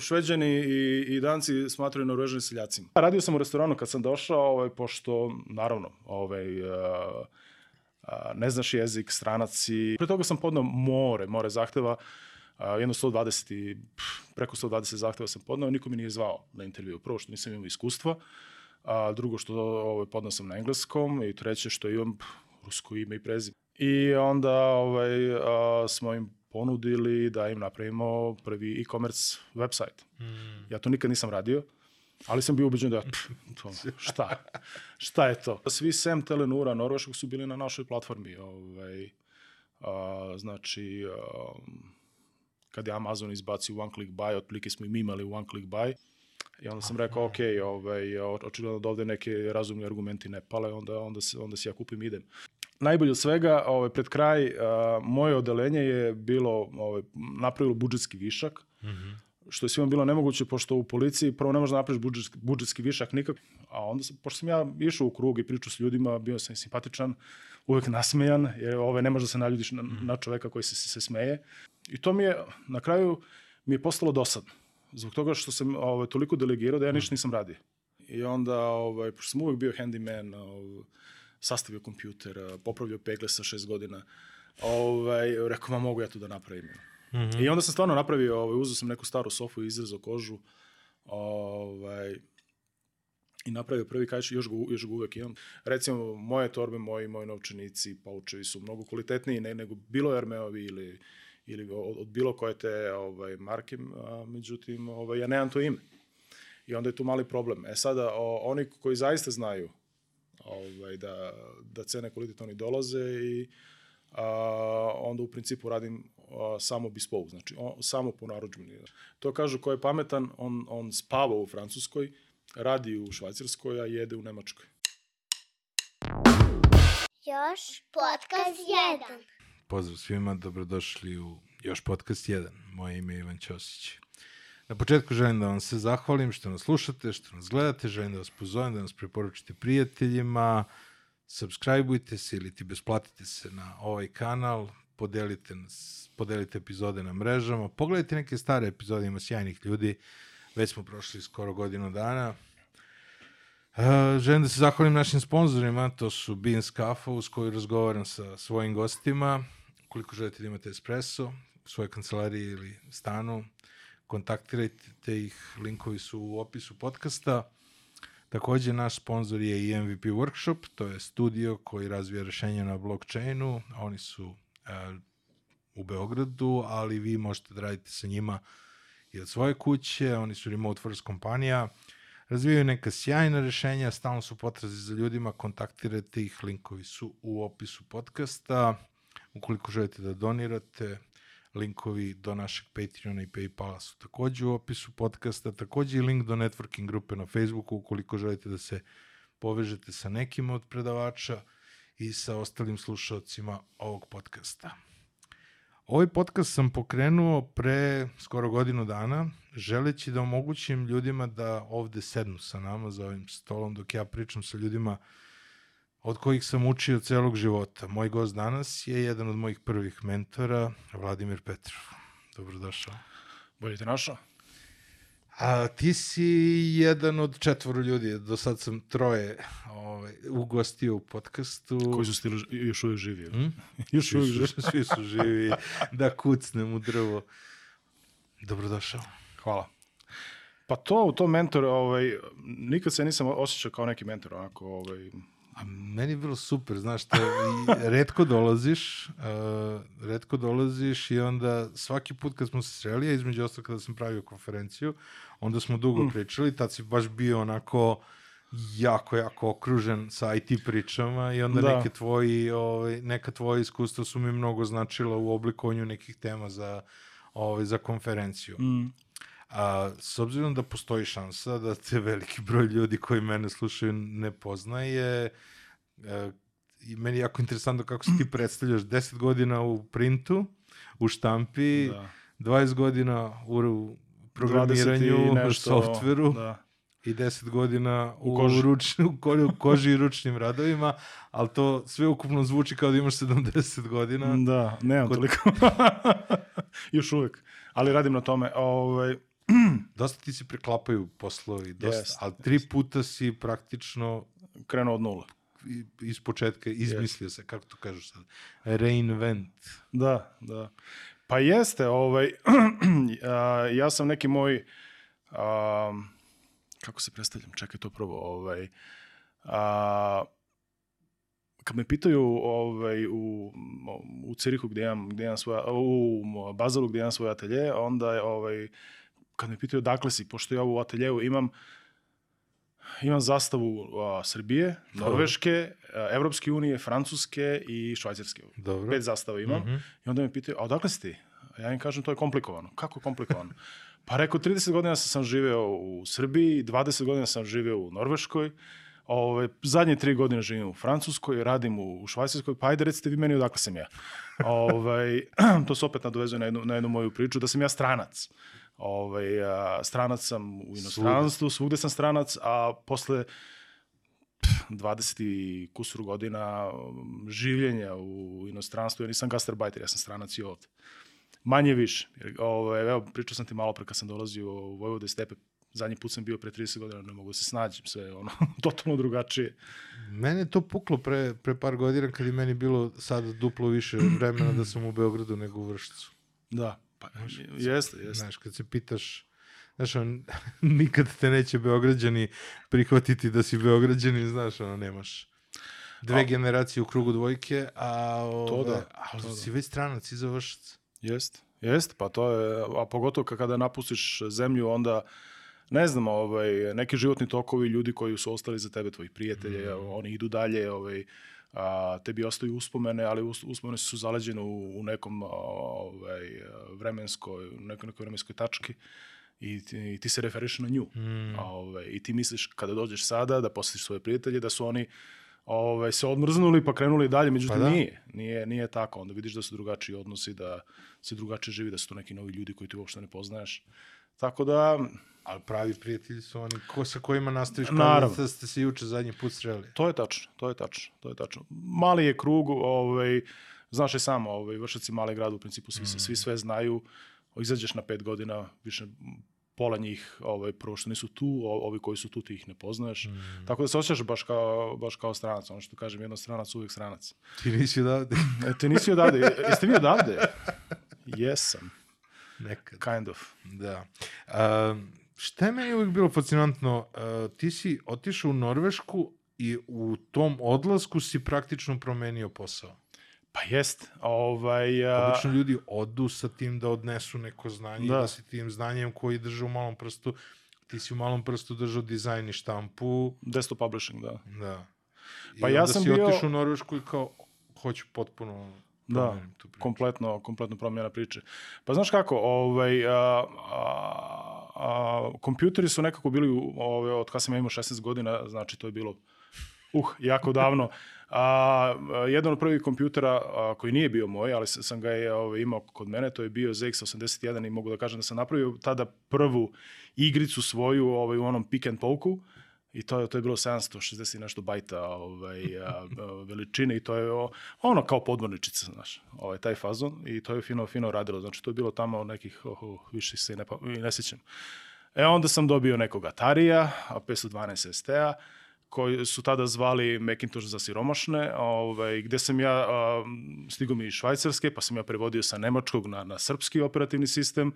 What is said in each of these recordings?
Šveđani i, i danci smatraju Norvežani seljacima. Radio sam u restoranu kad sam došao, ovaj, pošto, naravno, ovaj, uh, uh, ne znaš jezik, stranac i... Pre toga sam podnao more, more zahteva, uh, jedno 120 i pff, preko 120 zahteva sam podnao, niko mi nije zvao na intervju. Prvo što nisam imao iskustva, a drugo što ovaj, podnao sam na engleskom i treće što imam pff, rusko ime i prezime. I onda ovaj, a, smo im ponudili da im napravimo prvi e-commerce website. Mm. Ja to nikad nisam radio, ali sam bio ubeđen da pff, to, šta, šta je to? Svi sem Telenura Norveškog su bili na našoj platformi. Ovaj, a, znači, a, kad je Amazon izbacio one click buy, otprilike smo i mi imali one click buy, I onda sam rekao, ok, ovaj, očigledno da ovde neke razumni argumenti ne pale, onda, onda, se, onda se ja kupim idem najbolje od svega, ovaj, pred kraj, uh, moje odelenje je bilo, ovaj, napravilo budžetski višak, mm -hmm. što je svima bilo nemoguće, pošto u policiji prvo ne možeš da napraviš budžetski, budžetski višak nikak, a onda, sam, pošto sam ja išao u krug i pričao s ljudima, bio sam simpatičan, uvek nasmejan, jer ove, ne možeš da se naljudiš na, mm. na čoveka koji se, se, se smeje. I to mi je, na kraju, mi je postalo dosadno. Zbog toga što sam ovaj, toliko delegirao da ja ništa nisam radio. I onda, ovaj, pošto sam uvek bio handyman, ovaj, sastavio kompjuter, popravljao pegle sa šest godina. Ovaj, rekao, ma mogu ja to da napravim. Mm -hmm. I onda sam stvarno napravio, ovaj, uzeo sam neku staru sofu i izrezao kožu. Ovaj, i napravio prvi kajš, još ga, još ga uvek imam. Recimo, moje torbe, moji, moji novčanici, paučevi su mnogo kvalitetniji ne, nego bilo Ermeovi ili, ili od, od bilo koje te ovaj, marke, a, međutim, ovaj, ja nemam to ime. I onda je tu mali problem. E sada, o, oni koji zaista znaju ovaj, da, da cene kvalitet oni dolaze i a, onda u principu radim a, samo bespoke, znači on, samo po naručbini. To kažu ko je pametan, on, on spava u Francuskoj, radi u Švajcarskoj, a jede u Nemačkoj. Još podcast 1. Pozdrav svima, dobrodošli u Još podcast 1. Moje ime je Ivan Ćosić. Na početku želim da vam se zahvalim što nas slušate, što nas gledate, želim da vas pozovem da nas preporučite prijateljima, subscribeujte se ili ti besplatite se na ovaj kanal, podelite, nas, podelite epizode na mrežama, pogledajte neke stare epizode, ima sjajnih ljudi, već smo prošli skoro godinu dana. Uh, želim da se zahvalim našim sponsorima, to su Beans Cafe, uz koju razgovaram sa svojim gostima. Ukoliko želite da imate espresso u svojoj kancelariji ili stanu, kontaktirajte ih, linkovi su u opisu podcasta. Takođe, naš sponsor je i MVP Workshop, to je studio koji razvija rešenja na blockchainu. Oni su uh, u Beogradu, ali vi možete da radite sa njima i od svoje kuće. Oni su remote first kompanija. Razvijaju neka sjajna rešenja, stalno su potrazi za ljudima, kontaktirajte ih, linkovi su u opisu podcasta. Ukoliko želite da donirate, linkovi do našeg Patreona i Paypala su takođe u opisu podcasta, takođe i link do networking grupe na Facebooku ukoliko želite da se povežete sa nekim od predavača i sa ostalim slušalcima ovog podcasta. Ovaj podcast sam pokrenuo pre skoro godinu dana, želeći da omogućim ljudima da ovde sednu sa nama za ovim stolom dok ja pričam sa ljudima od kojih sam učio celog života. Moj gost danas je jedan od mojih prvih mentora, Vladimir Petrov. Dobrodošao. Bolje te našao. A ti si jedan od četvoro ljudi, do sad sam troje ovaj, ugostio u podcastu. Koji su stilu još uvijek živi? Hmm? još uvijek živi. Svi su živi, da kucnem u drvo. Dobrodošao. Hvala. Pa to, to mentor, ovaj, nikad se nisam osjećao kao neki mentor, onako, ovaj, A meni je bilo super, znaš, te, i redko dolaziš, uh, redko dolaziš i onda svaki put kad smo se sreli, a između ostalo kada sam pravio konferenciju, onda smo dugo mm. pričali, tad si baš bio onako jako, jako okružen sa IT pričama i onda da. neke tvoji, ovaj, neka tvoja iskustva su mi mnogo značila u oblikovanju nekih tema za, ovaj, za konferenciju. Mm. A, s obzirom da postoji šansa da te veliki broj ljudi koji mene slušaju ne poznaje, a, i meni je jako interesantno kako se ti predstavljaš 10 godina u printu, u štampi, da. 20 godina u programiranju, u softveru. Da i 10 godina u, u, koži. Ruč, u, ko, u koži i ručnim radovima, ali to sve ukupno zvuči kao da imaš 70 godina. Da, nemam Kod... toliko. Još uvek. Ali radim na tome. Ovaj, dosta ti se preklapaju poslovi, dosta, Jest, ali tri puta si praktično Krenuo od nule. i- iz početka izmislio se, kako to kažeš sad, reinvent. Da, da. Pa jeste, ovaj, a, ja sam neki moj, a, kako se predstavljam, čekaj to prvo, ovaj, a, kad me pitaju ovaj, u, u Cirihu gdje imam, gdje imam svoja, u Bazalu gdje imam svoj atelje, onda je, ovaj, kad me pitaju dakle si, pošto ja u ateljevu imam imam zastavu a, Srbije, Norveške, a, Evropske unije, Francuske i Švajcarske. Dobro. Pet zastava imam. Mhm. I onda me pitaju, a odakle si ti? A ja im kažem, to je komplikovano. Kako je komplikovano? Pa rekao, 30 godina sam, živeo u Srbiji, 20 godina sam živeo u Norveškoj, Ove, zadnje tri godine živim u Francuskoj, radim u, u Švajcarskoj, pa ajde recite vi meni odakle sam ja. Ovaj, to se opet nadovezuje na jednu, na jednu moju priču, da sam ja stranac. Ovaj, a, stranac sam u inostranstvu, svugde sam stranac, a posle pff, 20 i kusur godina um, življenja u inostranstvu, ja nisam gastarbajter, ja sam stranac i ovde. Manje više. Jer, ovaj, evo, pričao sam ti malo pre kad sam dolazio u Vojvode stepe, zadnji put sam bio pre 30 godina, ne mogu da se snađem, sve ono, totalno drugačije. Mene je to puklo pre, pre par godina kad je meni bilo sad duplo više vremena da sam u Beogradu nego u Vršcu. Da, pa, jeste, jeste. Znaš, kad se pitaš, znaš, on, nikad te neće Beograđani prihvatiti da si Beograđani, znaš, ono, nemaš dve A- generacije u krugu dvojke, a, ove, da, to da. si već stranac iza Vršca. Jest, jest, pa to je, a pogotovo ka- kada napustiš zemlju, onda, ne znam, ovaj, neki životni tokovi, ljudi koji su ostali za tebe, tvoji prijatelji, oni idu dalje, ovaj, a, tebi ostaju uspomene, ali us- uspomene su zaleđene u, u nekom ovaj, vremenskoj, u nekoj, nekoj vremenskoj tački i ti, i ti se referiš na nju. Mm. A, ovaj, I ti misliš kada dođeš sada da posjetiš svoje prijatelje, da su oni ovaj, se odmrznuli pa krenuli dalje, međutim Pa da. nije, nije, nije tako. Onda vidiš da su drugačiji odnosi, da se drugačije živi, da su to neki novi ljudi koji ti uopšte ne poznaješ. Tako da, Ali pravi prijatelji su oni ko, sa kojima nastaviš kao da ste se juče zadnji put sreli. to je tačno, to je tačno, to je tačno. Mali je krug, ovaj, znaš i samo, ovaj, vršaci mali grad u principu svi, mm. svi sve znaju, izađeš na pet godina, više pola njih, ovaj, prvo što nisu tu, ovi koji su tu ti ih ne poznaješ. Mm. Tako da se osjećaš baš kao, baš kao stranac, ono što kažem, jedan stranac uvijek stranac. Ti nisi odavde E, te nisi odavde, jeste vi odavde? Jesam, nekad. kind of. Da. Um, šta je meni uvijek bilo fascinantno, uh, ti si otišao u Norvešku i u tom odlasku si praktično promenio posao. Pa jest, ovaj... a, Obično ljudi odu sa tim da odnesu neko znanje da. Da. si tim znanjem koji drže u malom prstu, ti si u malom prstu držao dizajn i štampu, Desktop publishing, da. da. I Pa ja sam si bio- otišao u Norvešku i kao, hoću potpuno Da, tu priču. kompletno, kompletno promjena priče. Pa znaš kako, ovaj, a, a, a, kompjuteri su nekako bili, ovaj, od kada sam ja imao 16 godina, znači to je bilo, uh, jako davno. A, jedan od prvih kompjutera a, koji nije bio moj, ali sam sam ga je ovaj, imao kod mene, to je bio ZX81 i mogu da kažem da sam napravio tada prvu igricu svoju ovaj, u onom pick and poke I to je, to je bilo 760 i nešto bajta ovaj, veličine i to je ono kao podmorničica, znaš, ovaj, taj fazon i to je fino, fino radilo. Znači, to je bilo tamo nekih, oh, oh, više se i ne, pa, i ne sjećam. E, onda sam dobio nekog Atarija, a 512 ST-a, koji su tada zvali Macintosh za siromašne, ovaj, gde sam ja, a, stigao mi iz Švajcarske, pa sam ja prevodio sa nemačkog na, na srpski operativni sistem,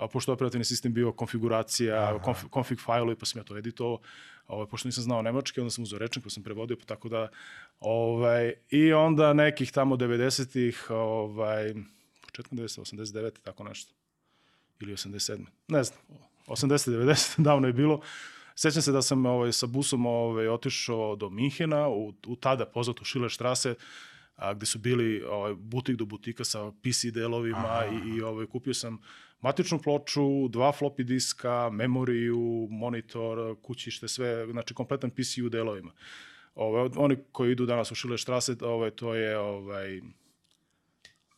a pošto operativni sistem bio konfiguracija, konf, config failovi, pa sam ja to editovao, ovaj, pošto nisam znao nemački, onda sam uzeo rečnik pa sam prevodio, pa tako da, ovaj, i onda nekih tamo 90-ih, ovaj, početkom 90 89 tako nešto, ili 87 ne znam, 80 90 davno je bilo, Sećam se da sam ovaj, sa busom ovaj, otišao do Minhena, u, u tada poznatu Schillerstrasse, a, gde su bili ovaj, butik do butika sa PC delovima i, i ovaj, kupio sam matičnu ploču, dva floppy diska, memoriju, monitor, kućište, sve, znači kompletan PC u delovima. Ovaj, oni koji idu danas u Schillerstrasse, ovaj, to je ovaj,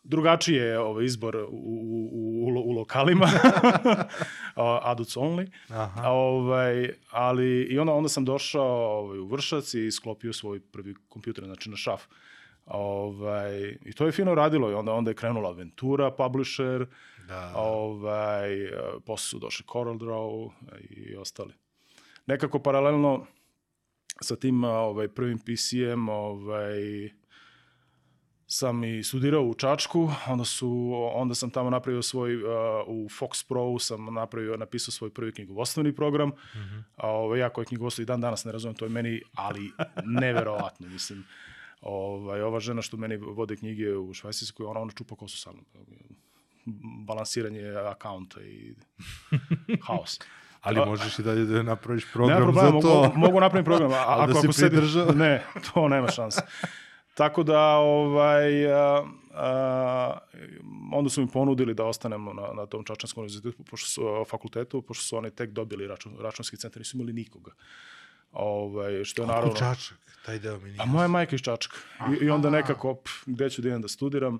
drugačiji je ovaj izbor u, u, u, u, lokalima, adults only. Aha. Ovaj, ali i onda, onda sam došao ovaj, u Vršac i sklopio svoj prvi kompjuter, znači na šaf. Ovaj, I to je fino radilo i onda, onda je krenula Aventura, publisher, Da, da. Ovaj, posle su došli Coral Draw i ostali. Nekako paralelno sa tim ovaj, prvim PC-em ovaj, sam i studirao u Čačku, onda, su, onda sam tamo napravio svoj, uh, u Fox Pro sam napravio, napisao svoj prvi knjigovostveni program, mm -hmm. a ovaj, ja koji knjigovostvo i dan danas ne razumem, to je meni, ali neverovatno, mislim. Ovaj, ova žena što meni vode knjige u Švajcarskoj, ona, ona čupa kosu sa mnom. Balansiranje akaunta i haos. Ali možeš i dalje da napraviš program nema problema, za to. Mogu, mogu napravim program, a, Ali ako, da si ako sedi- pridržao? Ne, to nema šanse. Tako da, ovaj, a, a, onda su mi ponudili da ostanem na, na tom Čačanskom univerzitetu, pošto su, a, fakultetu, pošto su oni tek dobili račun, računski centar, nisu imali nikoga. Ovaj, što je naravno... Čačak? Taj deo mi nije. A moja majka iz Čačka. I, I onda nekako, pff, gde ću da idem da studiram,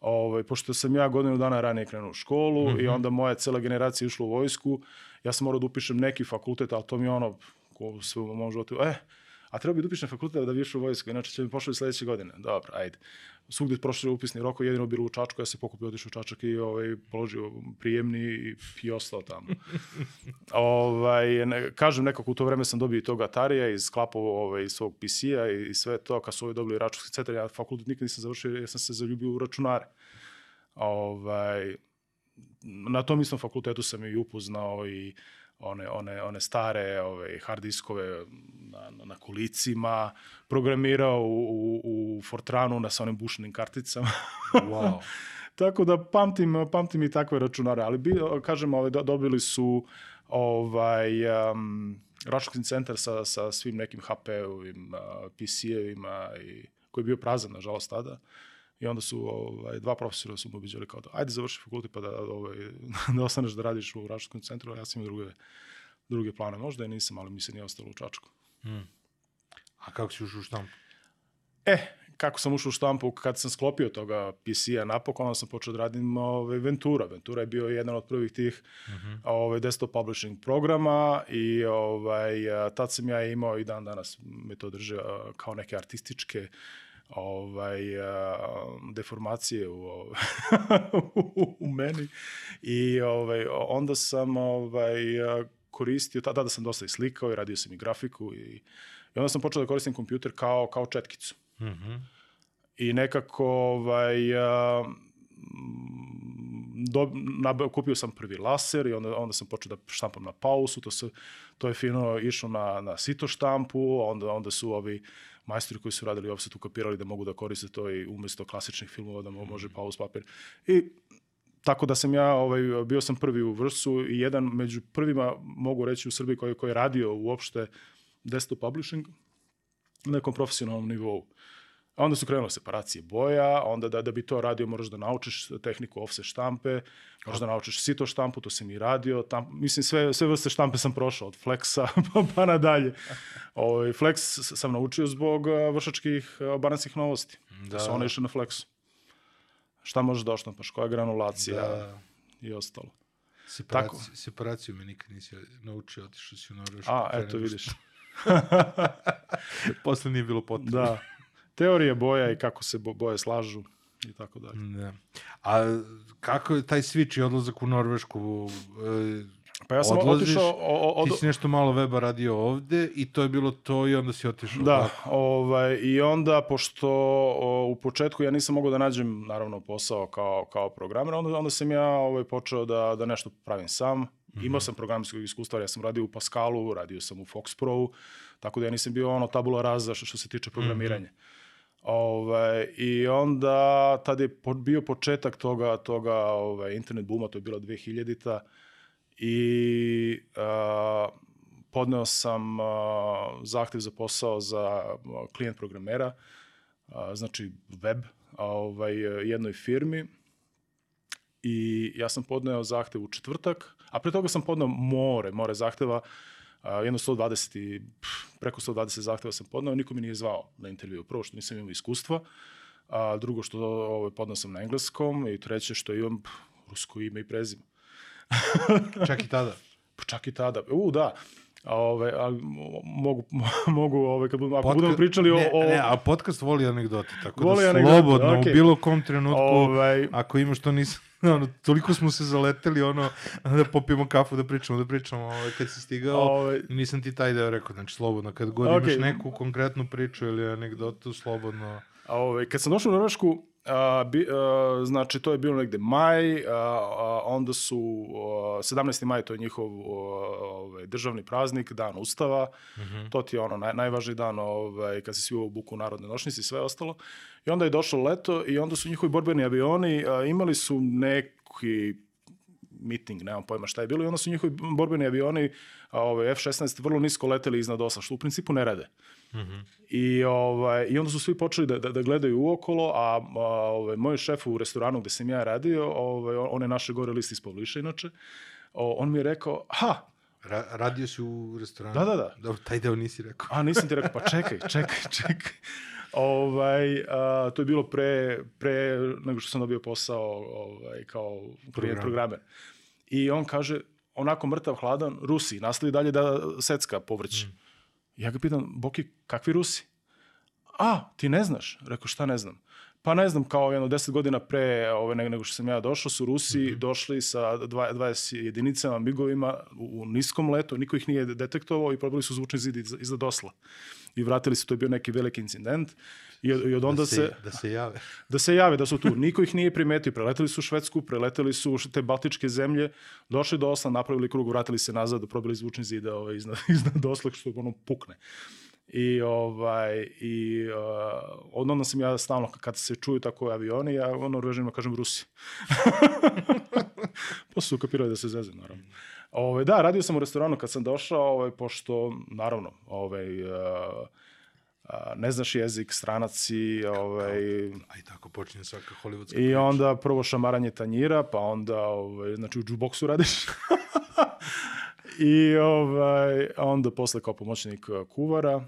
ovaj, pošto sam ja godinu dana ranije krenuo u školu mm -hmm. i onda moja cela generacija išla u vojsku, ja sam morao da upišem neki fakultet, ali to mi je ono, ko sve u mom životu, e, a treba bi da upišem fakultet da bi išao u vojsku, inače će mi pošli sledeće godine. Dobro, ajde. Svugde prošli upisni roko, jedino bilo u Čačku, ja se pokupio, otišao u Čačak i ovaj, položio prijemni i, i ostao tamo. ovaj, ne, kažem, nekako u to vreme sam dobio i tog Atarija i sklapao ovaj, svog PC-a i, i sve to, kad su ovi dobili računski centar, ja fakultet nikad nisam završio, ja sam se zaljubio u računare. Ovaj, na tom istom fakultetu sam i upoznao i one, one, one stare ove, hard diskove na, na, kolicima, programirao u, u, u Fortranu na sa onim bušenim karticama. Wow. Tako da pamtim, pamtim i takve računare, ali bi, kažem, do- dobili su ovaj, um, računski centar sa, sa svim nekim HP-ovim, uh, PC-evima, i, koji je bio prazan, nažalost, tada. I onda su ovaj, dva profesora su obiđali kao da ajde završi fakultet pa da, ovaj, da ostaneš da radiš u računskom centru, a ja sam imao druge, druge plane. Možda i nisam, ali mi se nije ostalo u Čačku. A kako si ušao u štampu? E, kako sam ušao u štampu, kad sam sklopio toga PC-a napokon, onda sam počeo da radim ovaj, Ventura. Ventura je bio jedan od prvih tih mm -hmm. ovaj, desktop publishing programa i ovaj, tad sam ja imao i dan danas me to drže kao neke artističke ovaj, a, deformacije u, u meni i ovaj, onda sam ovaj, a, koristio, tada da sam dosta i slikao i radio sam i grafiku i, i onda sam počeo da koristim kompjuter kao, kao četkicu. Mhm. I nekako, ovaj, a, mm, do, nab, kupio sam prvi laser i onda, onda sam počeo da štampam na pausu, to, se, to je fino išlo na, na sito štampu, onda, onda su ovi majstori koji su radili offset ukapirali da mogu da koriste to i umesto klasičnih filmova da mo- može paus papir. I tako da sam ja, ovaj, bio sam prvi u vrsu i jedan među prvima, mogu reći u Srbiji koji, koji je radio uopšte desktop publishing na nekom profesionalnom nivou. A onda su krenule separacije boja, onda da, da bi to radio moraš da naučiš tehniku offset štampe, moraš da naučiš sito štampu, to sam i radio. Tam, mislim, sve, sve vrste štampe sam prošao, od Flexa pa, pa nadalje. Ovaj Flex s- sam naučio zbog vršačkih a, bananskih novosti. Da. Da. su one išle na Flexu. Šta možeš da oštampaš, koja granulacija Da. i ostalo. Separaciju, separaciju me nikad nisi naučio, otišao si u Norvešku. A, eto vidiš. Posle nije bilo potrebe. Da. Teorije boja i kako se bo- boje slažu i tako dalje. Da. A kako je taj switch i odlazak u Norvešku? e, Pa ja sam odlaziš, otišao... O, o, Ti od, si nešto malo weba radio ovde i to je bilo to i onda si otišao. Da, tako? ovaj, i onda, pošto o, u početku ja nisam mogao da nađem, naravno, posao kao, kao programer, onda, onda sam ja ovaj, počeo da, da nešto pravim sam. Mm -hmm. Imao sam programskog iskustva, ja sam radio u Pascalu, radio sam u Fox Pro, tako da ja nisam bio ono tabula rasa što, što se tiče programiranja. Mm -hmm. Ovaj, I onda, tad je bio početak toga, toga ovaj, internet buma, to je bila 2000-ta, i a, podneo sam a, zahtev za posao za klijent programera, a, znači web, a, ovaj, jednoj firmi. I ja sam podneo zahtev u četvrtak, a pre toga sam podneo more, more zahteva, jedno 120 i preko 120 zahteva sam podneo, niko mi nije zvao na intervju. Prvo što nisam imao iskustva, a drugo što ovaj, podneo sam na engleskom i treće što imam pff, rusko ime i prezime. Čak i tada. Pa čak i tada. U, da. A, Ove, mo- mogu, mogu ove, kad budemo, ako Podka- budemo pričali o... ne, o Ne, a podcast voli anegdote, tako Voli da anegdote, slobodno, okej. u bilo kom trenutku, ovaj, ako imaš što nisam ono, toliko smo se zaleteli, ono, da popijemo kafu, da pričamo, da pričamo, ovaj, kad si stigao, Ovaj, nisam ti taj deo rekao, znači, slobodno, kad god Okej. imaš neku konkretnu priču ili anegdotu, slobodno, A, ovaj, kad sam došao u Norvešku, a, bi, a, znači to je bilo negde maj, a, a, onda su a, 17. maj, to je njihov a, ovaj, državni praznik, dan Ustava, to ti je ono naj, najvažniji dan ovaj, kad se svi u buku narodne nošnici i sve ostalo. I onda je došlo leto i onda su njihovi borbeni avioni a, imali su neki miting, nemam pojma šta je bilo, i onda su njihovi borbeni avioni, a, ovaj, F-16, vrlo nisko leteli iznad osla, što u principu ne rade. I, ovaj, I onda su svi počeli da, da, da gledaju uokolo, a, a ovaj, moj šef u restoranu gde sam ja radio, ovaj, on, je naše gore list iz Pavliša inače, o, on mi je rekao, ha, Ra radio si u restoranu? Da, da, da. Dobro, taj deo nisi rekao. a nisam ti rekao, pa čekaj, čekaj, čekaj. Ovaj, a, to je bilo pre, pre nego što sam dobio posao ovaj, kao Program. programer. I on kaže, onako mrtav hladan, Rusi, nastavi dalje da secka povrće. Ja ga pitam, Boki, kakvi Rusi? A, ti ne znaš? Rekao, šta ne znam? Pa ne znam, kao jedno deset godina pre ove, nego što sam ja došao, su Rusi došli sa dva- 20 jedinicama, migovima u, u niskom letu, niko ih nije detektovao i probili su zvučni zid iz- iznad osla. I vratili su, to je bio neki veliki incident. I, od- i od onda da se, se, da se jave. da se jave da su tu. Niko ih nije primetio. Preleteli su Švedsku, preleteli su te baltičke zemlje, došli do Osla, napravili krug, vratili se nazad, probili zvučni zid ovaj, iznad, iznad Osla, što ono pukne. I, ovaj, i uh, od onda sam ja stalno, kad se čuju tako avioni, ja ono Norvežanima kažem Rusi. Posle su kapirali da se zezem, naravno. Ove, da, radio sam u restoranu kad sam došao, ovaj, pošto, naravno, ovaj, uh, uh, ne znaš jezik, stranaci, ovaj, A i tako počinje svaka hollywoodska i priča. onda prvo šamaranje tanjira, pa onda, ovaj, znači u jukeboxu radiš. I ovaj, onda posle kao pomoćnik eh, kuvara.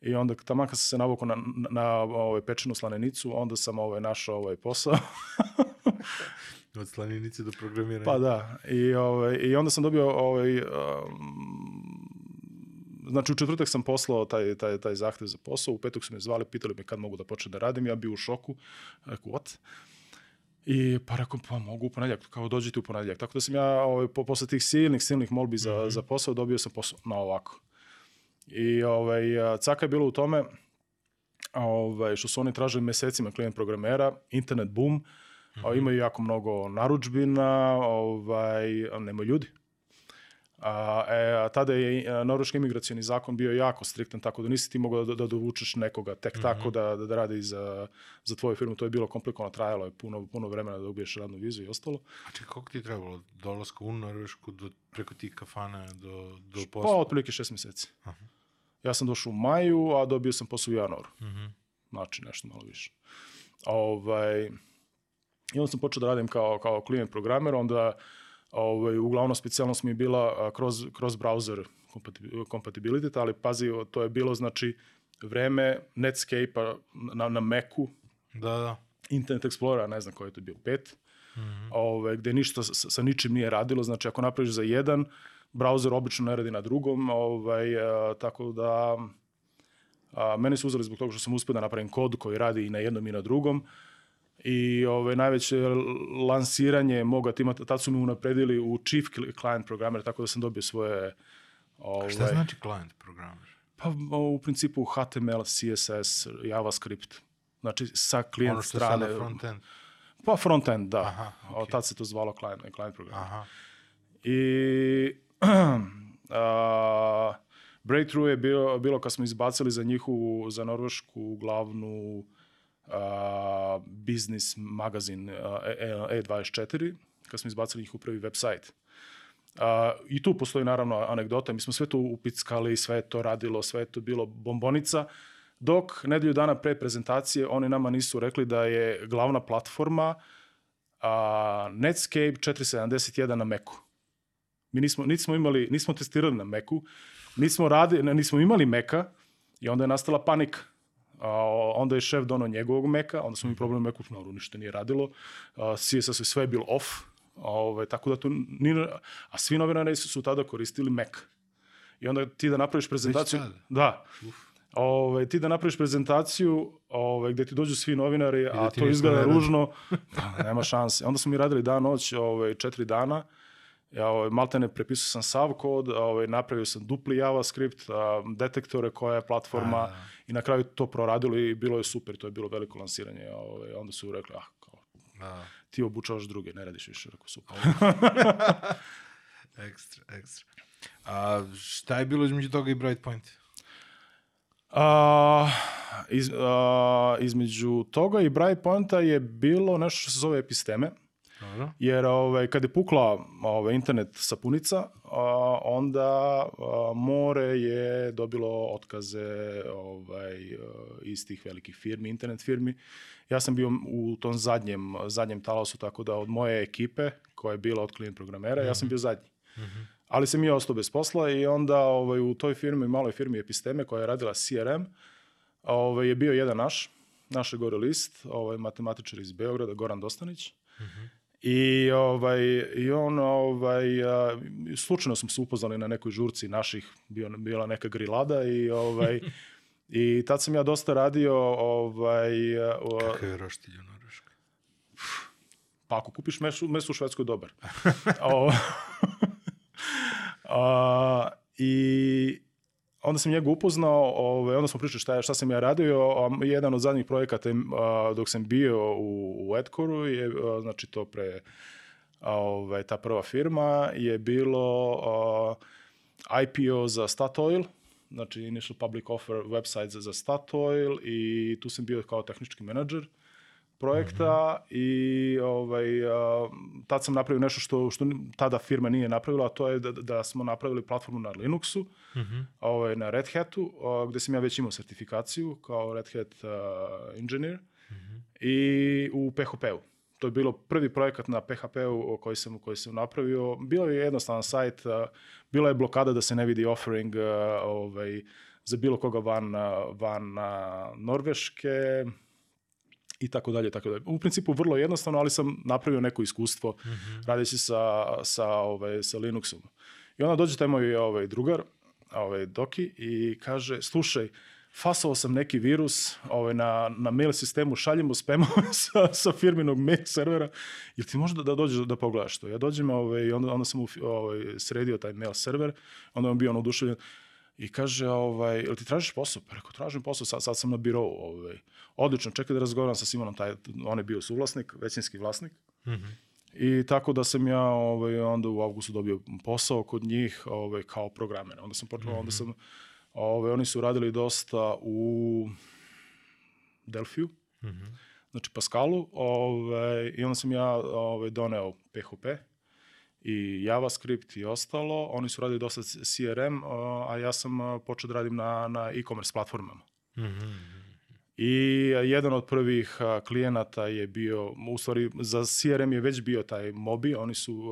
I onda tamo kad sam se navukao na, na, na ovaj, pečenu slanenicu, onda sam ovaj, našao ovaj posao. Od slaninice do programiranja. Pa da, i, ovaj, i onda sam dobio, ovaj, um, znači u četvrtak sam poslao taj, taj, taj zahtev za posao, u petak su me zvali, pitali me kad mogu da počnem da radim, ja bio u šoku, rekao, what? I pa rekao, pa mogu u ponedjeljak, kao dođite u ponedjeljak. Tako da sam ja ovaj, po, posle tih silnih, silnih molbi za, za posao, dobio sam posao na ovako. I ovaj, caka je bilo u tome, ovaj, što su oni tražili mesecima klijent programera, internet boom, a imaju jako mnogo naručbina, ovaj, nema ljudi. A, e, a tada je e, norveški imigracioni zakon bio jako striktan, tako da nisi ti mogao da, da dovučeš nekoga tek tako da, da, da radi za, za tvoju firmu. To je bilo komplikovano, trajalo je puno, puno vremena da dobiješ radnu vizu i ostalo. A čekaj, koliko ti je trebalo od dolaska u Norvešku do, preko tih kafana do, do Pa, posla? otprilike šest meseci. Ja sam došao u maju, a dobio sam posao u januaru. Mhm. Znači, nešto malo više. Ovaj, I onda sam počeo da radim kao, kao klijent programer, onda ovaj, uglavnom specijalnost mi je bila kroz, kroz browser compatibility, ali pazi, to je bilo znači vreme Netscape-a na, na Macu, Da, da. Internet Explorera, ne znam koji je to bio, pet, Mhm. ove, gde ništa sa, sa ničim nije radilo, znači ako napraviš za jedan, browser obično ne radi na drugom, ovaj, a, tako da a, mene su uzeli zbog toga što sam uspio da napravim kod koji radi i na jednom i na drugom, i ove, najveće lansiranje moga tima, tad su mi unapredili u Chief Client Programmer, tako da sam dobio svoje... Ovaj, Šta znači client programmer? Pa u principu HTML, CSS, JavaScript, znači sa klijent Ono što je strane. sada front-end? Pa front-end, da. Aha, O, tad se to zvalo client, client program. Aha. I a, Breakthrough je bilo, bilo kad smo izbacili za njihovu, za norvešku glavnu a, biznis magazin a, E- E24, kad smo izbacili njihov prvi website. A, I tu postoji naravno anegdota, mi smo sve to upickali, sve to radilo, sve to bilo bombonica, dok nedelju dana pre prezentacije oni nama nisu rekli da je glavna platforma a, Netscape 471 na Macu. Mi nismo, nismo imali, nismo testirali na Macu, nismo, radi, ne, nismo imali Maca i onda je nastala panika. A, onda je šef donao njegovog Maca, onda smo mi problem Macu, naravno ništa nije radilo, a, CSS je sve bilo off, Ove, tako da tu ni, a svi novinari su, su tada koristili Mac. I onda ti da napraviš prezentaciju, da, ovaj, ti da napraviš prezentaciju ovaj, gde ti dođu svi novinari, da a to izgleda ružno, pa, nema šanse. Onda smo mi radili dan, noć, ovaj, četiri dana, Ja, ovaj, maltene prepisao sam sav kod, ovaj, napravio sam dupli JavaScript, a, detektore koja je platforma A. i na kraju to proradilo i bilo je super, to je bilo veliko lansiranje. Ovaj, onda su rekli, ah, kao, Da. ti obučavaš druge, ne radiš više, rekao super. Ekstra, ekstra. A šta je bilo između toga i Brightpoint? A, iz, a, između toga i Brightpointa je bilo nešto što se zove episteme, Dobro. jer ovaj, kad je pukla ovaj, internet sapunica, a, onda a, more je dobilo otkaze ovaj, iz tih velikih firmi, internet firmi. Ja sam bio u tom zadnjem, zadnjem talasu, tako da od moje ekipe, koja je bila od klijent programera, ja sam bio zadnji. Ali sam ja ostao bez posla i onda ovaj, u toj firmi, maloj firmi Episteme koja je radila CRM, ovaj, je bio jedan naš, naš je gore list, ovaj, matematičar iz Beograda, Goran Dostanić. I, ovaj, I on, ovaj, a, slučajno smo se upoznali na nekoj žurci naših, bio, bila neka grilada i, ovaj, i tad sam ja dosta radio, ovaj, o- Kakav je roštilj u Norveškoj? pa ako kupiš meso, meso u Švedskoj, dobar. o, a, I onda sam njega upoznao, ovaj, onda smo pričali šta, šta sam ja radio, a jedan od zadnjih projekata dok sam bio u, u Edcoru je, znači to pre, ovaj, ta prva firma je bilo a, IPO za Statoil, znači Initial Public Offer website za, za Statoil i tu sam bio kao tehnički menadžer projekta i ovaj, a, tad sam napravio nešto što, što tada firma nije napravila, a to je da, da smo napravili platformu na Linuxu, ovaj, na Red Hatu, a, gde sam ja već imao sertifikaciju kao Red Hat a, engineer i u PHP-u. To je bilo prvi projekat na PHP-u koji sam, koji sam napravio. Bilo je jednostavan sajt, a, bila je blokada da se ne vidi offering a, ovaj, za bilo koga van, van a, Norveške, i tako dalje, tako dalje. U principu vrlo jednostavno, ali sam napravio neko iskustvo mm -hmm. radeći sa, sa, ovaj, sa Linuxom. I onda dođe taj moj ovaj, drugar, ovaj, Doki, i kaže, slušaj, fasovao sam neki virus ovaj, na, na mail sistemu, šaljemo spamove sa, sa firminog mail servera, jel ti možda da dođeš da pogledaš to? Ja dođem ovaj, i onda, onda sam ovaj, sredio taj mail server, onda je on bio on oduševljen, i kaže, ovaj, jel ti tražiš posao? Pa rekao, tražim posao, sad, sad sam na birovu. Ovaj. Odlično, čekaj da razgovaram sa Simonom, taj, on je bio suvlasnik, većinski vlasnik. I tako da sam ja ovaj, onda u avgustu dobio posao kod njih ovaj, kao programer. Onda sam počeo, onda sam, ovaj, oni su radili dosta u Delfiju, znači Pascalu, ovaj, i onda sam ja ovaj, doneo PHP i JavaScript i ostalo. Oni su radili dosta CRM, a ja sam počeo da radim na, na e-commerce platformama. I jedan od prvih klijenata je bio, u stvari za CRM je već bio taj Mobi, oni su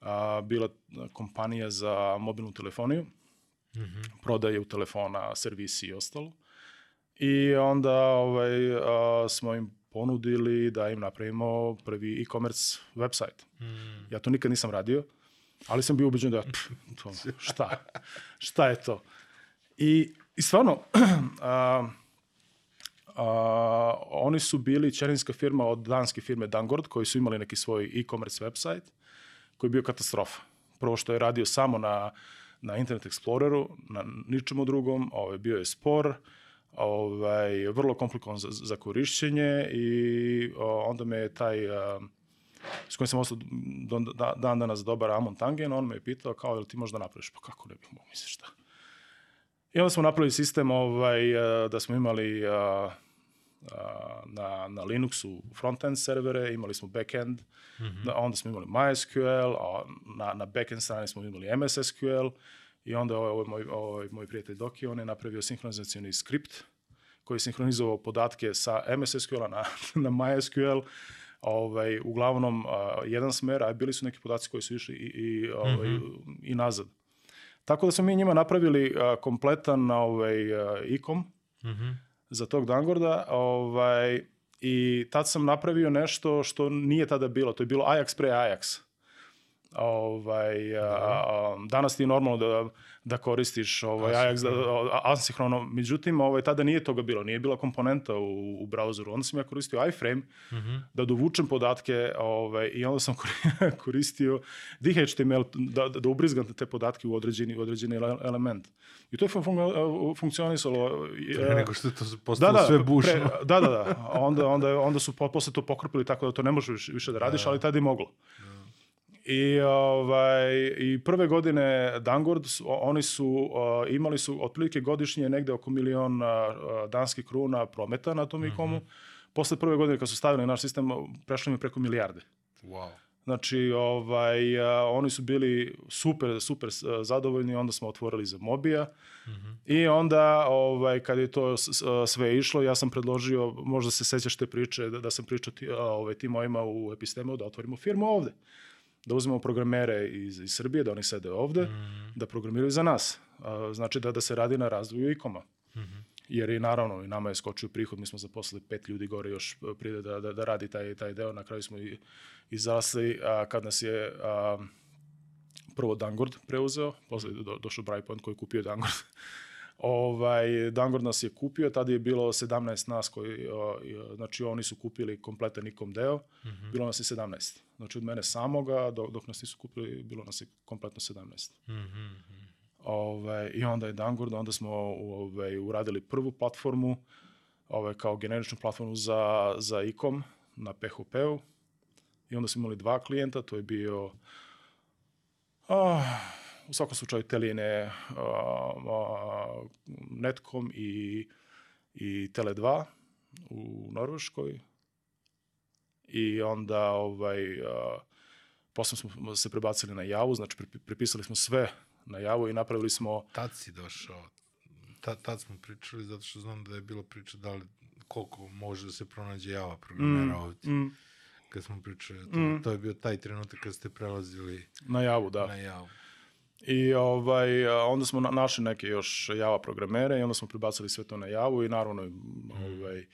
a, bila kompanija za mobilnu telefoniju, prodaje u telefona, servisi i ostalo. I onda ovaj, a, smo im ponudili da im napravimo prvi e-commerce website. Ja to nikad nisam radio, ali sam bio ubeđen da, pff, to, šta, šta je to? I, i stvarno, a, a, oni su bili čerinska firma od danske firme Dangord, koji su imali neki svoj e-commerce website, koji je bio katastrofa. Prvo što je radio samo na, na Internet Exploreru, na ničemu drugom, ovaj, bio je spor, ovaj, vrlo komplikovan za, za korišćenje i onda me je taj s kojim sam ostao da, dan danas dobar Amon Tangen, on me je pitao kao, jel ti možda napraviš? Pa kako ne bih mogu, misliš šta? I onda smo napravili sistem ovaj, da smo imali na, na Linuxu frontend servere, imali smo backend, mm -hmm. onda smo imali MySQL, a na, na backend strani smo imali MS SQL i onda ovaj, ovaj, moj, ovaj moj prijatelj Doki, on je napravio sinhronizacioni skript koji je sinhronizovao podatke sa MS SQL-a na, na MySQL, ovaj, uglavnom a, jedan smer, a bili su neki podaci koji su išli i, i, ovaj, mm -hmm. i nazad. Tako da smo mi njima napravili a, kompletan ovaj, a, e-com Mhm. -hmm. za tog Dangorda ovaj, i tad sam napravio nešto što nije tada bilo, to je bilo Ajax pre Ajax. Ovaj, a, danas ti je normalno da, da koristiš ovaj, Ajax da, a- asinhrono, međutim ovaj, tada nije toga bilo, nije bila komponenta u, u brauzeru, onda sam ja koristio iframe Mhm. da dovučem podatke ovaj, i onda sam kori- koristio DHTML da, da, da ubrizgam te podatke u određeni, u određeni ele- element. I to je fun, fun, funkcionisalo. Pre e, nego što je to postalo sve bušno. pre- da, da, da. Onda, onda, onda su po, posle to pokrpili tako da to ne možeš više, da radiš, ali tada je moglo. I, ovaj, I prve godine Dangord, oni su uh, imali su otprilike godišnje negde oko milion uh, danskih kruna prometa na tom e-comu. Posle prve godine kad su stavili naš sistem, prešlo im je preko milijarde. Wow. Znači, ovaj, a, oni su bili super, super s- zadovoljni, onda smo otvorili za Mobija i onda, ovaj, kad je to s- sve išlo, ja sam predložio, možda se sećaš te priče, da, da sam pričao ti, ovaj, tim mojima u Epistemu, da otvorimo firmu ovde. Da uzmemo programere iz, iz Srbije, da oni sede ovde, da programiraju za nas. A, znači da, da se radi na razvoju ikoma. Jer i naravno i nama je skočio prihod, mi smo zaposlili pet ljudi gore još pride da, da, da radi taj, taj deo, na kraju smo i, i zasli a, kad nas je a, prvo Dangord preuzeo, posle je do, došao Brightpoint koji je kupio Dangord. ovaj, Dangord nas je kupio, tada je bilo 17 nas koji, znači oni su kupili kompletan ikom deo, bilo nas je 17. Znači od mene samoga, dok, dok nas nisu kupili, bilo nas je kompletno 17. Mhm. Ovaj, I onda je Dangord, onda smo ovaj, uradili prvu platformu, ovaj, kao generičnu platformu za, za e-com na PHP-u. I onda smo imali dva klijenta, to je bio a, u svakom slučaju Teline, Netcom i, i Tele2 u Norveškoj. I onda ovaj, a, posle smo se prebacili na Javu, znači pre- prepisali smo sve na Javu i napravili smo Tad si došao. Tad, tad smo pričali, zato što znam da je bila priča da li koliko može da se pronađe Java programera ovdje. mm, Kad smo pričali, o tome. to je bio taj trenutak kad ste prelazili na Javu, da. na Javu. I ovaj, onda smo na- našli neke još Java programere i onda smo prebacili sve to na Javu i naravno ovaj,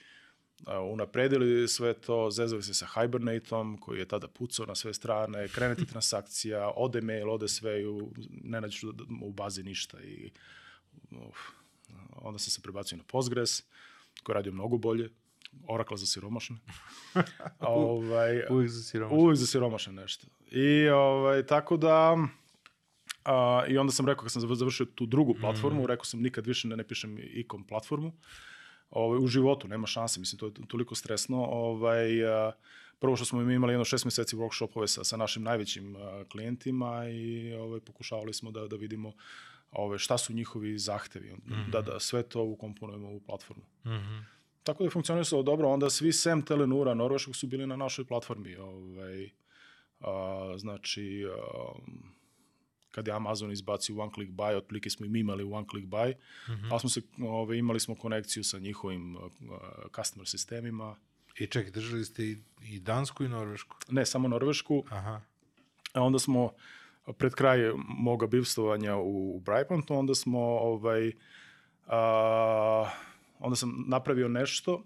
a, unapredili sve to, zezali se sa Hibernateom koji je tada pucao na sve strane, krene ti transakcija, ode mail, ode sve i u, ne nađeš u, bazi ništa i uf, onda sam se prebacio na Postgres koji radio mnogo bolje, Oracle za siromašne. ovaj, Uvijek za siromašno. Uvijek za siromašne nešto. I ovaj, tako da... A, I onda sam rekao, kad sam zav- završio tu drugu platformu, rekao sam nikad više ne, ne pišem ikom platformu. Ovaj, u životu, nema šanse, mislim, to je toliko stresno. Ovaj, a, prvo što smo mi imali jedno šest meseci workshopove sa, sa našim najvećim a, klijentima i ovaj, pokušavali smo da, da vidimo ovaj, šta su njihovi zahtevi, da, da sve to ukomponujemo u platformu. Mhm. Tako da je funkcionisalo dobro, onda svi sem Telenura Norveškog su bili na našoj platformi. Ovaj, a, znači, a, kad je Amazon izbacio one click buy, otprilike smo i mi imali one click buy, ali smo se, ovaj, imali smo konekciju sa njihovim a, customer sistemima. I čekaj, držali ste i, i Dansku i Norvešku. Ne, samo Norvešku, Aha. a onda smo pred kraj moga bivstovanja u, u Brightpontu, onda smo ovaj, a, onda sam napravio nešto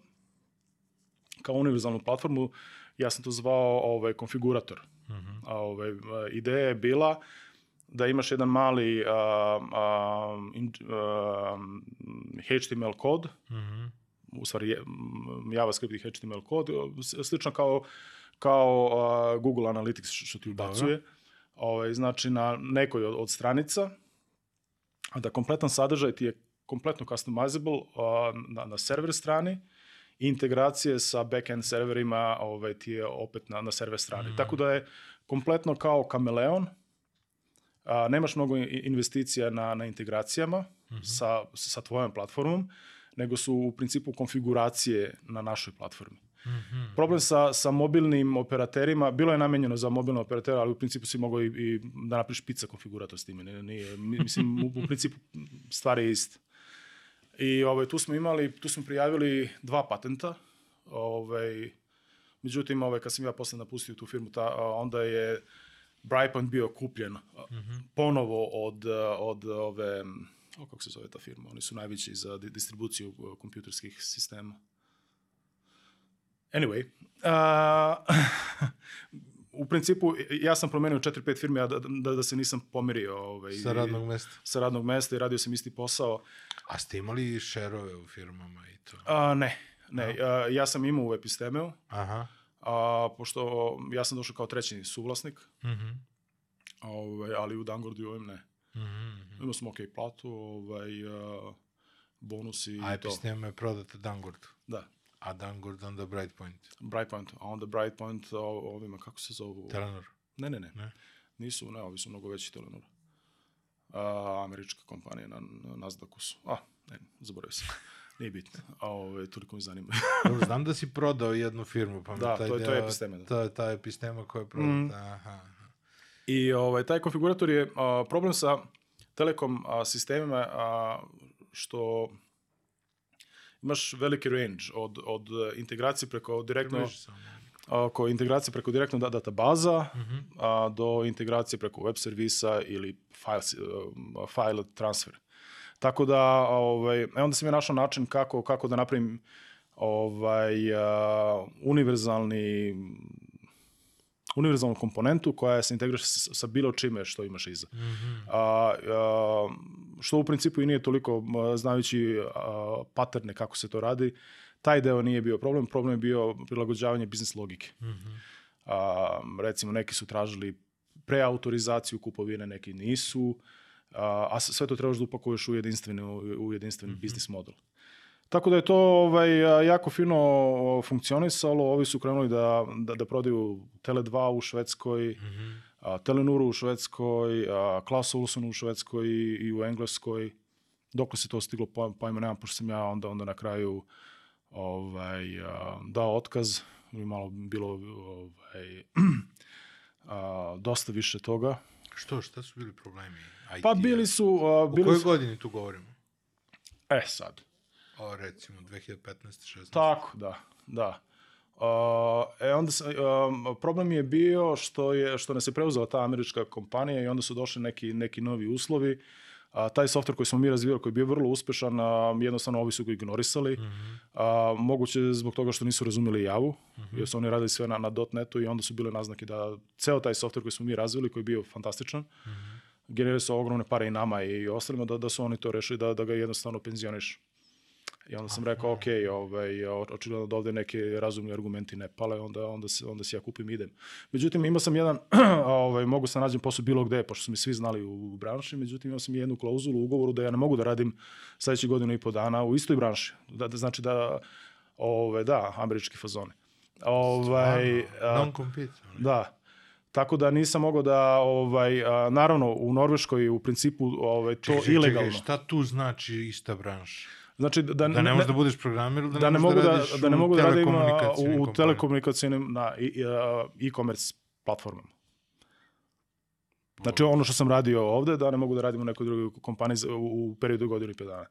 kao univerzalnu platformu, ja sam to zvao ovaj, konfigurator. A, ovaj, a, ideja je bila da imaš jedan mali a, a, in, a, HTML kod, Mhm. u stvari JavaScript i HTML kod, slično kao, kao a, Google Analytics što ti ubacuje. Ovaj, znači na nekoj od, od stranica, a da kompletan sadržaj ti je kompletno customizable a, na, na server strani, i integracije sa backend serverima ovaj, ti je opet na, na server strani. Tako da je kompletno kao kameleon, a, nemaš mnogo investicija na, na integracijama sa, sa tvojom platformom, nego su u principu konfiguracije na našoj platformi. Problem sa, sa mobilnim operaterima, bilo je namenjeno za mobilne operatere, ali u principu si mogao i, i da napriš pizza konfigurator s time. Nije, mi- mislim, u, u principu stvar je ista. I ovaj, tu smo imali, tu smo prijavili dva patenta. Ovaj, međutim, ovaj, kad sam ja posle napustio tu firmu, ta, onda je Brightpoint bio kupljen a, ponovo od, a, od ove, o, kako se zove ta firma, oni su najveći za di- distribuciju a, kompjuterskih sistema. Anyway, a, u principu, ja sam promenio 4-5 firme, a da, da, da se nisam pomirio ovaj, Sa radnog mesta. sa radnog mesta i radio sam isti posao. A ste imali šerove u firmama i to? A, ne, ne. A, ja sam imao u Epistemeu, Aha. A, pošto ja sam došao kao treći suvlasnik, Mhm. ovaj, ali u Dangordu ovim ne. Mhm. Imao sam ok platu, ovaj, a, bonusi i A to. Epistema je prodata Dangordu. Da, A Dangord onda Brightpoint. Brightpoint, a onda Brightpoint o, ovima, kako se zovu? Telenor. Ne, ne, ne. Ne? Nisu, ne, ovi su mnogo veći Telenor. A, američka kompanija na, na Nasdaqu su. A, ne, zaboravio sam. Nije bitno. A, ove, toliko me zanima. Dobro, znam da si prodao jednu firmu, pa Da, taj to je- to je Epistema, da. To je ta epistema koja je prodata. Mm. Aha. I ovaj, taj konfigurator je a, problem sa telekom a, sistemima a, što imaš veliki range od, od integracije preko direktno oko integracije preko direktno da- databaza Mhm. a, do integracije preko web servisa ili file, file transfer. Tako da, ovaj, e onda sam ja našao način kako, kako da napravim ovaj, a, univerzalni univerzalnu komponentu koja se integrira sa, bilo čime što imaš iza. Mhm. A, a, što u principu i nije toliko, znajući a, paterne kako se to radi, taj deo nije bio problem, problem je bio prilagođavanje biznis logike. Mhm. A, recimo, neki su tražili preautorizaciju kupovine, neki nisu, a, a sve to trebaš da upakuješ u jedinstveni, u jedinstveni biznis model. Tako da je to ovaj, jako fino funkcionisalo. Ovi su krenuli da, da, da prodaju Tele2 u Švedskoj, Mhm. a, Telenuru u Švedskoj, a, Klaus Olsson u Švedskoj i, u Engleskoj. Dok se to stiglo, po- pojma nemam, pošto sam ja onda, onda na kraju ovaj, a, dao otkaz i malo bilo ovaj, a, dosta više toga. Što, šta su bili problemi? IT Pa bili su... A, U bili kojoj su godini tu govorimo? e, sad. O, recimo, 2015-16. Tako, da, da. Uh, e onda um, problem je bio što je što nas je preuzela ta američka kompanija i onda su došli neki neki novi uslovi. A, taj softver koji smo mi razvijali, koji je bio vrlo uspešan, a, jednostavno ovi su ga ignorisali. Mhm. A, moguće zbog toga što nisu razumeli javu, jer su oni radili sve na, na .NET-u i onda su bile naznake da ceo taj softver koji smo mi razvili, koji je bio fantastičan, generira se ogromne pare i nama i ostalima, da, da su oni to rešili, da, da ga jednostavno penzioniš. I onda sam rekao, ok, ovaj, očigledno da ovde neke razumni argumenti ne pale, onda, onda, se, onda se ja kupim i idem. Međutim, imao sam jedan, ovaj, mogu se nađem posao bilo gde, pošto su mi svi znali u branši, međutim, imao sam jednu klauzulu u ugovoru da ja ne mogu da radim sledeće godinu i po dana u istoj branši. Da, da znači da, ovaj, da, američki fazoni. Ovaj, Non-compete. da. Tako da nisam mogao da, ovaj, a, naravno, u Norveškoj u principu ovaj, to čekaj, ilegalno. Čekaj, šta tu znači ista branša? Znači, da, Da ne možeš da budeš programer ili da, da ne možeš mogu da, radiš da ne mogu da radim telekomunikacionim u kompanijama? telekomunikacijnim na e-commerce platformama. Znači ono što sam radio ovde, da ne mogu da radim u nekoj drugoj kompaniji u, periodu godinu i pet dana.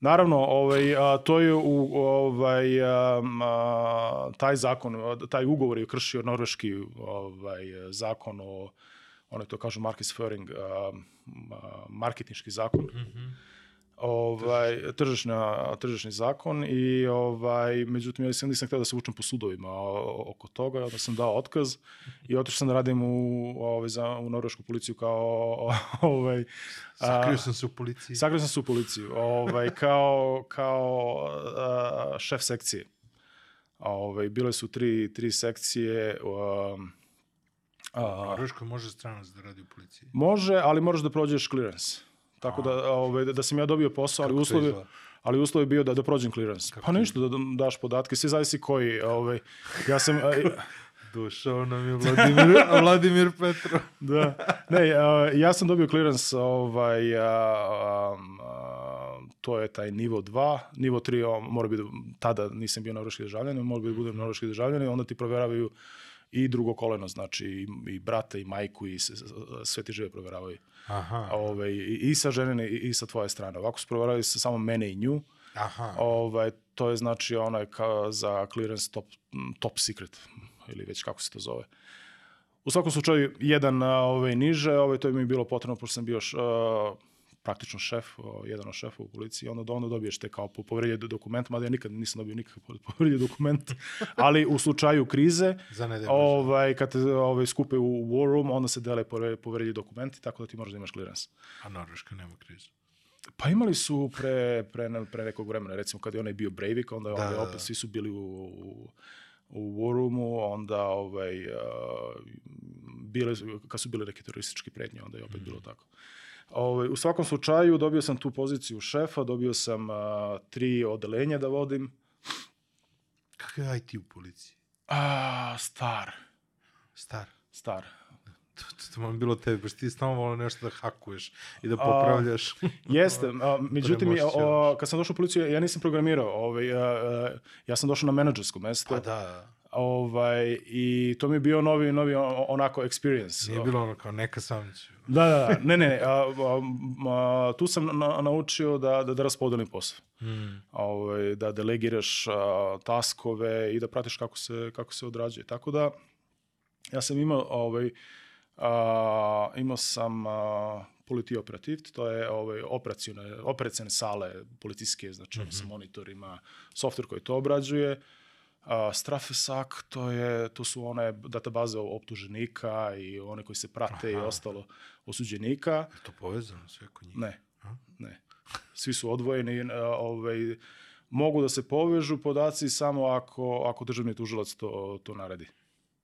Naravno, ovaj, a, to je u, ovaj, a, a, taj zakon, taj ugovor je kršio norveški ovaj, zakon o, ono to kažu marketsføring, a, a, marketinški zakon Mhm. Ovaj tržišna tržišni zakon i ovaj međutim ja sam nisam hteo da se vučem po sudovima oko toga onda sam dao otkaz i otišao sam da radim u ovaj za u norvešku policiju kao ovaj Sakrio sam se u policiji. sakrio sam se u policiju ovaj kao kao a, šef sekcije ovaj bile su tri tri sekcije um, a, Norveškoj može stranac da radi u policiji. može ali moraš da prođeš clearance tako da ovaj da, sam ja dobio posao ali uslovi ali uslov je bio da da prođem clearance. Kako pa ništa da da daš podatke, sve zavisi koji, ovaj ja sam Došao nam je Vladimir, Vladimir Petro. da ne, ja sam dobio clearance ovaj a, a, a, to je taj nivo 2, nivo 3 on mora biti tada nisam bio norveški državljanin, mora biti da budem norveški državljanin, onda ti proveravaju i drugo koleno, znači i, i brata i majku i sve ti žive proveravaju. Aha, Ovaj, i, i sa ženine i, i sa tvoje strane. Ovako su proveravali sa samo mene i nju, aha. Ovaj, to je znači onaj ka, za clearance top, top secret, ili već kako se to zove. U svakom slučaju, jedan ovaj, niže, ovaj, to je mi bilo potrebno, pošto sam bio š, a, praktično šef, jedan od šefa u policiji, onda, onda dobiješ te kao po- povredlje do- dokument, mada ja nikad nisam dobio nikakav po- povredlje dokument, ali u slučaju krize, Bože. ovaj, kad te ovaj, skupe u war room, onda se dele povre- povredlji dokumenti, tako da ti moraš da imaš clearance. A Norveška nema krizu. Pa imali su pre, pre, pre nekog vremena, recimo kad je onaj bio Breivik, onda, onda da, opet da. svi su bili u, u, u War Roomu, onda ovaj, uh, bile, kad su bile neke terorističke pretnje, onda je opet bilo tako. Ovaj, u svakom slučaju dobio sam tu poziciju šefa, dobio sam uh, tri odelenja da vodim. Kakav je IT u policiji? A, star, Star. star. To, to, to vam bilo tebi, baš ti stalno volio nešto da hakuješ i da popravljaš. Jeste, a, međutim, o, Premošćavaš. kad sam došao u policiju, ja nisam programirao, ovaj, a, a, ja sam došao na menadžersko mesto. pa da, Ovaj, I to mi je bio novi, novi onako experience. nije bilo ono kao neka sam ću. Da, da, da. Ne, ne, a, a, a, tu sam na, naučio da, da, da raspodelim posao. Mm. Ovaj, da delegiraš a, taskove i da pratiš kako se, kako se odrađuje. Tako da, ja sam imao, ovaj, a, imao sam a, politi operativ, to je ovaj, operacione, operacione sale policijske, znači mm -hmm. sa monitorima, softver koji to obrađuje. A, Strafesak, to, je, to su one databaze optuženika i one koji se prate i Aha. ostalo osuđenika. Je to povezano sve kod njih? Ne, A? ne. Svi su odvojeni, a, ovaj, mogu da se povežu podaci samo ako, ako državni tužilac to, to naredi.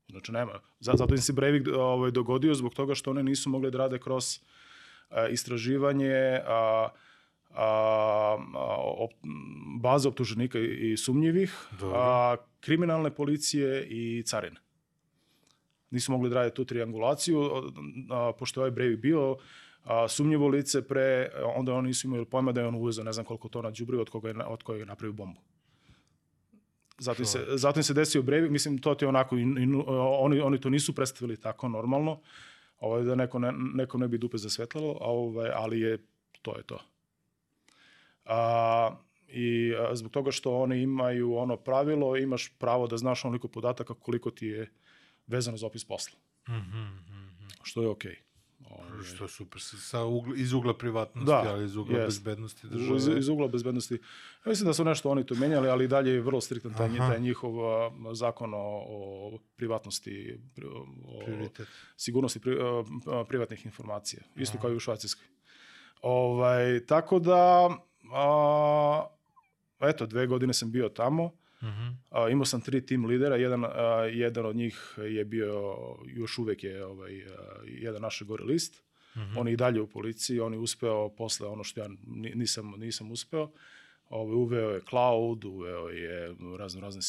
Znači nema. Za- Zato im se Breivik ovaj, dogodio zbog toga što one nisu mogle da rade kroz a, istraživanje a, op, baze optuženika i, sumnjivih, a, kriminalne policije i carine. Nisu mogli da rade tu triangulaciju, a, pošto je ovaj Breivik bio a, sumnjivo lice pre, onda oni nisu imali pojma da je on uvezao ne znam koliko tona đubriva od koga je, od kojeg je napravio bombu. Zato im se, zato im se desio Breivik, mislim, to ti onako, i, i, oni, oni to nisu predstavili tako normalno, ovaj, da neko ne, neko ne bi dupe zasvetlalo, ovaj, ali je, to je to. A, I a, zbog toga što oni imaju ono pravilo, imaš pravo da znaš onoliko podataka koliko ti je vezano za opis posla, Mhm, mhm. što je okej. Ovaj, Što je super, sa, ugla, iz ugla privatnosti, Da, ali iz ugla jest. bezbednosti Iz, države. iz ugla bezbednosti. Ja mislim da su nešto oni tu menjali, ali dalje je vrlo striktan taj, Aha. taj njihov zakon o, o privatnosti, pri- o Prioritet. sigurnosti pri, privatnih informacija. Isto kao i u Švajcarskoj. Ovaj, tako da, a, eto, dve godine sam bio tamo. Mhm. A, imao sam tri tim lidera, jedan, a, jedan od njih je bio, još uvek je ovaj, a, jedan naš gore list. Mhm. On je i dalje u policiji, on je uspeo posle ono što ja ni- nisam, nisam uspeo. Ovaj, uveo je cloud, uveo je razno razne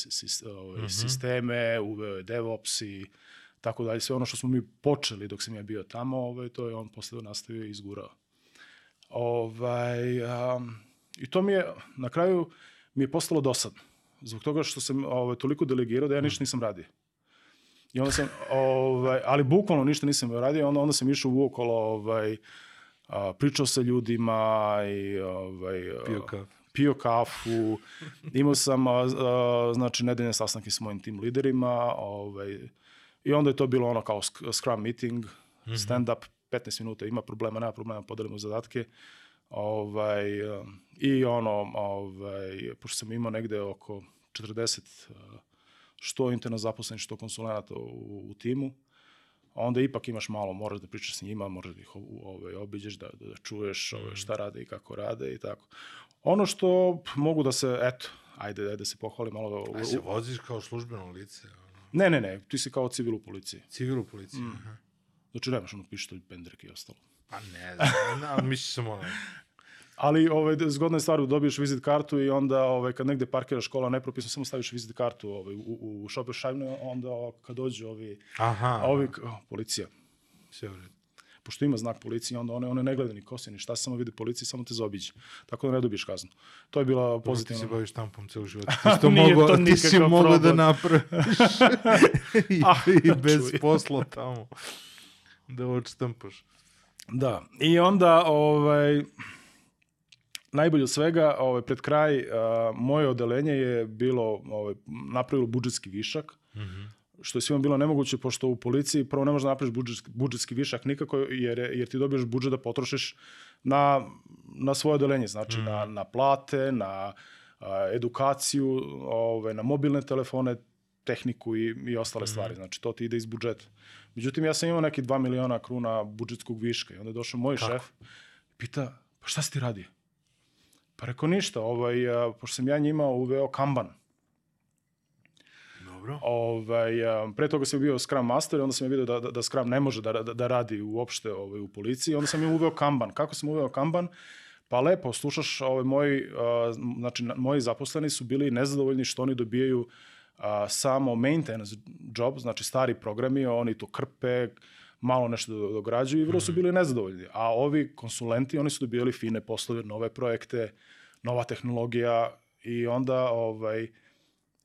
ovaj, Mhm. sisteme, uveo je DevOps i tako dalje. Sve ono što smo mi počeli dok sam ja bio tamo, ovaj, to je on posle nastavio i izgurao. Ovaj, um, I to mi je, na kraju, mi je postalo dosadno. Zbog toga što sam ovaj, toliko delegirao da ja ništa nisam radio. I onda sam, ovaj, ali bukvalno ništa nisam radio, onda, onda sam išao uokolo, ovaj, a, pričao sa ljudima i ovaj, a, Pio kafu. pio kafu, imao sam a, a, znači nedeljne sastanke s mojim tim liderima, ovaj, i onda je to bilo ono kao scrum meeting, stand up, 15 minuta, ima problema, nema problema, podelimo zadatke. Ovaj, I ono, ovaj, pošto sam imao negde oko 40 a, što interno zaposlenih, što konsulenata u, u timu, onda ipak imaš malo, moraš da pričaš s njima, moraš da ih ovaj, obiđeš, da, da čuješ ovaj, šta rade i kako rade i tako. Ono što mogu da se, eto, ajde, ajde da se pohvalim malo. u- A se voziš kao službeno lice? ono? Ne, ne, ne, ti si kao civil u policiji. Civil u policiji? Mm. Aha. Znači nemaš ono pištolj, pendrek i ostalo. Pa ne znam, ali misliš sam ono... Ali ovaj, zgodna je stvar, dobiješ vizit kartu i onda ovaj, kad negde parkiraš kola nepropisno, samo staviš vizit kartu ovaj, u, u šoper šajnu, onda kad dođu ovi, Aha, ovi, oh, policija, sve u redu. pošto ima znak policije, onda one, one ne gleda ni kosi, ni šta, samo vide policiju, samo te zaobiđe. Tako da ne dobiješ kaznu. To je bila Ti pozitivna. se baviš štampom ceo život. Ti si to mogo, to ti si mogo da napraviš. I, Ah, I bez čuj. posla tamo. Da odštampaš. Da, i onda, ovaj, najbolje od svega, ovaj, pred kraj, a, moje odelenje je bilo, ovaj, napravilo budžetski višak, Mhm. što je svima bilo nemoguće, pošto u policiji prvo ne možeš da napraviš budžetski, budžetski višak nikako, jer, jer ti dobiješ budžet da potrošiš na, na svoje odelenje, znači mm. na, na plate, na a, edukaciju, ove, na mobilne telefone, tehniku i, i ostale mm. stvari, znači to ti ide iz budžeta. Međutim, ja sam imao neki 2 miliona kruna budžetskog viška i onda je došao moj Kako? šef i pita, pa šta si ti radio? Pa rekao ništa, ovaj, a, pošto sam ja njima uveo Kanban. Dobro. Ovaj, a, pre toga sam bio Scrum Master i onda sam je vidio da, da, da Scrum ne može da, da, da radi uopšte ovaj, u policiji. Onda sam im uveo Kanban. Kako sam uveo Kanban? Pa lepo, slušaš, ovaj, moji, a, znači, moji zaposleni su bili nezadovoljni što oni dobijaju a, samo maintenance job, znači stari programi, oni to krpe, malo nešto dograđuju i vrlo su mhm. bili nezadovoljni. A ovi konsulenti, oni su dobijali fine poslove, nove projekte, nova tehnologija i onda ovaj,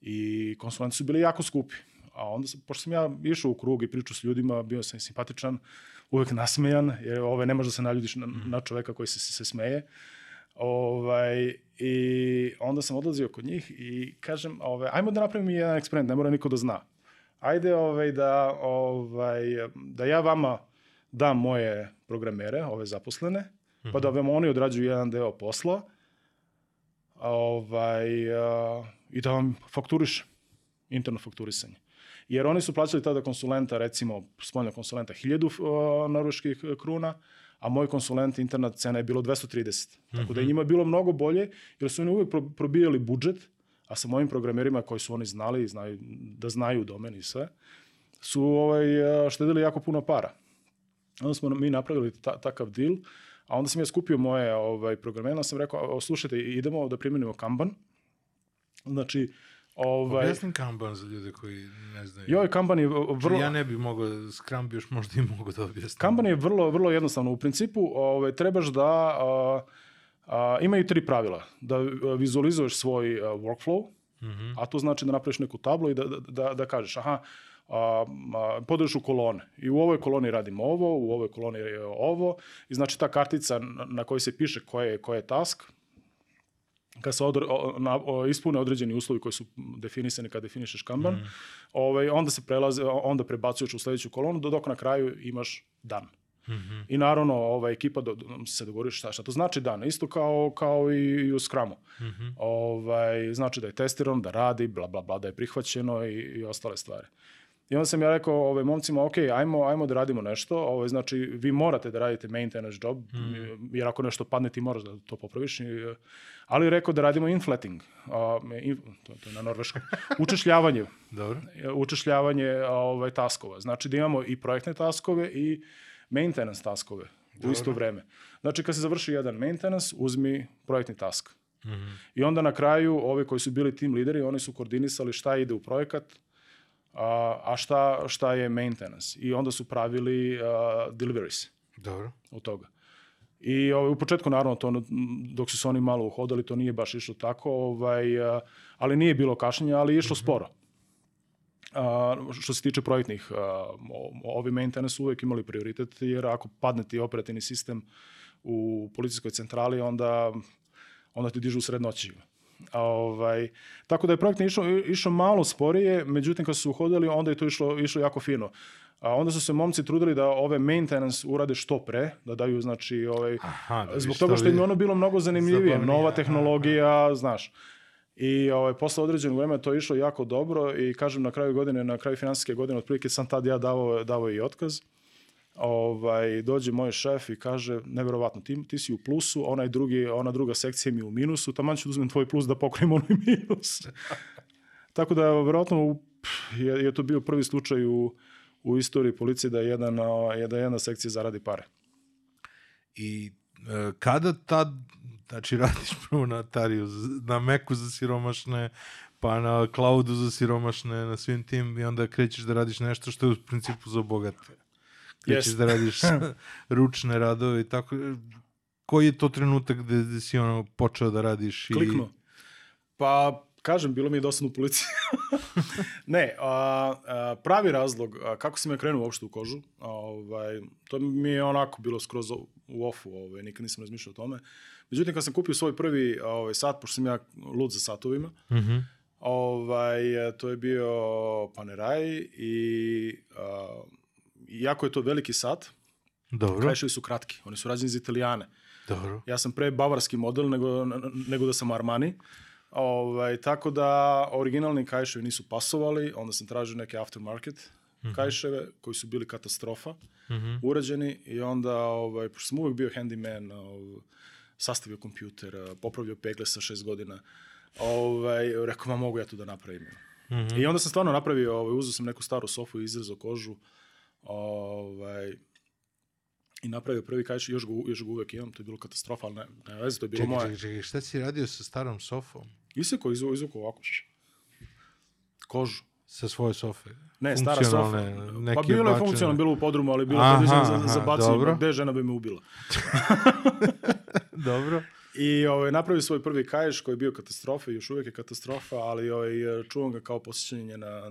i konsulenti su bili jako skupi. A onda, sam, pošto sam ja išao u krug i pričao s ljudima, bio sam simpatičan, uvek nasmejan, jer ove, ne možeš da se naljudiš na, mhm. na čoveka koji se, se, se smeje. Ovaj, I onda sam odlazio kod njih i kažem, ovaj, ajmo da napravimo jedan eksperiment, ne mora niko da zna ajde ovaj, da, ovaj, da ja vama dam moje programere, ove zaposlene, mm -hmm. pa da vam oni odrađuju jedan deo posla ovaj, a, i da vam fakturiš interno fakturisanje. Jer oni su plaćali tada konsulenta, recimo, spoljnog konsulenta, 1000 norveških kruna, a moj konsulent internet cena je bilo 230. Mm -hmm. Tako da je mhm. njima bilo mnogo bolje, jer su oni uvek probijali budžet, a sa mojim programerima koji su oni znali, znaju, da znaju domen i sve, su ovaj, štedili jako puno para. Onda smo mi napravili ta, takav deal, a onda sam ja skupio moje ovaj, programere, onda sam rekao, slušajte, idemo da primjenimo Kanban. Znači, Ovaj, Objasnim Kanban za ljude koji ne znaju. Joj, Kanban je vrlo... Či ja ne bih mogao, Scrum bi još možda i mogu da objasnim. Kanban je vrlo, vrlo jednostavno. U principu ovaj, trebaš da... Uh, A, imaju tri pravila. Da vizualizuješ svoj a, workflow, mm -hmm. a to znači da napraviš neku tablu i da, da, da, da kažeš, aha, a, a, podeliš u kolone. I u ovoj koloni radim ovo, u ovoj koloni je ovo. I znači ta kartica na kojoj se piše koje je, koje je task, kad se odre, na, o, ispune određeni uslovi koji su definisani kad definišeš Kanban, mm. ovaj, onda se prelaze, onda prebacuješ u sledeću kolonu, dok na kraju imaš dan. Mm -hmm. I naravno, ova ekipa do, do, se dogovori šta, šta to znači dan, isto kao, kao i, u Scrumu. Mm -hmm. ovaj, znači da je testirano, da radi, bla, bla, bla, da je prihvaćeno i, i ostale stvari. I onda sam ja rekao ovaj, momcima, ok, ajmo, ajmo da radimo nešto, ovaj, znači vi morate da radite maintenance job, mm. jer ako nešto padne ti moraš da to popraviš, ali rekao da radimo inflating, uh, in, to, to je na norveškom, učešljavanje, Dobro. učešljavanje ovaj, taskova, znači da imamo i projektne taskove i maintenance taskove u isto vreme. Znači, kad se završi jedan maintenance, uzmi projektni task. Mm -hmm. I onda na kraju, ovi koji su bili tim lideri, oni su koordinisali šta ide u projekat, a, a šta, šta je maintenance. I onda su pravili uh, deliveries. Dobro. Od toga. I ovaj, u početku, naravno, to, dok su se oni malo uhodali, to nije baš išlo tako, ovaj, ali nije bilo kašnjenja, ali je išlo mm -hmm. sporo. A, što se tiče projektnih, a, ovi maintenance su uvek imali prioritet, jer ako padne ti operativni sistem u policijskoj centrali, onda, onda ti dižu u sred noći. Ovaj, tako da je projekt išao, išao malo sporije, međutim kad su uhodili, onda je to išlo, išlo jako fino. A onda su se momci trudili da ove maintenance urade što pre, da daju znači ovaj Aha, da zbog toga što im ono bilo mnogo zanimljivije, zabavnije. nova tehnologija, aha. znaš. I ovaj, posle određenog vremena to je išlo jako dobro i kažem na kraju godine, na kraju finansijske godine, otprilike sam tad ja davao, davao i otkaz. Ovaj, dođe moj šef i kaže, neverovatno, ti, ti si u plusu, onaj drugi, ona druga sekcija mi je u minusu, tamo ću da uzmem tvoj plus da pokrijem onaj minus. Tako da, verovatno, je, je to bio prvi slučaj u, u istoriji policije da jedan, da jedna sekcija zaradi pare. I e, kada tad Znači, radiš prvo na Atariju, na Meku za siromašne, pa na cloudu za siromašne, na svim tim i onda krećeš da radiš nešto što je u principu za bogate. Krećeš yes. da radiš ručne radove i tako. Koji je to trenutak gde, gde si ono počeo da radiš? I... Kliknu. Pa, kažem, bilo mi je dosadno u policiji. ne, a, a, pravi razlog, a, kako sam ja krenuo uopšte u kožu, a, ovaj, to mi je onako bilo skroz u ofu, ovaj, nikad nisam razmišljao o tome. Međutim, kad sam kupio svoj prvi ovaj, sat, pošto sam ja lud za satovima, mm -hmm. Ovaj, to je bio Panerai i uh, iako je to veliki sat, Dobro, kajševi su kratki, oni su rađeni za italijane. dobro. Ja sam pre bavarski model nego, nego da sam Armani. Ovaj, tako da originalni kajševi nisu pasovali, onda sam tražio neke aftermarket kajševe koji su bili katastrofa, Mhm. urađeni i onda, ovaj, pošto sam uvek bio handyman, ovaj, sastavio kompjuter, popravljao pegle sa šest godina, ovaj, rekao, ma mogu ja to da napravim. Mhm. I onda sam stvarno napravio, ovaj, uzeo sam neku staru sofu i izrezao kožu, ovaj, i napravio prvi kajš, još ga, još ga uvek imam, to je bilo katastrofa, ali ne, ne veze, to je bilo Čekaj, moje. čekaj, čekaj, šta si radio sa starom sofom? Iseko, izvuko, izvuko ovako. Kožu. Sa svoje sofe? Ne, stara sofa. Neke Pa bilo je funkcionalno, bilo u podrumu, ali bilo je predviđeno za, za bacanje, gde žena bi me ubila. Dobro. I ovaj, napravio svoj prvi kaješ koji je bio katastrofa, još uvijek je katastrofa, ali ovaj, čuvam ga kao posjećanje na,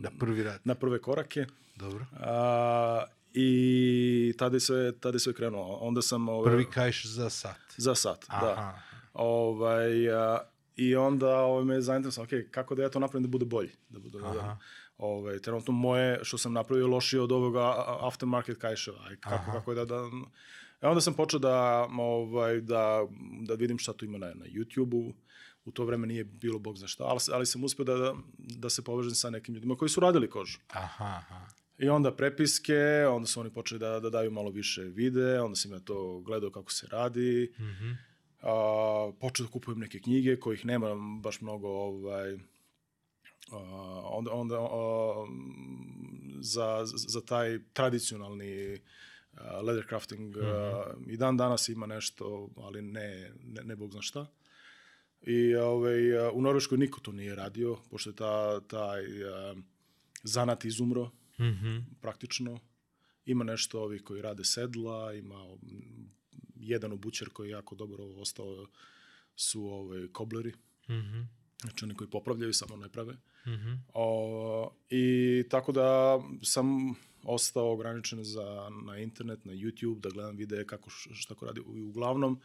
Da, prvi rad. na prve korake. Dobro. A, I tada je sve, tada je sve krenulo. Onda sam... Ovaj, Prvi kajš za sat. Za sat, da. Aha. Ovaj, a, I onda ovaj, me zainteresovalo, ok, kako da ja to napravim da bude bolji. Da bude, da, Aha. ovaj, trenutno moje što sam napravio je lošije od ovoga aftermarket kajševa. Aj, kako, Aha. kako je da, da... E onda sam počeo da, ovaj, da, da vidim šta tu ima na, na YouTube-u. U to vreme nije bilo bog za šta, ali, ali sam uspio da, da, da se povežem sa nekim ljudima koji su radili kožu. Aha, aha. I onda prepiske, onda su oni počeli da, da daju malo više vide, onda sam ja to gledao kako se radi. Mhm. A, počeo da kupujem neke knjige kojih nema baš mnogo ovaj, a, onda, onda a, za, za taj tradicionalni leather crafting a, i dan danas ima nešto, ali ne, ne, ne bog zna šta. I ovaj, a, u Norveškoj niko to nije radio, pošto je ta, taj zanat izumro Mhm. praktično. Ima nešto ovih koji rade sedla, ima mm, jedan obućar koji je jako dobro ostao su ovaj, kobleri, Mhm. Znači oni koji popravljaju, samo ne prave. Mhm. O, I tako da sam ostao ograničen za, na internet, na YouTube, da gledam videe kako šta ko radi. I uglavnom,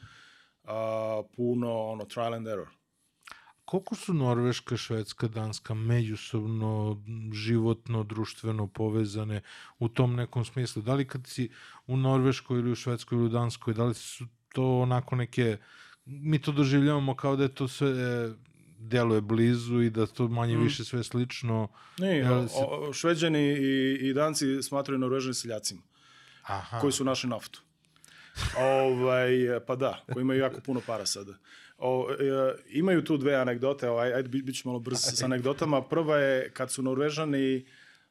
a, puno ono, trial and error. Koliko su Norveška, Švedska, Danska međusobno, životno, društveno povezane u tom nekom smislu? Da li kad si u Norveškoj ili u Švedskoj ili u Danskoj, da li su to onako neke... Mi to doživljavamo kao da je to sve deluje blizu i da to manje više sve slično. Ne, Jel se- o, šveđani i, i danci smatraju Norvežani seljacima. Aha. koji su našli naftu. ovaj, pa da, koji imaju jako puno para sada. O, e, imaju tu dve anegdote, ovaj, ajde, bit, bit ću malo brz sa anegdotama. Prva je kad su Norvežani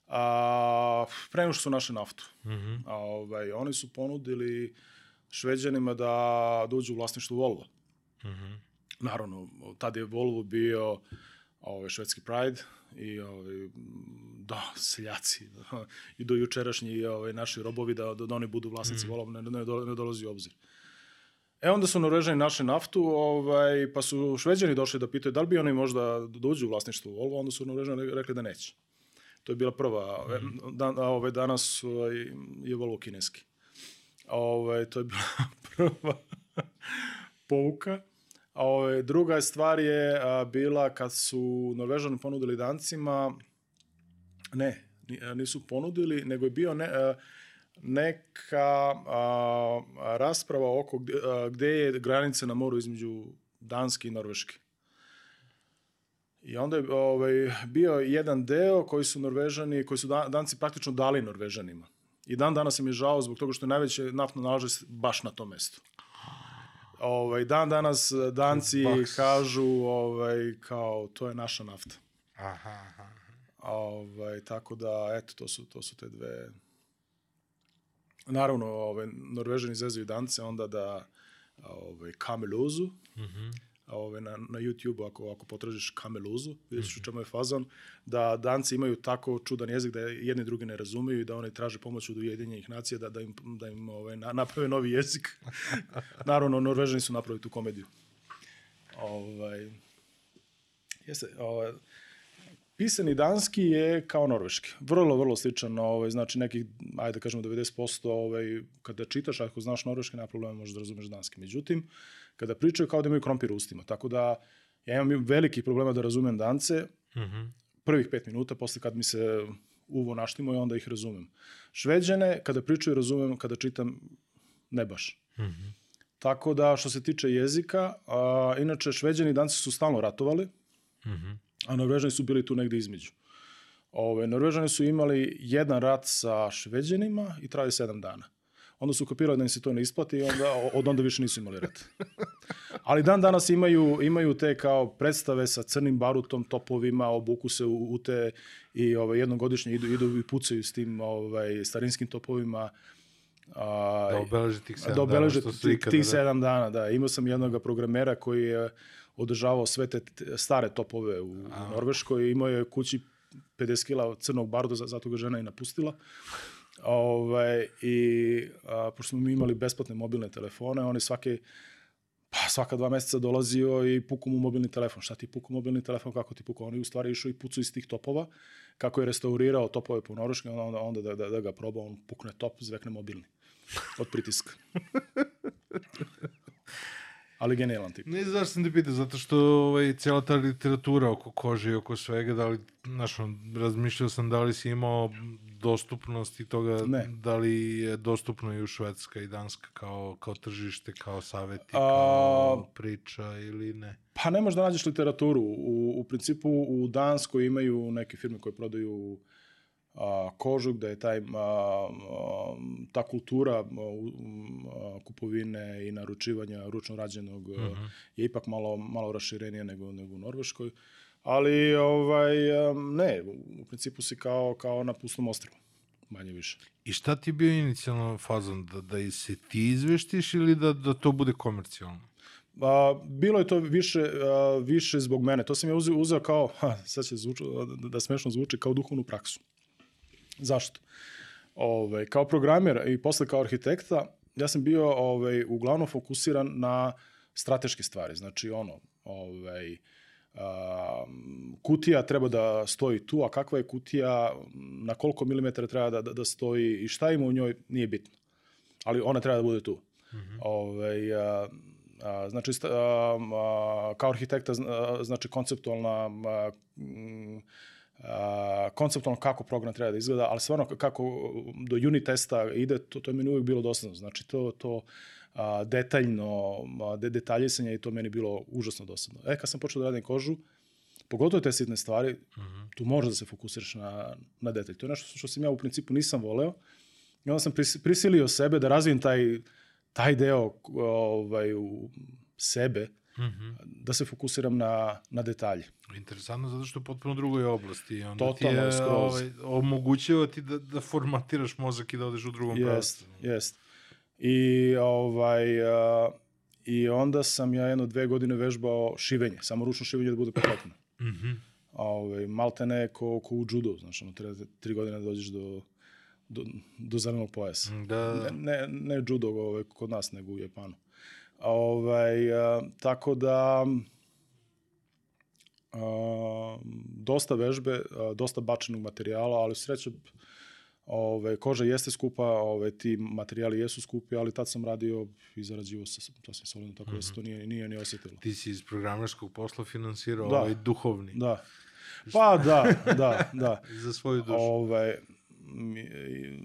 a, pre nego što su našli naftu. Mhm. A, ovaj, oni su ponudili Šveđanima da dođu u vlasništvo Volvo. Mhm. Naravno, tad je Volvo bio ovaj, švedski Pride i ovaj, da, seljaci i do jučerašnji ovaj, naši robovi da, da, oni budu vlasnici mm. Volvo, ne, ne, ne dolazi u obzir. E onda su Norvežani našli naftu, ovaj, pa su Šveđani došli da pitaju da li bi oni možda dođu u vlasništvo Volvo, onda su Norvežani rekli da neće. To je bila prva. Mm. Dan, a, ovaj, danas ovaj, je Volvo kineski. Ovaj, to je bila prva pouka. A ovaj, druga stvar je a, bila kad su Norvežani ponudili Dancima, ne, nisu ponudili, nego je bio ne, a, neka a, rasprava oko gde je granica na moru između Danske i Norveške. I onda je ovaj, bio jedan deo koji su Norvežani, koji su Dan- Danci praktično dali Norvežanima. I dan danas im je žao zbog toga što je najveće naftno nalaže baš na tom mestu. Ovaj, dan danas eh, Danci Baks. kažu ovaj, kao to je naša nafta. Aha, aha. Ovaj, tako da, eto, to su, to su te dve... Naravno, ovaj, Norvežani zezaju Dance onda da ovaj, kameluzu, Mhm. Ovaj, na, na YouTube ako, ako potražiš kameluzu, ćeš u čemu je fazon, da danci imaju tako čudan jezik da jedni drugi ne razumeju i da oni traže pomoć od ujedinjenih nacija da, da im, da im ovaj, na, naprave novi jezik. Naravno, Norvežani su napravili tu komediju. Ovaj, jeste, ovaj, pisani danski je kao norveški. Vrlo, vrlo sličan, ovaj, znači nekih, ajde da kažemo 90%, ovaj, kada čitaš, ako znaš norveški, nema problema, možeš da razumeš danski. Međutim, kada pričaju kao da imaju krompir u ustima, tako da Ja imam veliki problema da razumem dance, Mhm. prvih pet minuta, posle kad mi se uvo naštimo i onda ih razumem. Šveđane, kada pričaju, razumem, kada čitam, ne baš. Mhm. Tako da, što se tiče jezika, a, inače, šveđani i danci su stalno ratovali, Mhm. a Norvežani su bili tu negde između. Ove, Norvežani su imali jedan rat sa šveđanima i trajali sedam dana. Onda su kapirali da im se to ne isplati i onda, od onda više nisu imali rat. Ali dan danas imaju, imaju te kao predstave sa crnim barutom, topovima, obuku se u, u te i ovaj, jednogodišnje idu, idu i pucaju s tim ovaj, starinskim topovima. A, Da obeleži tih sedam da obeleže dana, tih, ikada, tih da. sedam dana, da. Imao sam jednog programera koji je održavao sve te stare topove u, u Norveškoj. Imao je kući 50 kila crnog baruda, za- zato ga žena i napustila. Ovaj, I a, pošto smo mi imali besplatne mobilne telefone, on je svake pa svaka dva meseca dolazio i puku mu mobilni telefon. Šta ti puku mobilni telefon, kako ti puku? On je u stvari išao i pucao iz tih topova, kako je restaurirao topove po Norveškoj, onda, onda da, da, da ga proba, on pukne top, zvekne mobilni od pritiska. Ali genijalan tip. Ne znam zašto sam te pitao, zato što ovaj, cijela ta literatura oko kože i oko svega, da li, znaš, razmišljao sam da li si imao dostupnost i toga, Ne. da li je dostupno i u Švedska i Danska kao, kao tržište, kao saveti, A- kao priča ili ne? Pa ne možeš da nađeš literaturu. U, u principu u Danskoj imaju neke firme koje prodaju a, kožu, gde je taj, a, a, ta kultura a, a, kupovine i naručivanja ručno rađenog a, je ipak malo, malo raširenije nego, nego u Norveškoj. Ali ovaj, ne, u principu si kao, kao na pustom ostrvu, manje više. I šta ti je bio inicijalno fazon? Da, da se ti izveštiš ili da, da to bude komercijalno? A, bilo je to više, a, više zbog mene. To sam ja uzeo, uzeo kao, ha, sad će zvuči, da, da smešno zvuči, kao duhovnu praksu. Zašto? Ove, kao programer i posle kao arhitekta, ja sam bio ovaj, uglavnom fokusiran na strateške stvari. Znači, ono, ovaj, a, kutija treba da stoji tu, a kakva je kutija, na koliko milimetara treba da, da, da stoji i šta ima u njoj, nije bitno. Ali ona treba da bude tu. Ovaj, a, a, znači, a, a, kao arhitekta, a, znači, konceptualna a, mm, a, konceptualno kako program treba da izgleda, ali stvarno kako do unit testa ide, to, to je meni uvijek bilo dosadno. Znači, to, to a, detaljno, a, de, detaljisanje i to meni bilo užasno dosadno. E, kad sam počeo da radim kožu, pogotovo te sitne stvari, tu možeš da se fokusiraš na, na detalj. To je nešto što sam ja u principu nisam voleo. I onda sam pris, prisilio sebe da razvijem taj, taj deo ovaj, u sebe, Mhm. da se fokusiram na, na detalje. Interesantno zato što je potpuno drugoj oblasti onda Totalno, ti je skroz. ovaj, omogućava ti da, da formatiraš mozak i da odeš u drugom pravcu. Jest, jest. I, ovaj, a, I onda sam ja jedno dve godine vežbao šivenje, samo ručno šivenje da bude kompletno. Mhm. ovaj, malte ne ko, ko u judu, znaš, ono, treba tri godine da dođeš do, do, do zelenog pojasa. Da, Ne, ne, ne judo ovaj, kod nas, nego u Japanu. Ovaj, a, tako da, a, dosta vežbe, a, dosta bačenog materijala, ali sreće, Ove, koža jeste skupa, ove, ti materijali jesu skupi, ali tad sam radio i zarađivo sa sasvim solidno, tako da se to nije, nije ni osjetilo. ti si iz programerskog posla finansirao Da. ovaj duhovni Da. Pa da, da, da. za svoju dušu. Mi- i-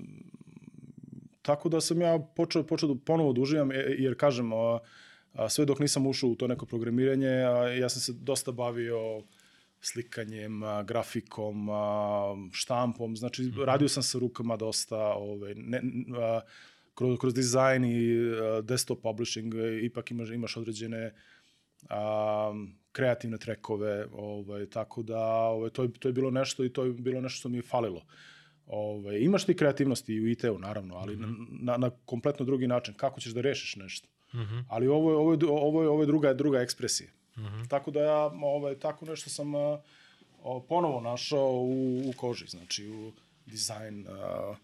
tako da sam ja počeo, počeo da ponovo da uživam, e, jer kažem, a, a, sve dok nisam ušao u to neko programiranje, a, ja sam se dosta bavio slikanjem, grafikom, štampom, znači radio sam sa rukama dosta, ovaj, ne, a, kroz, kroz dizajn i desktop publishing e, ipak imaš, imaš određene a, kreativne trekove, ovaj, tako da ovaj, to, je, to je bilo nešto i to je bilo nešto što mi je falilo. Ovaj, imaš ti kreativnosti i u IT-u, naravno, ali mm -hmm. na, na kompletno drugi način. Kako ćeš da rešiš nešto? Mm -hmm. Ali ovo je, ovo je, ovo je, ovo je druga, druga ekspresija. Mm -hmm. Tako da ja ovaj, tako nešto sam o, ponovo našao u, u koži, znači u dizajn, a,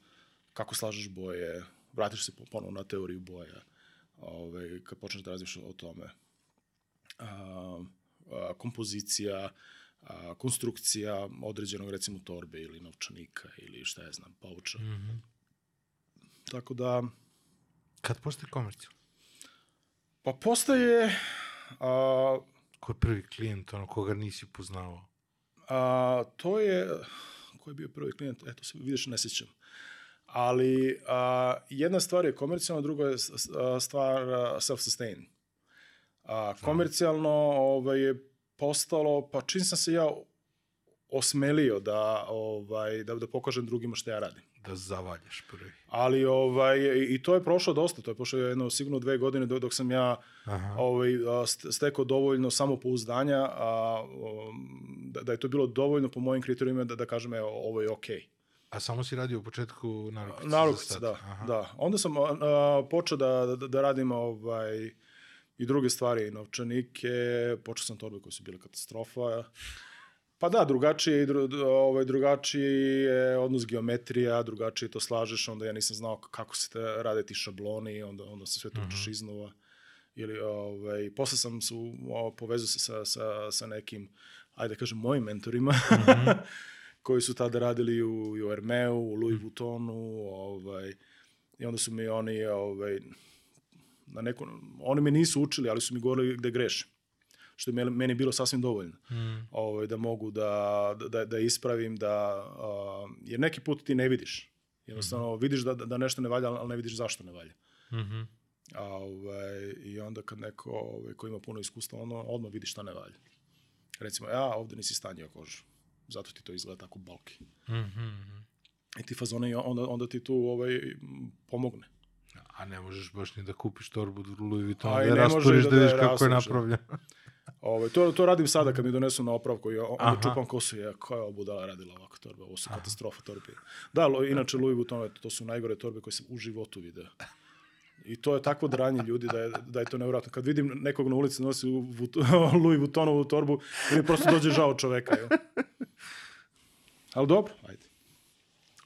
kako slažeš boje, vratiš se po- ponovo na teoriju boja, ovaj, kad počneš da razmišljaš o tome a, a, kompozicija, a, konstrukcija određenog recimo torbe ili novčanika ili šta ja znam, pauča. Mm -hmm. Tako da, Kad postaje komercijal? pa postaje, a, Ko je prvi klijent, ono, koga nisi poznavao? A, to je, ko je bio prvi klijent, eto se vidiš, ne sjećam. Ali a, jedna stvar je komercijalna, druga je stvar self-sustain. A, komercijalno ovaj, je postalo, pa čim sam se ja osmelio da, ovaj, da, da pokažem drugima što ja radim. Da zavaljaš prvi. Ali ovaj, i- to je prošlo dosta, to je prošlo jedno sigurno dve godine dok, dok sam ja Aha. ovaj, stekao dovoljno samopouzdanja, a, um, da, da je to bilo dovoljno po mojim kriterijima da, da kažem, evo, ovo je okej. A samo si radio u početku? Narukice, za da? Aha. da. Onda sam a, počeo da, da, da radim ovaj, i druge stvari, novčanike, počeo sam torbe koje su bile katastrofa. Pa da, drugačije, dru, ovaj, drugačiji je odnos geometrija, drugačije to slažeš, onda ja nisam znao kako se te rade ti šabloni, onda, onda se sve to učiš iznova. Ili, ovaj, posle sam su, o, povezao se sa, sa, sa nekim, ajde da kažem, mojim mentorima, koji su tada radili u, u Hermeu, u Louis Vuittonu, ovaj, i onda su mi oni, ovaj, na neko, oni me nisu učili, ali su mi govorili gde grešim što je meni- bilo sasvim dovoljno. Mm. Ovaj, da mogu da, da, da ispravim, da, a, jer neki put ti ne vidiš. Jednostavno, vidiš da, da nešto ne valja, ali ne vidiš zašto ne valja. Mhm. A, ovaj, I onda kad neko ovaj, ko ima puno iskustva, ono, odmah vidi šta ne valja. Recimo, ja ovde nisi stanjio kožu. Zato ti to izgleda tako balki. Mhm. I ti fazone, onda, onda ti tu ovaj, pomogne. A ne možeš baš ni da kupiš torbu Louis Vuitton, A i da je rastoriš da- da, da vidiš kako je rastoriš, da. napravljen. Ovaj, to, to radim sada kad mi donesu na opravku i onda Aha. čupam kosu i ja, koja je budala radila ovako torbe, ovo su katastrofa torbe. Da, lo, inače Louis Vuitton, to su najgore torbe koje sam u životu video. I to je takvo dranje ljudi da je, da je to nevjerojatno. Kad vidim nekog na ulici nosi u Vut- Louis Vuittonovu torbu, mi prosto dođe žao čoveka. Jel? Ali dobro, ajde.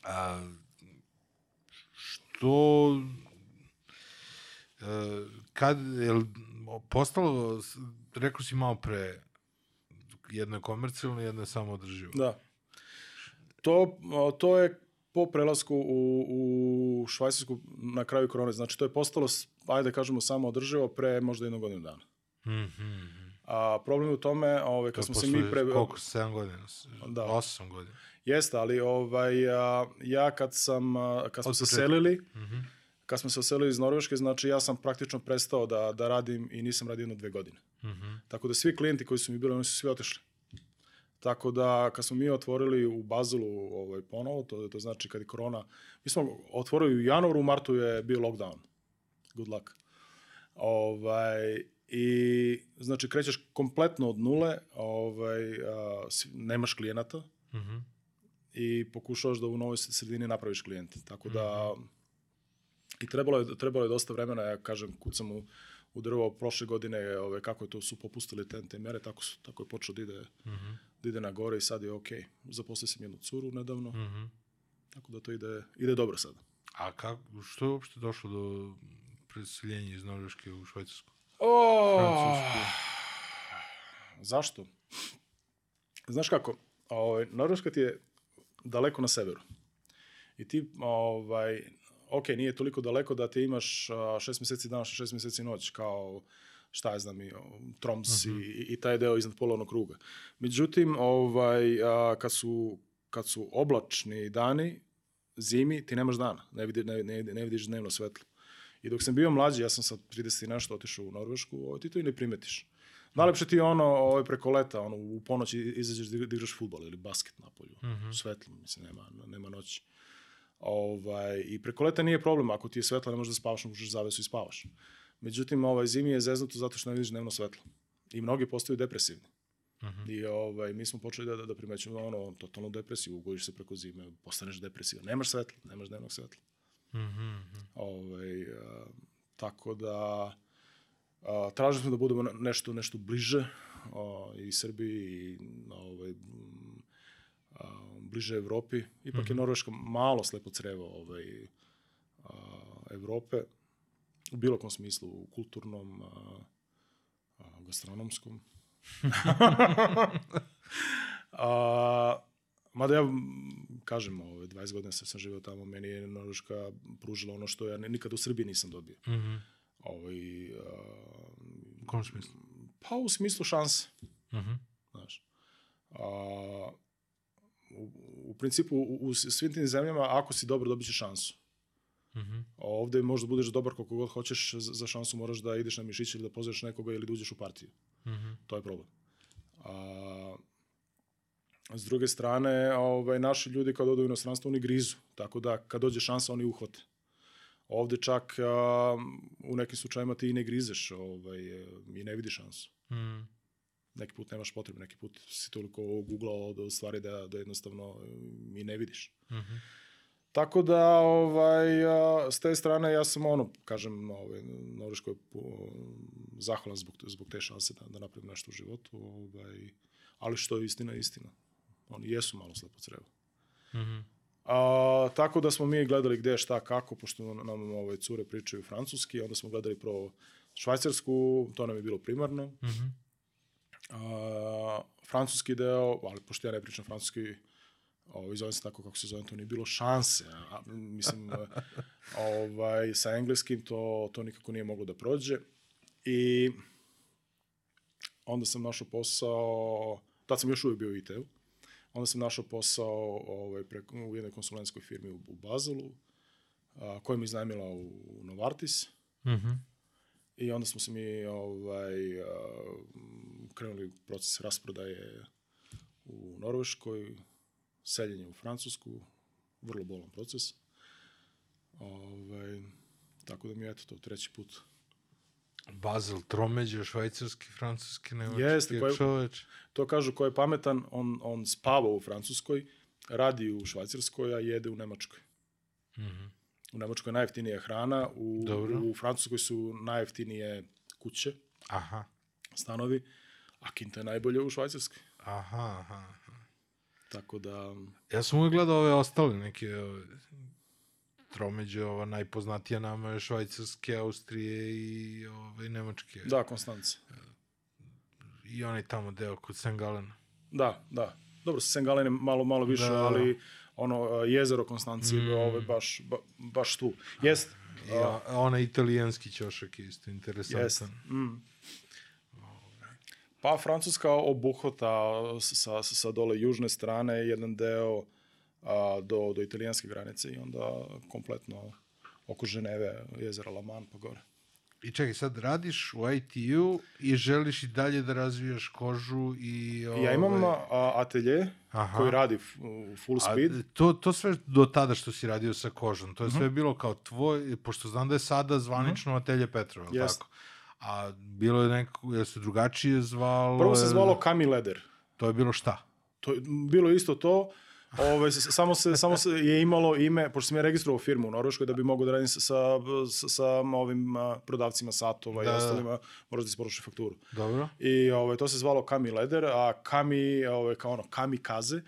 A, što... E, kad, jel postalo, rekao si malo pre, jedno je komercijalno, jedno je samo održivo. Da. To, to je po prelasku u, u Švajcarsku na kraju korone. Znači, to je postalo, ajde da kažemo, samo održivo pre možda jednog godinu dana. Mhm. A problem je u tome, ovaj, kad smo se mi pre... Koliko, 7 godina? Da. 8 godina. Jeste, ali ovaj, a, ja kad sam, a, kad smo se selili, Mhm. kad smo se oselili iz Norveške, znači ja sam praktično prestao da, da radim i nisam radio jedno dve godine. Mhm. Tako da svi klijenti koji su mi bili, oni su svi otišli. Tako da, kad smo mi otvorili u Bazelu ovaj, ponovo, to, to znači kad je korona, mi smo otvorili u januaru, u martu je bio lockdown. Good luck. Ovaj, I, znači, krećeš kompletno od nule, ovaj, a, nemaš klijenata Mhm. i pokušavaš da u novoj sredini napraviš klijente. Tako da, i trebalo je, trebalo je dosta vremena, ja kažem, kucam u, u drvo prošle godine, ove, kako je to su popustili te, te mere, tako, su, tako je počeo da ide, Mhm. da ide na gore i sad je okej. Zaposlio sam jednu curu nedavno, Mhm. tako da to ide, ide dobro sada. A kako, što je uopšte došlo do preseljenja iz Norveške u Švajcarsku? O, Francusku. Zašto? Znaš kako, ovaj, Norveška ti je daleko na severu. I ti, ovaj, ok, nije toliko daleko da ti imaš šest mjeseci dan, šest mjeseci noć, kao šta ja znam, i, Troms i, i taj deo iznad polovnog kruga. Međutim, ovaj, a, kad, su, kad su oblačni dani, zimi, ti nemaš dana, ne, vidi, ne, ne, ne vidiš dnevno svetlo. I dok sam bio mlađi, ja sam sa 30 i nešto otišao u Norvešku, ovaj, ti to i ne primetiš. Najlepše ti je ono ovaj, preko leta, ono, u ponoć izađeš da igra- igraš futbol ili basket na polju, Mhm. svetlo, mislim, nema, nema noći. Ovaj, I preko leta nije problem, ako ti je svetlo, ne možeš da spavaš, možeš zavesu i spavaš. Međutim, ovaj, zimi je zeznuto zato što ne vidiš dnevno svetlo. I mnogi postaju depresivni. Mhm. I ovaj, mi smo počeli da, da, da primećujemo ono, totalnu depresiju, ugojiš se preko zime, postaneš depresivan. Nemaš svetla, nemaš dnevnog svetla. Mhm. Ovaj, a, tako da a, tražili smo da budemo nešto nešto bliže a, i Srbiji i ovaj, a, bliže Evropi. Ipak je Norveška malo slepo crevo ovaj, a, Evrope u bilo kom smislu, u kulturnom, a, a, gastronomskom. a, mada ja kažem, ovaj, 20 godina sam, sam živeo tamo, meni je Norveška pružila ono što ja ni- nikad u Srbiji nisam dobio. Mhm. Ovaj, a, U kom smislu? Pa u smislu šanse. Mhm. Znaš. A, u, u principu, u, u svim tim zemljama, ako si dobar, dobit ćeš šansu. Mhm. A ovde možda budeš dobar koliko god hoćeš, za, šansu moraš da ideš na mišić ili da pozoveš nekoga ili da uđeš u partiju. Mhm. To je problem. A, s druge strane, ovaj, naši ljudi kad odu u inostranstvo, oni grizu. Tako da, kad dođe šansa, oni uhvate. Ovde čak a, u nekim slučajima ti i ne grizeš ovaj, i ne vidiš šansu. Mhm. Neki put nemaš potrebe, neki put si toliko googlao od stvari da, da jednostavno e, i ne vidiš. Mhm. Tako da, ovaj, a, s te strane, ja sam ono, kažem, ovaj, Norveškoj po- zahvalan zbog, zbog te šanse da, da napravim nešto u životu, ovaj, ali što je istina, je istina. Oni jesu malo slepo crevo. Mhm. A, tako da smo mi gledali gde, šta, kako, pošto nam ove cure pričaju francuski, onda smo gledali pro švajcarsku, to nam je bilo primarno. Mhm. A, francuski deo, ali pošto ja ne pričam francuski, ovaj, zovem se tako kako se zovem, to nije bilo šanse. A, mislim, ovaj, sa engleskim to, to nikako nije moglo da prođe. I onda sam našao posao, tad sam još uvijek bio u IT-u, onda sam našao posao ovaj, preko, u jednoj konsulentskoj firmi u, u Bazelu, a, koja mi iznajmila u Novartis. Mhm. I onda smo se mi ovaj, a, krenuli proces rasprodaje u Norveškoj, seljenje u Francusku, vrlo bolan proces. Ovaj, tako da mi je eto to treći put. Bazel tromeđe, švajcarski, francuski, nemački, Jeste, koji- čoveč. To kažu ko je pametan, on, on spava u Francuskoj, radi u Švajcarskoj, a jede u Nemačkoj. Mhm. U Nemačkoj je najjeftinija hrana, u, Dobro. u Francuskoj su najjeftinije kuće, Aha, stanovi, a kinta je najbolje u Švajcarskoj. aha, aha. Tako da, Ja sam uvijek gledao ove ostale neke ove, tromeđe, ova najpoznatija nama je švajcarske, Austrije i ove, Nemačke. da, Konstanca. I onaj tamo deo kod St. Galena. Da, da. Dobro, sa Sengalen je malo, malo više, Da. ali ono, a, jezero Konstanci mm. ove, baš, ba, baš tu. Jest. I a, onaj italijanski ćošak je isto Jest. interesantan. Mm. Pa Francuska obuhvata sa, sa, sa dole južne strane jedan deo a, do, do italijanske granice i onda kompletno oko Ženeve, jezera Laman pa gore. I čekaj, sad radiš u ITU i želiš i dalje da razvijaš kožu i... Ove, Ja imam a, atelje Aha. koji radi full A, speed. to, to sve do tada što si radio sa kožom, to je Mhm. sve bilo kao tvoj, pošto znam da je sada zvanično Atelje Petrova, mm Jest. tako? A bilo je neko, je se drugačije zvalo? Prvo se zvalo Kami Leder. To je bilo šta? To je bilo isto to. Ove, samo, se, samo se je imalo ime, pošto sam ja registrovao firmu u Norveškoj da bi mogao da radim sa, sa, sa, ovim a, prodavcima satova Da, i ostalima, moraš da isporuči fakturu. Dobro. I ovaj, to se zvalo Kami Leder, a Kami, ovaj, kao ono, Kami Kaze,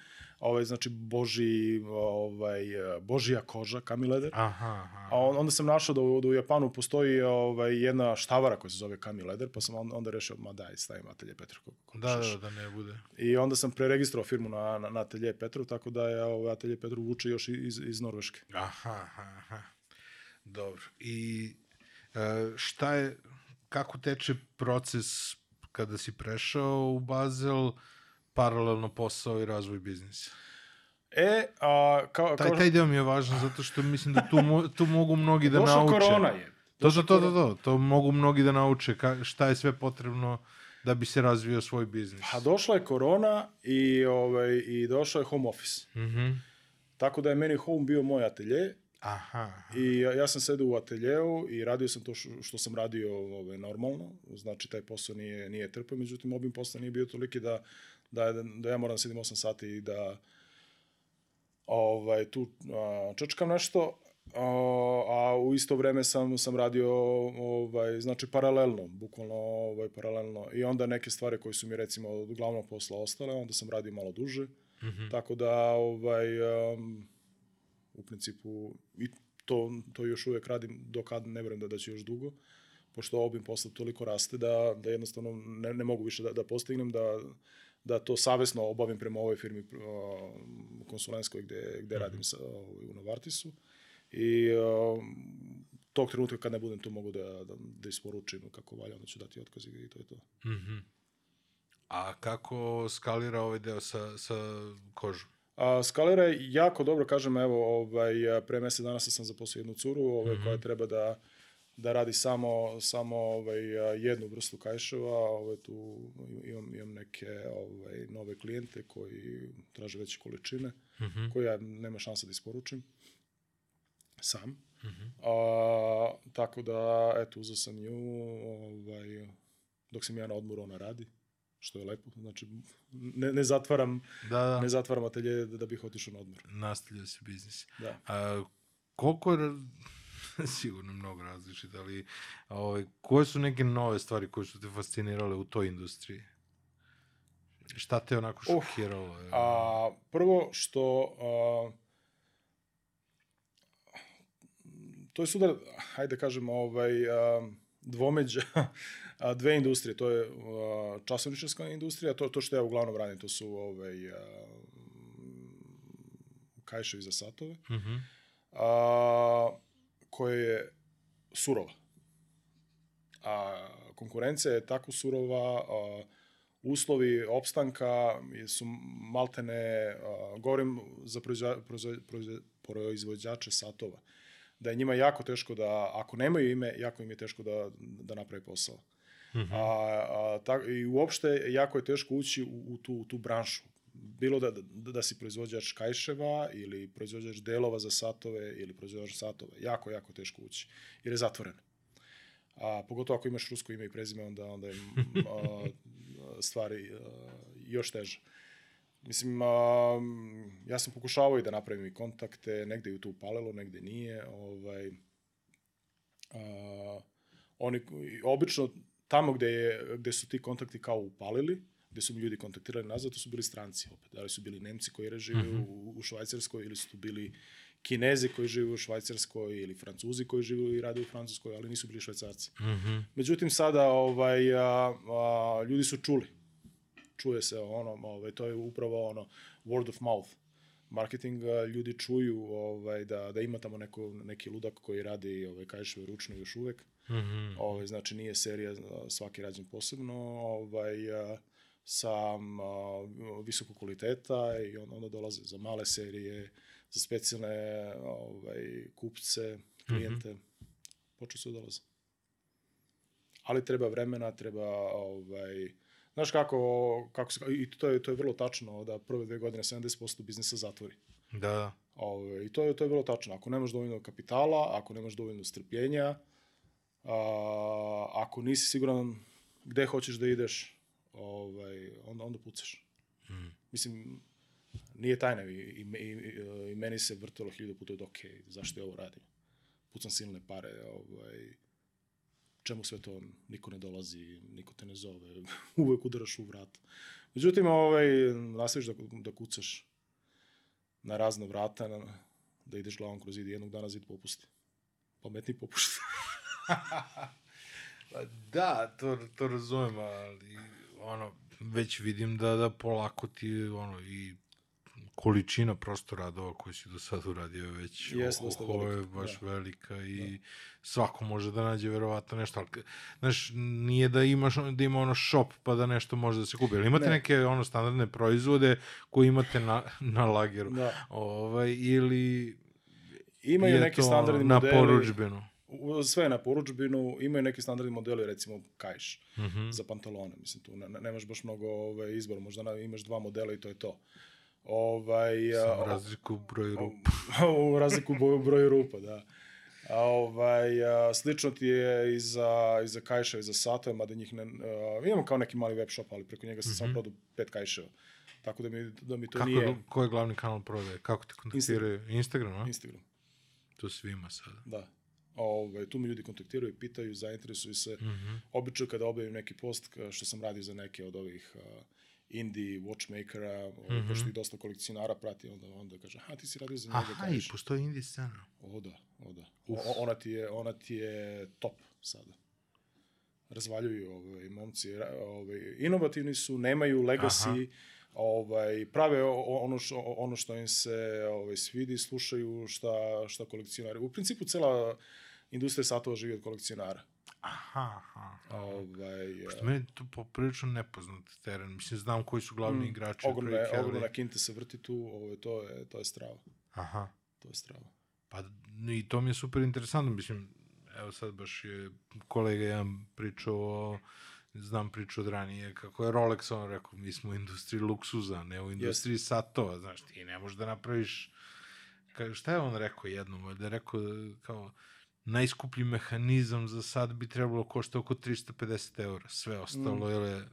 ovaj, znači Boži, ovaj, Božija koža, Kami Leder. Aha, aha. A on- onda sam našao da u, da u Japanu postoji ovaj, jedna štavara koja se zove Kami Leder, pa sam onda, onda rešio, ma daj, stavim atelje Petrov. Da, da, da ne bude. I onda sam preregistrovao firmu na, na, na Atelje Petrov, tako da je ovaj, Atelje Petrov vuče još iz, iz Norveške. Aha, aha, aha. Dobro. I e, šta je, kako teče proces kada si prešao u Bazel, paralelno posao i razvoj biznisa? E, a, kao, Taj, kao, taj deo mi je važan zato što mislim da tu, mo, tu mogu mnogi da došla nauče. korona je. To, to, to, to, to, to mogu mnogi da nauče ka, šta je sve potrebno da bi se razvio svoj biznis. Pa došla je korona i, ovaj, i došao je home office. Mhm. Tako da je meni home bio moj atelje Aha, aha. i ja, ja sam sedao u ateljeu i radio sam to što, što sam radio ovaj, normalno. Znači, taj posao nije, nije trpao, međutim, obim posla nije bio toliki da, da, da ja moram da sedim 8 sati i da ovaj, tu a, čečkam nešto, a, a u isto vreme sam, sam radio ovaj, znači paralelno, bukvalno ovaj, paralelno. I onda neke stvari koje su mi recimo od glavnog posla ostale, onda sam radio malo duže. Mhm. Tako da, ovaj, um, u principu, i to, to još uvek radim, do kad ne verujem da, da će još dugo, pošto obim posla toliko raste da, da jednostavno ne, ne mogu više da, da postignem, da, da to savesno obavim prema ovoj firmi uh, konsulentskoj gde, gde radim sa, ovaj, u Novartisu. I uh, tog trenutka kad ne budem tu mogu da, da, da isporučim kako valja, onda ću dati otkaz i to je to. Mhm. A kako skalira ovaj deo sa, sa kožom? A, skalira je jako dobro, kažem, evo, ovaj, pre mesec dana sam zaposlio jednu curu ovaj, koja treba da da radi samo samo ovaj jednu vrstu kajševa, ovaj tu imam imam neke ovaj nove klijente koji traže veće količine, koje ja nema šanse da isporučim sam. A, tako da eto uzeo sam nju, ovaj dok sam ja na odmoru ona radi što je lepo. Znači, ne, ne zatvaram, Da, da. ne zatvaram atelje da, da bih otišao na odmor. Nastavlja se biznis. Da. A, koliko sigurno mnogo različite, ali ovaj, koje su neke nove stvari koje su te fascinirale u toj industriji? Šta te onako Uh, šokiralo? je? A, prvo što a, to je sudar, hajde da kažem, ovaj, a, dvomeđa a, dve industrije. To je a, časovničarska industrija, to, to što ja uglavnom radim, to su ovaj, a, kajševi za satove, Mhm. a, koje je surova. A konkurencija je tako surova, a, uslovi opstanka su maltene, a, govorim za proizvođače satova, da je njima jako teško da, ako nemaju ime, jako im je teško da, da naprave posao. Mhm. A, a, tak, I uopšte jako je teško ući u, u, tu, u tu branšu. Bilo da, da, da si proizvođač kajševa ili proizvođač delova za satove ili proizvođač satova. Jako, jako teško ući. Jer je zatvoren. A, pogotovo ako imaš rusko ime i prezime, onda, onda je a, stvari a, još teže. Mislim, a, ja sam pokušavao i da napravim i kontakte, negde je tu upalilo, negde nije. Ovaj, a, oni, obično, tamo gde, je, gde su ti kontakti kao upalili, gde su mi ljudi kontaktirali nazad, to su bili stranci opet. Da li su bili Nemci koji žive mm -hmm. u, u Švajcarskoj ili su tu bili Kinezi koji žive u Švajcarskoj ili Francuzi koji žive i rade u Francuskoj, ali nisu bili Švajcarci. Mhm. Međutim, sada ovaj, a, a, ljudi su čuli. Čuje se ono, ovaj, to je upravo ono word of mouth marketing, ljudi čuju ovaj, da, da ima tamo neko, neki ludak koji radi ovaj, kajševe ručno još uvek. Mhm. Ovaj, znači nije serija svaki rađen posebno, ovaj, a, sa a, visokog kvaliteta i on, onda dolaze za male serije, za specijalne ovaj, kupce, klijente. Mm -hmm. Počeo su da dolaze. Ali treba vremena, treba ovaj, Znaš kako, kako se, i to je, to je vrlo tačno da prve dve godine 70% biznisa zatvori. Da, da. Ove, I to je, to je vrlo tačno. Ako nemaš dovoljno kapitala, ako nemaš dovoljno strpljenja, a, ako nisi siguran gde hoćeš da ideš, ovaj, onda, onda pucaš. Mm. Mislim, nije tajna i, i, i, i meni se vrtelo hiljadu puta od ok, zašto ja ovo radim? Pucam silne pare, ovaj, čemu sve to niko ne dolazi, niko te ne zove, uvek udaraš u vrat. Međutim, ovaj, nastaviš da, da kucaš na razne vrata, na, da ideš glavom kroz zid i jednog dana zid popusti. Pametni popušta. Pa da, to, to razumem, ali ono, već vidim da, da polako ti, ono, i količina prosto radova koji si do sada uradio je već Jeste dosta oho, je velika, baš da. velika i svako može da nađe verovatno nešto, ali, znaš, nije da imaš, da ima ono shop pa da nešto može da se kupi, ali imate Ne. neke ono standardne proizvode koje imate na, na lageru, Da. ovaj, ili Imaju to ono, standardni na poručbenu. Sve je na poručbinu, imaju neki standardni modeli, recimo kajš Mhm. za pantalone. Mislim, tu ne, ne- nemaš baš mnogo ovaj, izbora, možda na, imaš dva modela i to je to. Ovaj, Samo razliku u broju rupa. u razliku u broju rupa, da. A, ovaj, a, slično ti je i za, i za kajševe, i za satove, mada njih ne... A, imamo kao neki mali web shop, ali preko njega sam mm -hmm. samo prodao pet kajševa. Tako da mi, da mi to Kako, nije ko je glavni kanal prodaje? Kako te kontaktiraju? Instagram, a? Instagram. To svima sada. Da. Ovaj, tu mi ljudi kontaktiraju, pitaju, zainteresuju se. Mm. -hmm. Obično kada objavim neki post, što sam radio za neke od ovih uh, indie watchmakera, mm. -hmm. pošto ih dosta kolekcionara prati, onda, onda kaže, aha, ti si radio za njega, Aha, i postoji indie scena. O da, o da. O, ona, ti je, ona ti je top sada. Razvaljuju ovaj, momci, ovaj, inovativni su, nemaju legacy, ovaj, prave ono što, ono što im se ovaj, svidi, slušaju šta, šta kolekcionari. U principu cela industrija satova živi od kolekcionara. Aha, aha. Ovaj, Pošto meni je to poprilično nepoznat teren. Mislim, znam koji su glavni igrači. Mm, ogromna, otprilike, ali- ogromna kinta se vrti tu, ovaj, to, je, to je strava. Aha. To je strava. Pa i to mi je super interesantno, mislim, evo sad baš je kolega jedan pričao o, znam priču od ranije, kako je Rolex, on rekao, mi smo u industriji luksuza, ne u industriji satova, znaš, ti ne možeš da napraviš, ka, šta je on rekao jednom, da je rekao kao, najskuplji mehanizam za sad bi trebalo košta oko 350 eura, sve ostalo mm. je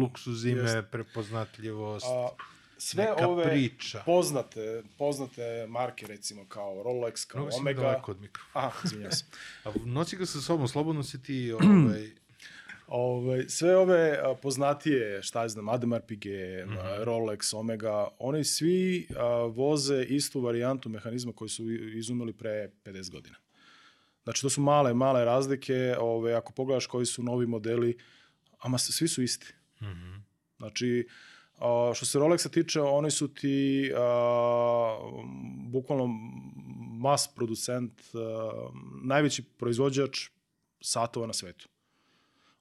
luksuz ime, Jest. prepoznatljivost, A, sve neka ove priča. poznate, poznate marke, recimo kao Rolex, kao Mnogo Omega. daleko od mikro. Aha, izvinjam se. A nosi ga sa sobom, slobodno si ti, ovaj, Ove, sve ove a, poznatije, šta znam, Ademar Piguet, Mhm. a, Rolex, Omega, oni svi a, voze istu varijantu mehanizma koji su izumeli pre 50 godina. Znači, to su male, male razlike. Ove, ako pogledaš koji su novi modeli, ama svi su isti. mhm. Znači, a, što se Rolexa tiče, oni su ti a, bukvalno mas producent, a, najveći proizvođač satova na svetu.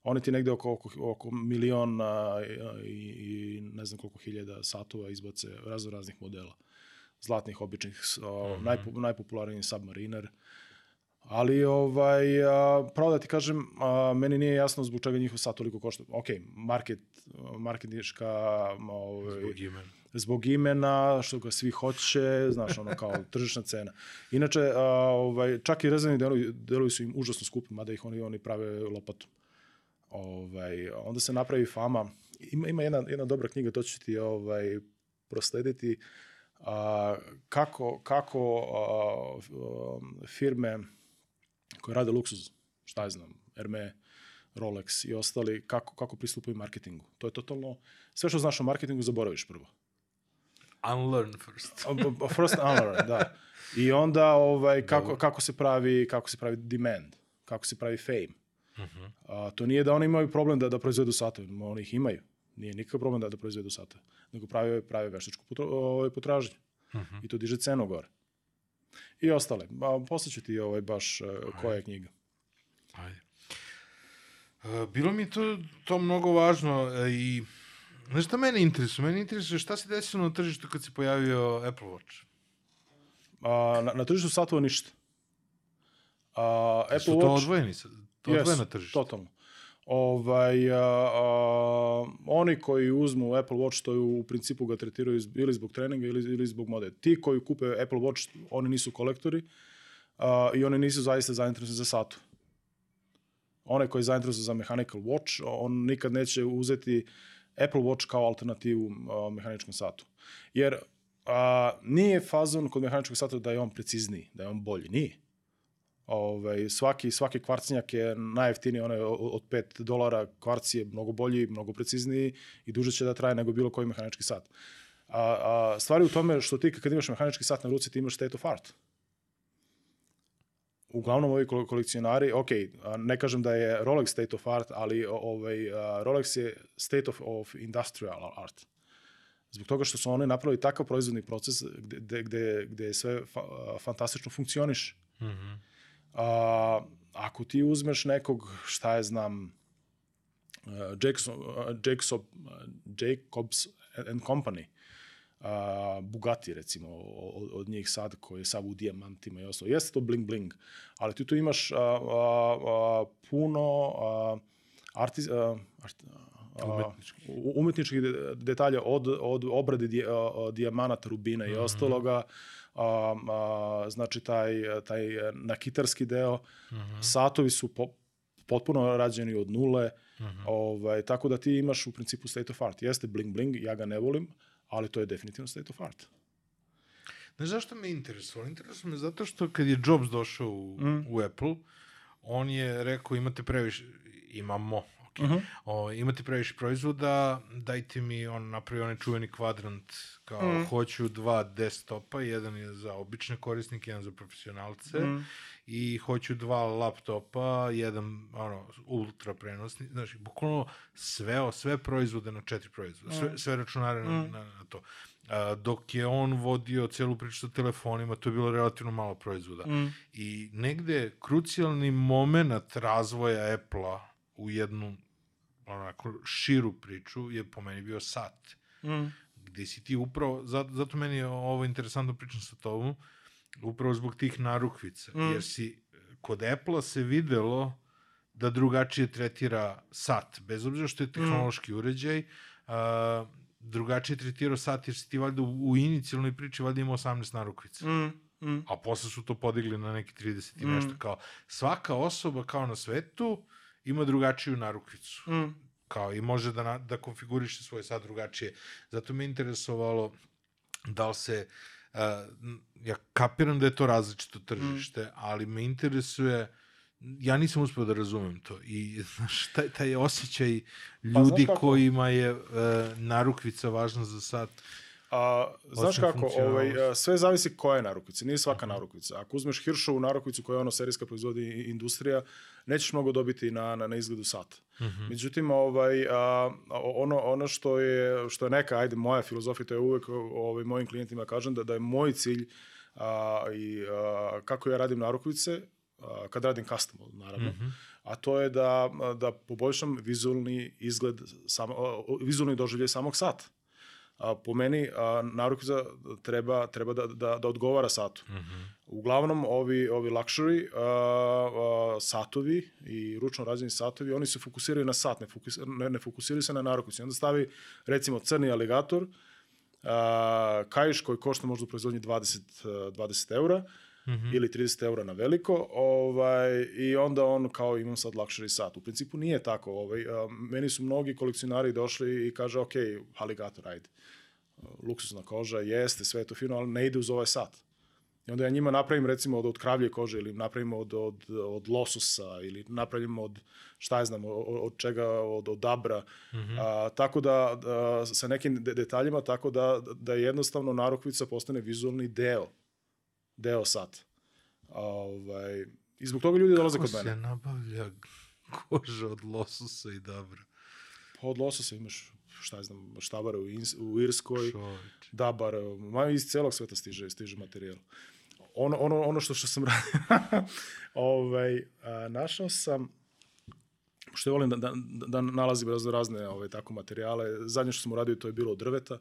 Oni ti negde oko, oko, oko milion a, i, i ne znam koliko hiljada satova izbace razno raznih modela. Zlatnih, običnih, a, najpo, najpopularniji Submariner. Ali, ovaj, a, pravo da ti kažem, a, meni nije jasno zbog čega njihov sat toliko košta. Ok, market, marketinška, ovaj, Zbog imena. zbog imena, što ga svi hoće, znaš, ono kao tržišna cena. Inače, a, ovaj, čak i rezervni delovi, delovi su im užasno skupi, mada ih oni, oni prave lopatom. Ovaj, onda se napravi fama. Ima, ima jedna, jedna dobra knjiga, to ću ti ovaj, proslediti, a, kako, kako a, firme koje rade luksuz, šta ja znam, Herme, Rolex i ostali, kako, kako pristupaju marketingu. To je totalno, sve što znaš o marketingu zaboraviš prvo. Unlearn first. First unlearn, da. I onda ovaj, kako, kako, se pravi, kako se pravi demand, kako se pravi fame. A, to nije da oni imaju problem da, da proizvedu satove, oni ih imaju. Nije nikakav problem da, da proizvedu satove, nego prave, prave veštačku potro, ovaj, potražnju. I to diže cenu gore. I ostale. A, posle ću ti ovaj, baš uh, koja je knjiga. Ajde. E, bilo mi to, to mnogo važno e, i znaš šta mene interesuje? Mene interesuje šta se desilo na tržištu kad se pojavio Apple Watch. A, na, na tržištu satova ništa. A, Apple Su to Watch... odvojeni, to Yes, odvojeno tržište? Totalno. Ovaj, a, a, oni koji uzmu Apple Watch, to je u principu ga tretiraju ili zbog treninga ili, ili zbog mode. Ti koji kupe Apple Watch, oni nisu kolektori a, i oni nisu zaista zainteresovani za satu. Onaj koji je zainteresovan za mechanical watch, on nikad neće uzeti Apple Watch kao alternativu a, mehaničkom satu. Jer a, nije fazon kod mehaničkog sata da je on precizniji, da je on bolji. Nije. Ovaj, svaki, svaki kvarcinjak je najjeftiniji, onaj od 5 dolara kvarc je mnogo bolji, mnogo precizniji i duže će da traje nego bilo koji mehanički sat. A, a stvari u tome što ti kad imaš mehanički sat na ruci, ti imaš state of art. Uglavnom ovi kol- kolekcionari, ok, ne kažem da je Rolex state of art, ali ovaj, Rolex je state of, of industrial art. Zbog toga što su oni napravili takav proizvodni proces gde, gde, gde, sve fa, fantastično funkcioniše. Mhm. A, ako ti uzmeš nekog, šta je znam, uh, Jackson, uh, Jacob, uh, Jacobs and Company, uh, Bugatti recimo, od, od njih sad, koji je sad u dijamantima i ostalo. Jeste to bling bling, ali ti tu imaš uh, uh, uh, puno uh, artiz, uh, art, uh, umetničkih de- detalja od, od obrade di, uh, dijamanata, rubina i ostaloga, a, a, znači taj, taj nakitarski deo, satovi su po, potpuno rađeni od nule, ovaj, tako da ti imaš u principu state of art. Jeste bling bling, ja ga ne volim, ali to je definitivno state of art. Znaš zašto me interesuje? Interesuje me zato što kad je Jobs došao u, Mm. u Apple, on je rekao imate previše, imamo, ok, ok. O, imate previše proizvoda, dajte mi, on napravi onaj čuveni kvadrant, kao hoću dva desktopa, jedan je za obične korisnike, jedan za profesionalce, i hoću dva laptopa, jedan ono, ultra prenosni, znači, bukvalno sve, sve proizvode na četiri proizvoda, sve, sve računare na, na, na to. A, dok je on vodio celu priču sa telefonima, to je bilo relativno malo proizvoda. I negde krucijalni moment razvoja Apple-a u jednu onako širu priču je po meni bio sat. Mm. Gde si ti upravo, zato, zato meni je ovo interesantno pričam sa tobom, upravo zbog tih narukvica. Mm. Jer si, kod Apple-a se videlo da drugačije tretira sat, bez obzira što je tehnološki mm. uređaj, a, drugačije tretirao sat, jer si ti valjda u, u inicijalnoj priči valjda imao 18 narukvica. Mm. Mm. A posle su to podigli na neki 30 i nešto. Kao, svaka osoba kao na svetu ima drugačiju narukvicu. Mm. Kao i može da, na, da konfiguriše svoj sat drugačije. Zato me interesovalo da li se uh, ja kapiram da je to različito tržište, mm. ali me interesuje ja nisam uspeo da razumem to i znaš, taj, taj osjećaj ljudi kako? kojima je uh, narukvica važna za sat. A, znaš kako, ovaj, sve zavisi koja je narukvica, nije svaka narukvica. Ako uzmeš Hirschovu narukvicu koja je ono serijska proizvodi industrija, nećeš mnogo dobiti na, na, na izgledu sata. Međutim, ovaj, a, ono, ono što je, što je neka, ajde, moja filozofija, to je uvek ovaj, mojim klijentima kažem da, da je moj cilj a, i a, kako ja radim narukvice, a, kad radim custom, naravno, a to je da, da poboljšam vizualni izgled, sam, a, vizualni doživljaj samog sata. A, po meni a, narukvica treba, treba da, da, da odgovara satu. Uglavnom, ovi, ovi luxury a, a, satovi i ručno rađeni satovi, oni se fokusiraju na sat, ne, fokus, ne, ne fokusiraju se na narukvicu. Onda stavi, recimo, crni aligator, a, kaiš koji košta možda u proizvodnji 20, a, 20 eura, Mhm. ili 30 eura na veliko, ovaj, i onda on kao imam sad luxury sat. U principu nije tako. Ovaj, a, meni su mnogi kolekcionari došli i kaže, ok, aligator, ajde. Luksuzna koža, jeste, sve je to fino, ali ne ide uz ovaj sat. I onda ja njima napravim recimo od, od kravlje kože ili napravim od, od, od lososa ili napravim od, šta je znam, od, od čega, od, od dabra. Mm -hmm. a, tako da, da, sa nekim de, detaljima, tako da, da jednostavno narukvica postane vizualni deo deo sata. A, ovaj, I zbog toga ljudi dolaze Kako kod mene. se nabavlja koža od lososa i dabra? Pa od lososa imaš, šta znam, štabare u, Ins, u Irskoj, Čoveče. dabar, ma iz celog sveta stiže, stiže materijal. Ono, ono, ono što, što sam radio, ovaj, a, našao sam, što ja volim da, da, da nalazim razne, razne ovaj, tako materijale, zadnje što sam uradio to je bilo od drveta,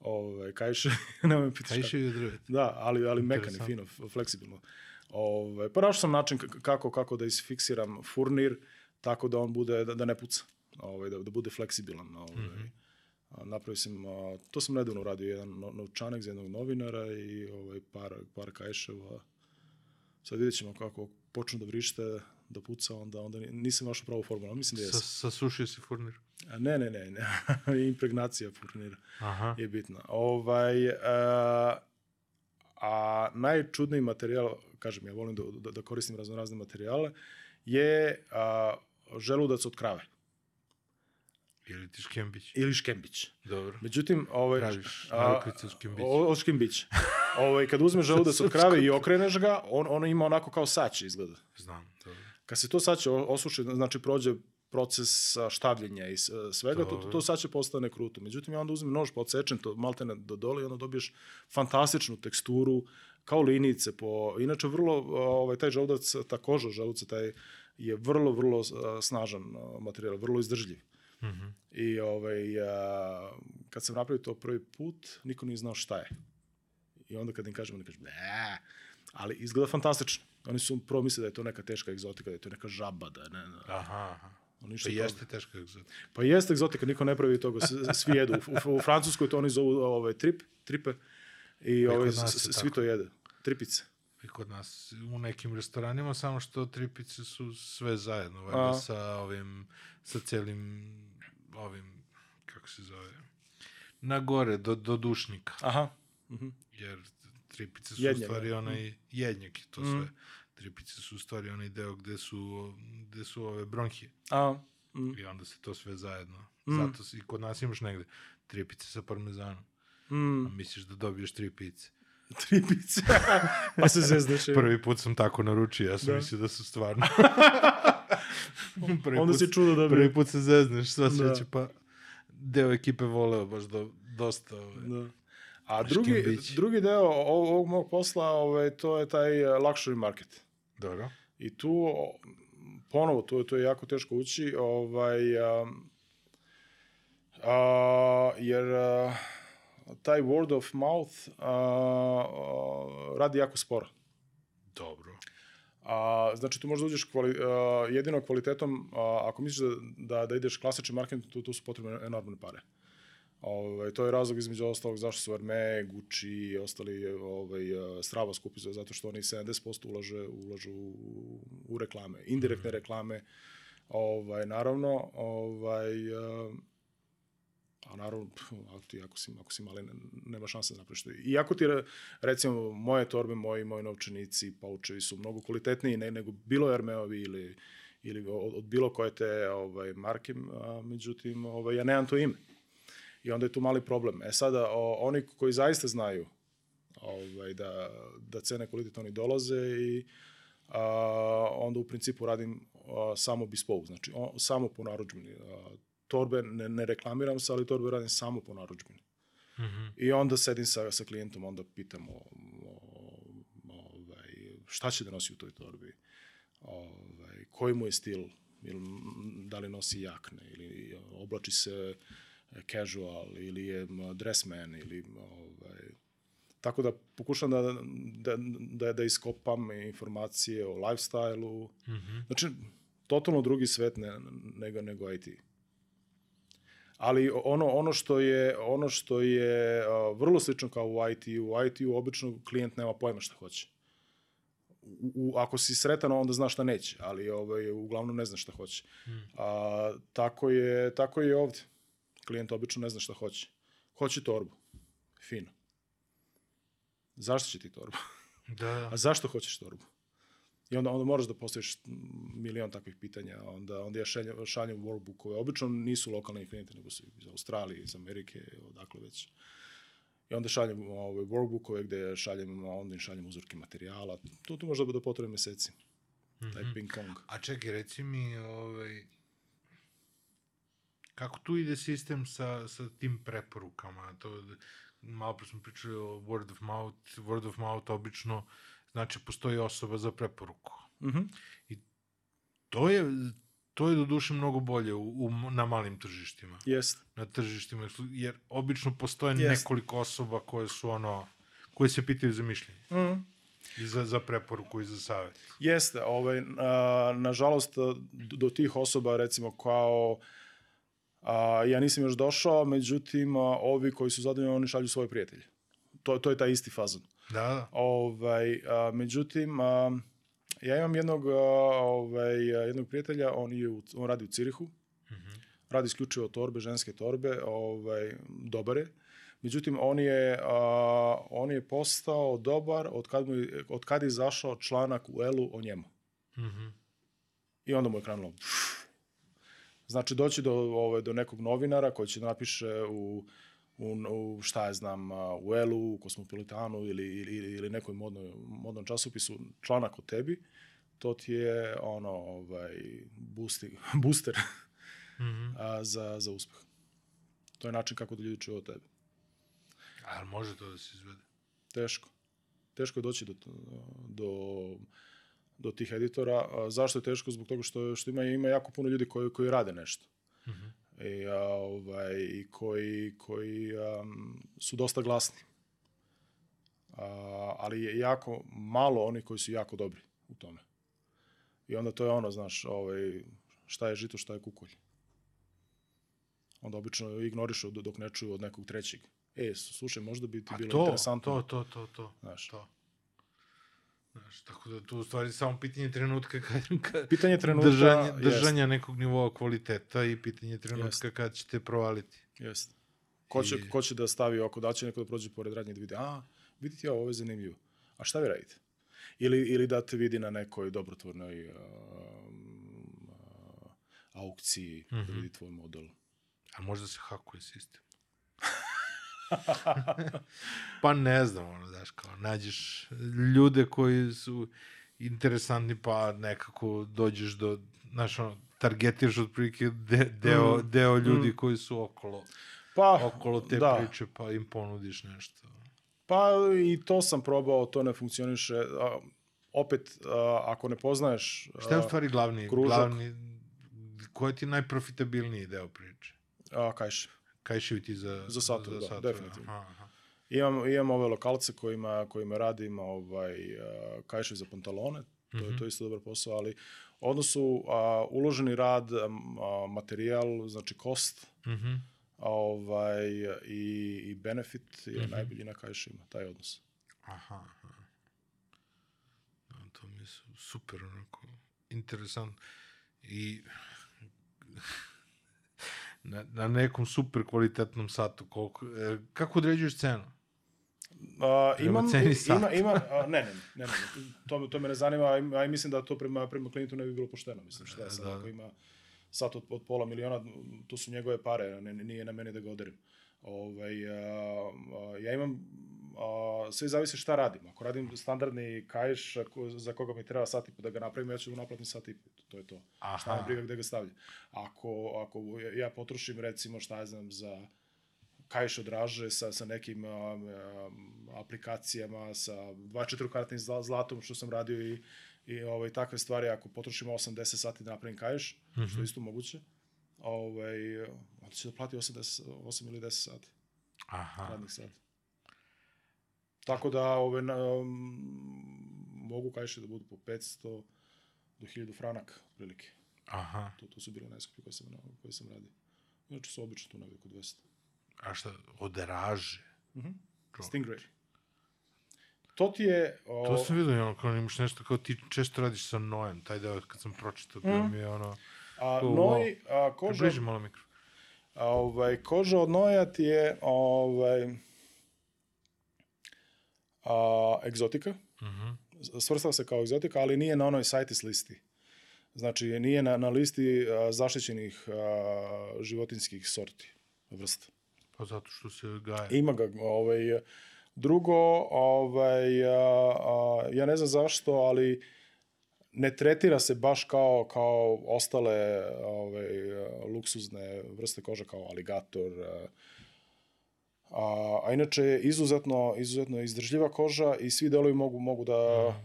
ovaj, kajše, nemoj me pitaš Kaj še je drvet? Da, ali, ali mekani, Interesantno. fino, fleksibilno. Ove, pa našao sam način kako, kako da isfiksiram furnir tako da on bude, da, da ne puca, ovaj, da, da bude fleksibilan. Ovaj. Mm -hmm. Napravio sam, a, to sam nedavno uradio, jedan no, novčanak za jednog novinara i ovaj, par, par kajševa. Sad vidjet ćemo kako počnu da vrište, da puca, onda, onda ni- nisam našao pravu formulu, ali mislim da Sa, jesam. sasušio si furnir? Ne, ne, ne, ne. impregnacija furnira Aha. je bitna. Ovaj, a, a najčudniji materijal, kažem, ja volim da, da, da koristim razno razne materijale, je a, želudac od krave Ili ti škembić? ili škembić. Dobro. Međutim, ovaj, Praviš a, narukvicu od škembić. ovaj, kad uzmeš želudac od krave i okreneš ga, on, on ima onako kao sače izgleda. Znam, dobro. Kad se to sače osuši, znači prođe proces štavljenja i s- svega, to, to, to sače postane kruto. Međutim, ja onda uzmem nož podsečen, to maltene do dole i onda dobiješ fantastičnu teksturu, kao linijice po... Inače, vrlo, ovaj, taj želudac, ta koža želuca, taj je vrlo, vrlo snažan materijal, vrlo izdržljiv. Mm -hmm. I ovaj, a, kad sam napravio to prvi put, niko nije znao šta je. I onda kad im kažem, oni kažu, ne, ali izgleda fantastično. Oni su prvo misle da je to neka teška egzotika, da je to neka žaba, da ne, ne. Aha, aha. Ništa Pa jeste teško egzotika. Pa jeste egzotika, niko ne pravi toga, svi jedu. U, u, u Francuskoj to oni zovu ovaj, trip, tripe, i i ovaj, svi to jede. Tripice. I kod nas u nekim restoranima, samo što tripice su sve zajedno, valjda sa ovim, sa celim ovim, kako se zove, na gore, do, do dušnika. Aha. Mhm. Jer tripice su Jednjak, u stvari da. onaj, jednjak je to Mm. Sve. Tripice su u stvari onaj deo gde su, gde su ove bronhije. A, Mm. i onda se to sve zajedno. Mm. Zato s- i kod nas imaš negde tri pice sa parmezanom. Mm. A misliš da dobiješ tri pice. Tri pice. pa se zezneš. je. Prvi put sam tako naručio, ja sam Da. mislio da su stvarno. prvi Onda put, si čudo dobio. Prvi put se zezneš, sva Da. sreće, pa deo ekipe voleo baš do, dosta. Ovaj. Da. A drugi, drugi deo ovog, mog posla, ovaj, to je taj eh, luxury market. Dobro. I tu, ponovo, to, to je jako teško ući, ovaj, a, a, jer a, taj word of mouth a, a, radi jako sporo. Dobro. A, znači, tu možda uđeš kvali, a, jedino kvalitetom, a, ako misliš da, da, da ideš klasični marketing, tu, tu su potrebne enormne pare. Ovaj, to je razlog između ostalog zašto su Hermé, Gucci i ostali ovaj, Strava skupi za- zato što oni 70% ulaže, ulažu u, u reklame, indirektne reklame. Ovaj, naravno, ovaj, a, a naravno, ako, ti, ako, si, ako si mali, ne- nema šanse da napraviš to. Iako ti, re- recimo, moje torbe, moji, moji novčanici, paučevi su mnogo kvalitetniji ne, nego bilo Hermeovi ili, ili od, od bilo koje te ovaj, marke, a, međutim, ovaj, ja nemam to ime. I onda je tu mali problem. E sada, o, oni koji zaista znaju ovaj, da, da cene kvalitet oni dolaze i a, onda u principu radim a, samo bespoke, znači o, samo po narudžbini. A, torbe ne, ne reklamiram se, ali torbe radim samo po narudžbini. Mhm. I onda sedim sa, sa klijentom, onda pitam o, o, ovaj, šta će da nosi u toj torbi, ovaj, koji mu je stil, ili, da li nosi jakne, ili oblači se casual, ili je dressman, ili ovaj, tako da pokušam da, da, da, da iskopam informacije o lifestyle-u, Mhm. Znači, totalno drugi svet ne, nego, nego IT. Ali ono, ono što je, ono što je uh, vrlo slično kao u IT, u IT-u obično klijent nema pojma šta hoće. U, u, ako si sretan, onda zna šta neće, ali ovaj, uglavnom ne zna šta hoće. A, tako, je, tako je i ovde. Klijent obično ne zna šta hoće. Hoće torbu. Fino. Zašto će ti torbu? Da. A zašto hoćeš torbu? I onda, onda moraš da postaviš milion takvih pitanja. Onda, onda ja šaljem, šaljem workbookove. Obično nisu lokalni klijenti, nego su iz Australije, iz Amerike, odakle već. I onda šaljem ove workbookove gde šaljem, onda im šaljem uzorke materijala. Tu, tu može da potrebe meseci. Taj ping pong. A čekaj, reci mi, ovaj, kako tu ide sistem sa, sa tim preporukama? To, malo pre smo pričali o word of mouth. Word of mouth obično znači postoji osoba za preporuku. Mhm. To je, to je do duše mnogo bolje u, u, na malim tržištima. Jest. Na tržištima, jer obično postoje Jest. nekoliko osoba koje su ono, koje se pitaju za mišljenje. Mhm. I za, za preporuku i za savjet. Jeste, ovaj, a, nažalost, do, do tih osoba, recimo, kao, a, ja nisam još došao, međutim, a, ovi koji su zadovoljni, oni šalju svoje prijatelje. To, to je taj isti fazon. Da, da. Ovaj, a, međutim, a, ja imam jednog, a, ovaj, a, jednog prijatelja, on, je u, on radi u Cirihu, radi isključivo torbe, ženske torbe, ovaj, dobar je. Međutim, on je, a, on je postao dobar od kad, mu, od kad je izašao članak u Elu o njemu. Mhm. I onda mu je krenulo. Znači, doći do, ove, do nekog novinara koji će da napiše u, u, u šta ja znam, u Elu, u Kosmopolitanu ili, ili, ili nekoj modnoj, modnom časopisu članak o tebi, to ti je ono, ovaj, boosti, booster Mhm. a, za, za uspeh. To je način kako da ljudi čuju o tebi. Ali može to da se izvede? Teško. Teško je doći do, do, do tih editora. A, zašto je teško? Zbog toga što, što ima, ima jako puno ljudi koji, koji rade nešto. Mhm. I, a, ovaj, i koji, koji um, su dosta glasni. A, ali je jako malo oni koji su jako dobri u tome. I onda to je ono, znaš, ovaj, šta je žito, šta je kukolj. Onda obično ignorišu dok ne čuju od nekog trećeg. E, slušaj, možda bi ti A bilo to, interesantno. to, to, to, to. Znaš. to. Znaš, tako da tu u stvari samo pitanje trenutka kad, kad Pitanje trenutka držanja, jest. držanja nekog nivoa kvaliteta i pitanje trenutka Jest. kad ćete provaliti. Jeste. Ko će, I- ko će da stavi oko, da će neko da prođe pored radnje i da vidi, a, vidite, ovo je zanimljivo. A šta vi radite? Ili, ili da te vidi na nekoj dobrotvornoj um, aukciji da vidi tvoj model. A možda se hakuje sistem. pa ne znam, ono, znaš, kao, nađeš ljude koji su interesantni, pa nekako dođeš do, znaš, ono, targetiraš otprilike de, deo, Mm, deo ljudi koji su okolo, Pa, okolo te da. priče, pa im ponudiš nešto. Pa i to sam probao, to ne funkcioniše. A, opet, a, ako ne poznaješ... Šta je u a, stvari glavni, kružak. glavni, koji ti je najprofitabilniji deo priče? A, kajš. Kajševi ti za, Za satove, da, satove, definitivno. Aha, aha. Imam, imam ove lokalce kojima, kojima radim ovaj, a, kajševi za pantalone, to, Mhm. je, to je isto dobar posao, ali odnosu a, uloženi rad, a, materijal, znači kost, Mhm. ovaj, i, i benefit je Mhm. najbolji na kajšima, taj odnos. Aha, aha. Da, to mi je su- super, onako, interesant. I na, na nekom super kvalitetnom satu, koliko, e, kako određuješ cenu? A, Prema imam, ima, ima, a, ne, ne, ne, ne, to, to me ne zanima, a i- a i mislim da to prema, prema klijentu ne bi bilo pošteno, mislim, šta je sad, Da. ako ima sat od, od pola miliona, to su njegove pare, ne, nije na meni da ga oderim. Ovaj, a, a, ja imam, a, sve zavisi šta radim. Ako radim standardni kajš ako, za koga mi treba sat i po da ga napravim, ja ću da naplatim sat i po, to je to. Šta Aha. me briga gde ga stavlja. Ako, ako ja- potrošim recimo šta ja znam za kajš odraže sa, sa nekim um, um, aplikacijama, sa 24 kartnim zla- zlatom što sam radio i, i ovaj, takve stvari, ako potrošim 8-10 sati da napravim kajš, mm -hmm. što je isto moguće, ovaj, onda će da plati 80, 8 ili 10 sati Aha. radnih sati. Tako da ove, na, um, mogu kajše da budu po 500 do 1000 franaka, otprilike. Aha. To, to su bile najskuplje koje sam, koje sam radio. Inače su obično tu negde oko 200. A šta, oderaže? Čovječe. Stingray. To ti je... O, To sam vidio, ono, kao imaš nešto kao ti često radiš sa Noem, taj deo kad sam pročitao, bio Mhm. mi je ono... a, to, noj, a, koža, Približi malo mikro. a, ovaj, koža od noja ti je ovaj, a, egzotika. Mhm. Svrstava se kao egzotika, ali nije na onoj CITES listi. Znači, nije na, na listi a, zaštićenih a, životinskih sorti, vrsta. Pa zato što se gaje. Ima ga, ovaj, drugo, ovaj, a, a, ja ne znam zašto, ali ne tretira se baš kao, kao ostale ovaj, luksuzne vrste kože, kao aligator, a, a, a inače je izuzetno, izuzetno izdržljiva koža i svi delovi mogu, mogu da,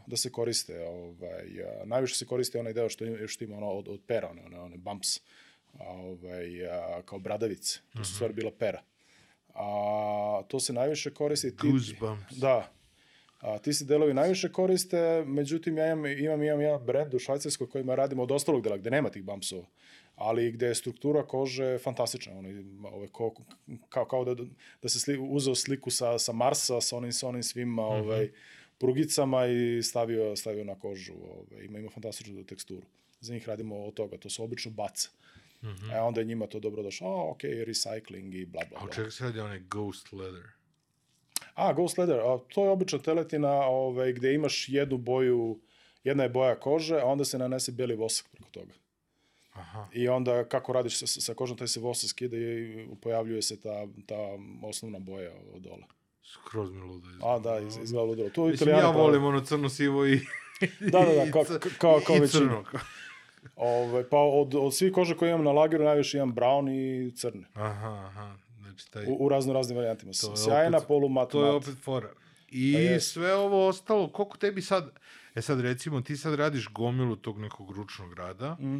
da se koriste. Ovaj, a, najviše se koristi onaj deo što ima, što ima ono od, od pera, one, one, one bumps, a, ovaj, a, kao bradavice. To su stvari bila pera. A, to se najviše koristi. ti- Goosebumps. Da. A, ti se delovi najviše koriste, međutim ja imam, imam, imam jedan brand u Švajcarskoj kojima radimo od ostalog dela, gde nema tih bumpsova ali gde je struktura kože fantastična. Ono, ove, ko, kao, kao da, da se sli, uzeo sliku sa, sa Marsa, sa onim, sa onim svim ovaj, prugicama i stavio, stavio na kožu. Ovaj, ima, ima fantastičnu teksturu. Za njih radimo od toga, to su obično bace. Mm -hmm. E onda je njima to dobro došlo, a ok, recycling i bla bla A čega se radi onaj ghost leather? A, Ghost Leather, a, to je obična teletina ovaj, gde imaš jednu boju, jedna je boja kože, a onda se nanese beli vosak preko toga. Aha. I onda kako radiš sa, sa kožom, taj se vosak skida i pojavljuje se ta, ta osnovna boja od dole. Skroz mi ludo izgleda. A, da, iz, izgleda ludilo. To Mislim, italijani ja volim ono crno-sivo i... Da, da, da, kao, kao, kao i crno. Ove, pa od, od svih kože koje imam na lageru, najviše imam brown i crne. Aha, aha. Znači, taj, U, u razno raznim varijantima. To je Sjajna, opet- polu mat, to je opet fora. I Pa jest. sve ovo ostalo, koliko tebi sad... E sad, recimo, ti sad radiš gomilu tog nekog ručnog rada, Mm.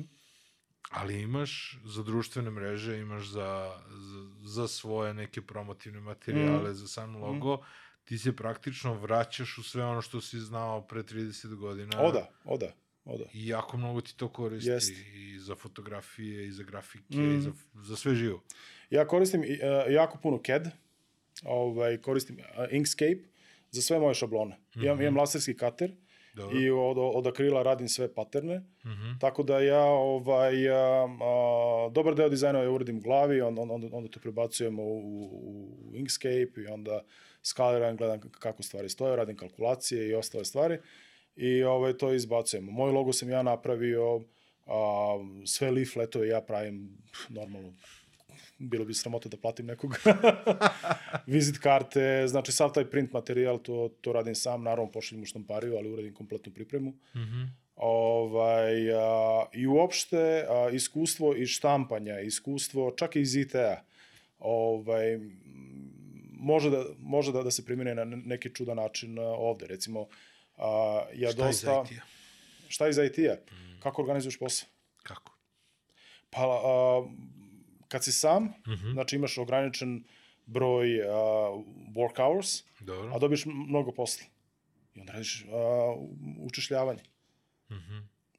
Ali imaš za društvene mreže, imaš za, za, za svoje neke promotivne materijale, za sam logo, ti se praktično vraćaš u sve ono što si znao pre 30 godina. Oda, oda, oda. I jako mnogo ti to koristi Jest. i za fotografije, i za grafike, Mm. i za, za sve živo. Ja koristim uh, jako puno CAD, ovaj, koristim uh, Inkscape za sve moje šablone. Mm -hmm. Imam, imam laserski kater Dobro. i od, od akrila radim sve paterne, Mhm. tako da ja ovaj, a, a, dobar deo dizajna ja uradim u glavi, on, on, onda, onda to prebacujemo u, u, u Inkscape i onda skaliram, gledam kako stvari stoje, radim kalkulacije i ostale stvari i ovaj, to izbacujemo. Moj logo sam ja napravio, A, sve leafletove ja pravim normalno bilo bi sramota da platim nekog vizit karte, znači sav taj print materijal, to, to radim sam, naravno pošaljem u štampariju, ali uradim kompletnu pripremu. Mm -hmm. Ovaj, a, I uopšte a, iskustvo iz štampanja, iskustvo čak i iz IT-a, ovaj, može, da, može da, da se primjene na neki čudan način ovde. Recimo, a, ja Šta dosta... iz IT-a? Šta iz IT-a? Mm. Kako organizuješ posao? Kako? Pa, a, kad si sam, mm. -hmm. znači imaš ograničen broj a, work hours, Dobro. a dobiješ mnogo posla. I onda radiš a, učešljavanje. Mhm.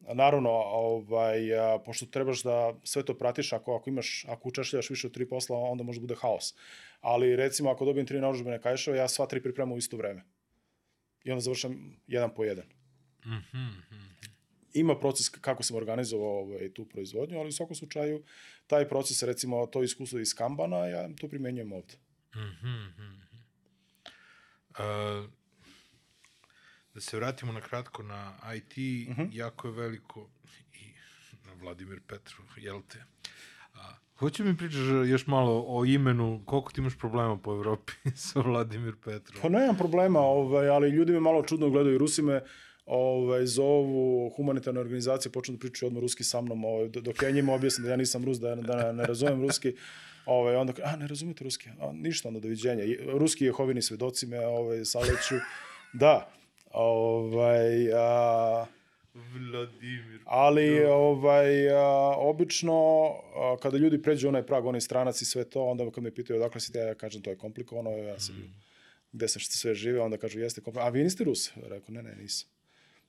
A Naravno, ovaj, a, pošto trebaš da sve to pratiš, ako, ako imaš, ako učešljavaš više od tri posla, onda može da bude haos. Ali recimo, ako dobijem tri naručbene kajševa, ja sva tri pripremam u isto vreme. I onda završam jedan po jedan. Mhm, mhm. Ima proces kako sam organizovao ovaj, tu proizvodnju, ali u svakom slučaju taj proces, recimo to iskustvo iz Kanbana, ja to primenjujem ovde. Mhm, mhm. Uh, da se vratimo na kratko na IT, Mhm. jako je veliko i na Vladimir Petrov, jel te? A, hoće mi pričaš još malo o imenu, koliko ti imaš problema po Evropi sa Vladimir Petrov? Pa nemam problema, ovaj, ali ljudi me malo čudno gledaju. Rusi me ovaj, zovu humanitarne organizacije, počnu da pričaju odmah ruski sa mnom, ovaj, dok ja njima objasnim da ja nisam Rus, da, da ne razumem ruski, ovaj, onda a, ne razumete ruski? A, ništa, onda doviđenja. Ruski jehovini svedoci me ovaj, saleću. Da, ovaj, a, Vladimir. ali ovaj, a, obično a, kada ljudi pređu onaj prag, onaj stranac i sve to, onda kad me pitaju odakle si ti, ja kažem to je komplikovano, ja sam mm. gde sam što sve žive, onda kažu jeste komplikovano. A vi niste Rus? Rekao, ne, ne, nisam.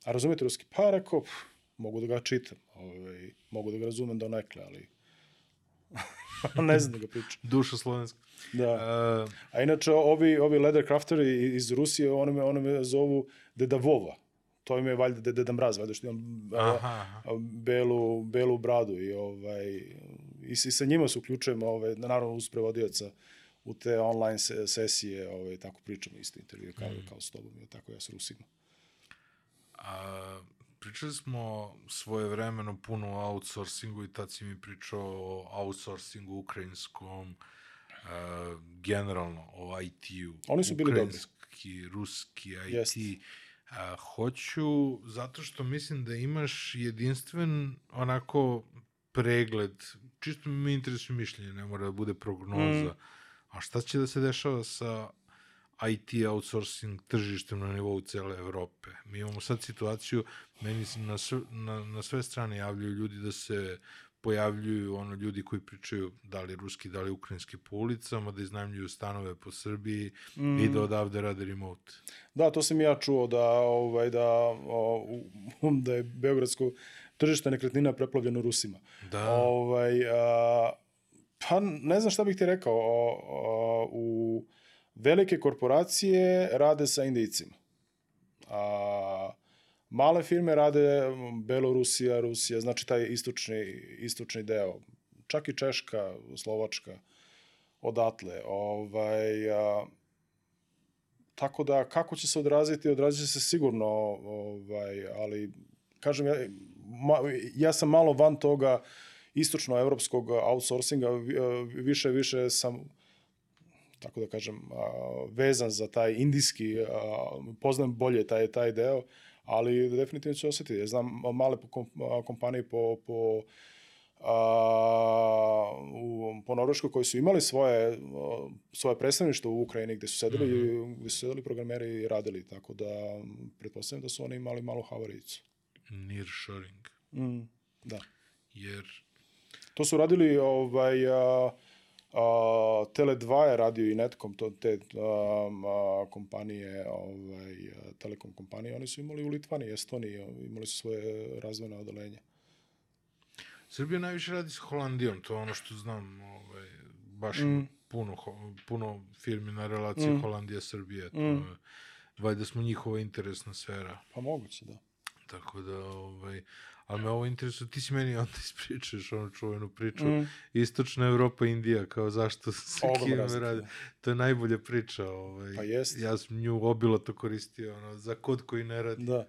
A razumete ruski? Pa rekao, "Pff, mogu da ga čitam, ovaj, mogu da ga razumem do nekle, ali ne znam da ga pričam. Duša slovenska. Da. Uh, A inače, ovi, ovi leathercrafteri iz Rusije, oni me, oni me zovu Deda Vova. To im je valjda Deda, Deda Mraz, valjda što imam a, aha, a, belu, belu bradu i ovaj i, i sa njima se uključujemo ovaj naravno uz prevodioca u te online se, sesije, ovaj tako pričamo isto intervju kao mm. kao s tobom, i tako ja s Rusima. A, pričali smo svoje vremeno puno o outsourcingu i tad si mi pričao o outsourcingu ukrajinskom, a, generalno o IT-u. Oni su bili dobri. Ukrajinski, ruski IT. Jeste. A, hoću, zato što mislim da imaš jedinstven onako pregled, čisto me interesuje mišljenje, ne mora da bude prognoza. Mm. A šta će da se dešava sa IT outsourcing tržištem na nivou cele Evrope. Mi imamo sad situaciju, meni se na, sve, na, na sve strane javljaju ljudi da se pojavljuju ono ljudi koji pričaju da li ruski, da li ukrajinski po ulicama, da iznajmljuju stanove po Srbiji mm. i da odavde rade remote. Da, to sam ja čuo da ovaj da o, da je beogradsko tržište nekretnina preplavljeno Rusima. Da, Ovaj, a, pa ne znam šta bih ti rekao. O, o, u velike korporacije rade sa Indijcima. A, male firme rade Belorusija, Rusija, znači taj istočni, istočni deo. Čak i Češka, Slovačka, odatle. Ovaj, a, tako da, kako će se odraziti, odrazit će se sigurno, ovaj, ali, kažem, ja, ma, ja sam malo van toga istočno-evropskog outsourcinga, vi- više, više sam, tako da kažem, vezan za taj indijski, poznam bolje taj, taj deo, ali definitivno ću osetiti. Ja znam male kompanije po, po a, u, po Norveškoj koji su imali svoje, svoje predstavništvo u Ukrajini gde su sedeli, mm -hmm. gde su sedeli programeri i radili, tako da pretpostavljam da su oni imali malu havarijicu. nearshoring. Mm, da. Jer To su radili ovaj a, a, Tele2 je radio i Netcom, to, te a, a, kompanije, ovaj, telekom kompanije, oni su imali u Litvani, Estoniji, imali su svoje razvojne odelenje. Srbija najviše radi s Holandijom, to je ono što znam, ovaj, baš Mm. puno, puno firmi na relaciji Mm. Holandija-Srbije, to mm. je, valjda smo njihova interesna sfera. Pa moguće, da. Tako da, ovaj, ali me ovo interesuje, ti si meni onda ispričaš onu čuvenu priču, Mm. Istočna Evropa, Indija, kao zašto se razlika, radi. da. To je najbolja priča. Ovaj. Pa jest. Ja sam nju obilato koristio ono, za kod koji ne radi. Da.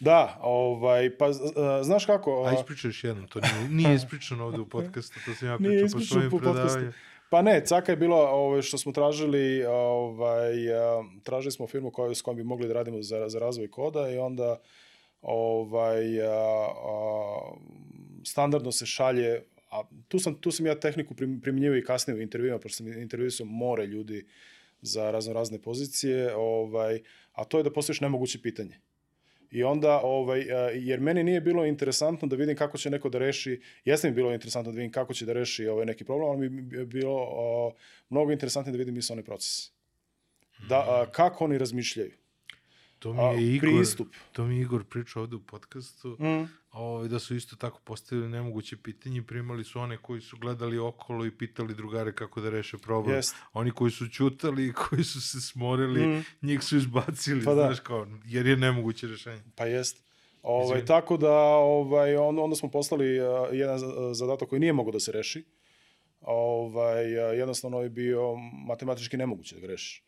Da, ovaj, pa a, znaš kako... A a, ispričaj još jednom, to nije, nije ispričano ovde u podcastu, to sam ja pričao po svojim predavanjima. Pa ne, caka je bilo ovaj, što smo tražili, ovaj, a, tražili smo firmu koju, s kojom bi mogli da radimo za, za razvoj koda i onda ovaj, a, a, standardno se šalje, a tu sam, tu sam ja tehniku prim- primjenjivao i kasnije u intervjuima, pošto sam intervjuisao more ljudi za razno razne pozicije, ovaj, a to je da postojiš nemoguće pitanje. I onda, ovaj, jer meni nije bilo interesantno da vidim kako će neko da reši, jeste mi bilo interesantno da vidim kako će da reši ovaj neki problem, ali mi je bilo o, mnogo interesantnije da vidim misleni proces. Da, a, kako oni razmišljaju. To mi A, je Igor, pristup. to mi je Igor pričao ovde u podcastu, Mm. ovaj, da su isto tako postavili nemoguće pitanje, primali su one koji su gledali okolo i pitali drugare kako da reše problem. Jest. Oni koji su ćutali i koji su se smorili, Mm. njih su izbacili, Pa da. znaš kao, jer je nemoguće rešenje. Pa jest. Ovaj, tako da ovaj, on, onda smo poslali uh, jedan za- zadatak koji nije mogao da se reši. Ovaj, uh, jednostavno je bio matematički nemoguće da ga rešiš.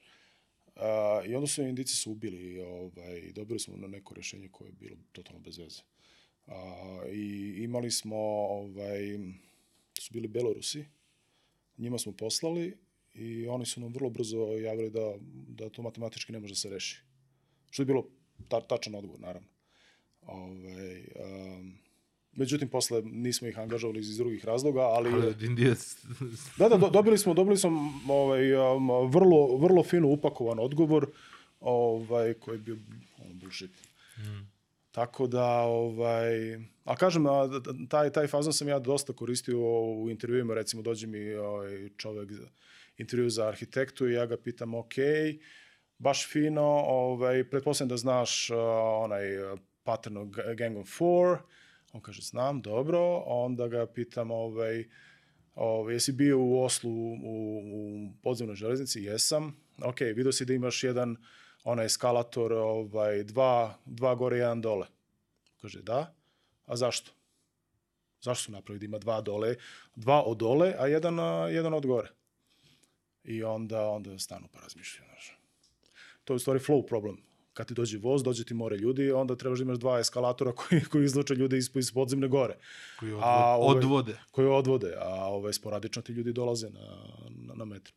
Uh, I onda su indici su ubili ovaj, dobili smo na neko rešenje koje je bilo totalno bez veze. Uh, I imali smo, ovaj, su bili Belorusi, njima smo poslali i oni su nam vrlo brzo javili da, da to matematički ne može da se reši. Što je bilo ta, tačan odgovor, naravno. Ovaj, um, međutim, posle nismo ih angažovali iz drugih razloga, ali... Da, da, do- dobili smo, dobili smo ovaj, um, vrlo, vrlo fino upakovan odgovor, ovaj, koji je bio ono, bullshit. Tako da, ovaj, a kažem, a, d- d- taj, taj fazon sam ja dosta koristio u intervjuima, recimo dođe mi ovaj, čovek za intervju za arhitektu i ja ga pitam, ok, baš fino, ovaj, pretpostavljam da znaš uh, onaj uh, pattern of Ga- Gang of Four, on kaže, znam, dobro, onda ga pitam, ovaj, ovaj, jesi bio u Oslu u, u podzemnoj železnici? Jesam. Ok, vidio si da imaš jedan onaj eskalator, ovaj, dva, dva gore, jedan dole. Kaže, da. A zašto? Zašto su napravili da ima dva dole, dva od dole, a jedan, jedan od gore? I onda, onda stanu pa razmišljaju. To je u stvari flow problem. Kad ti dođe voz, dođe ti more ljudi, onda trebaš da imaš dva eskalatora koji, koji izluče ljude iz, iz podzemne gore koji odvo, A, ovaj- odvode. koje odvode, a ovaj, sporadično ti ljudi dolaze na, na, na metro.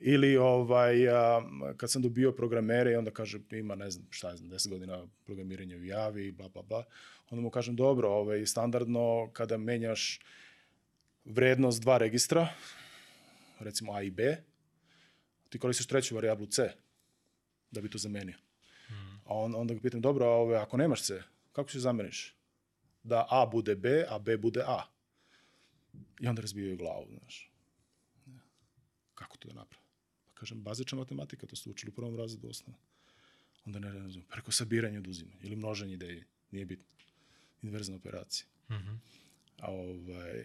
Ili ovaj, a, kad sam dobio programere i onda kaže ima, ne znam, šta ja znam, 10 godina programiranja u Javi bla, bla, bla, onda mu kažem, dobro, ovaj, standardno kada menjaš vrednost dva registra, recimo A i B, ti koristiš treću varijablu C da bi to zamenio. A on, onda ga pitam, dobro, a ovaj, ako nemaš C, kako ćeš zameniš? Da A bude B, a B bude A. I onda razbijaju glavu, znaš. Kako to da naprave? Pa kažem, bazična matematika, to ste učili u prvom razredu osnovne. Onda ne razumem, preko sabiranja oduzima, ili množenje ideje, nije bitno. Inverzna operacija. Mhm. A, ovaj,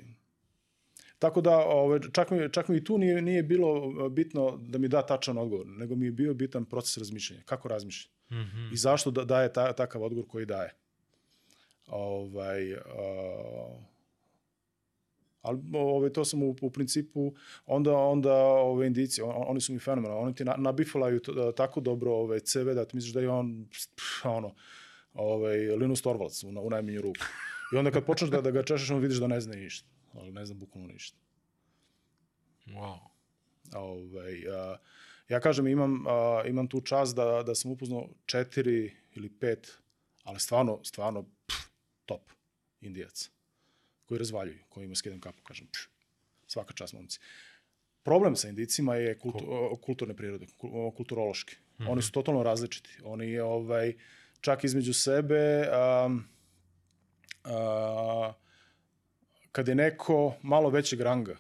tako da, ovaj, čak, mi, čak mi i tu nije, nije bilo bitno da mi da tačan odgovor, nego mi je bio bitan proces razmišljanja. Kako Mhm. I zašto da, daje ta, takav odgovor koji daje. Ovaj, uh, ali ovaj, to sam u, u principu, onda, onda ove indicije, on, oni su mi fenomenalni, oni ti na, nabifalaju to, tako dobro ovaj, CV da ti misliš da je on, pff, ono, ovaj, Linus Torvalds u, u najmanju ruku. I onda kad počneš da, da ga češeš, on vidiš da ne zna ništa. Ali ne zna bukvalno ništa. Wow. Ovaj, a, ja kažem, imam, a, imam tu čast da, da sam upoznao četiri ili pet, ali stvarno, stvarno, pff, top indijaca koji razvaljuju, kojima skidam kapu, kažem, pff, svaka čast momci. Problem sa indicima je kultu, kulturne prirode, ku- o, kulturološki. Oni su totalno različiti. Oni ovaj, čak između sebe, um, a, kad je neko malo većeg ranga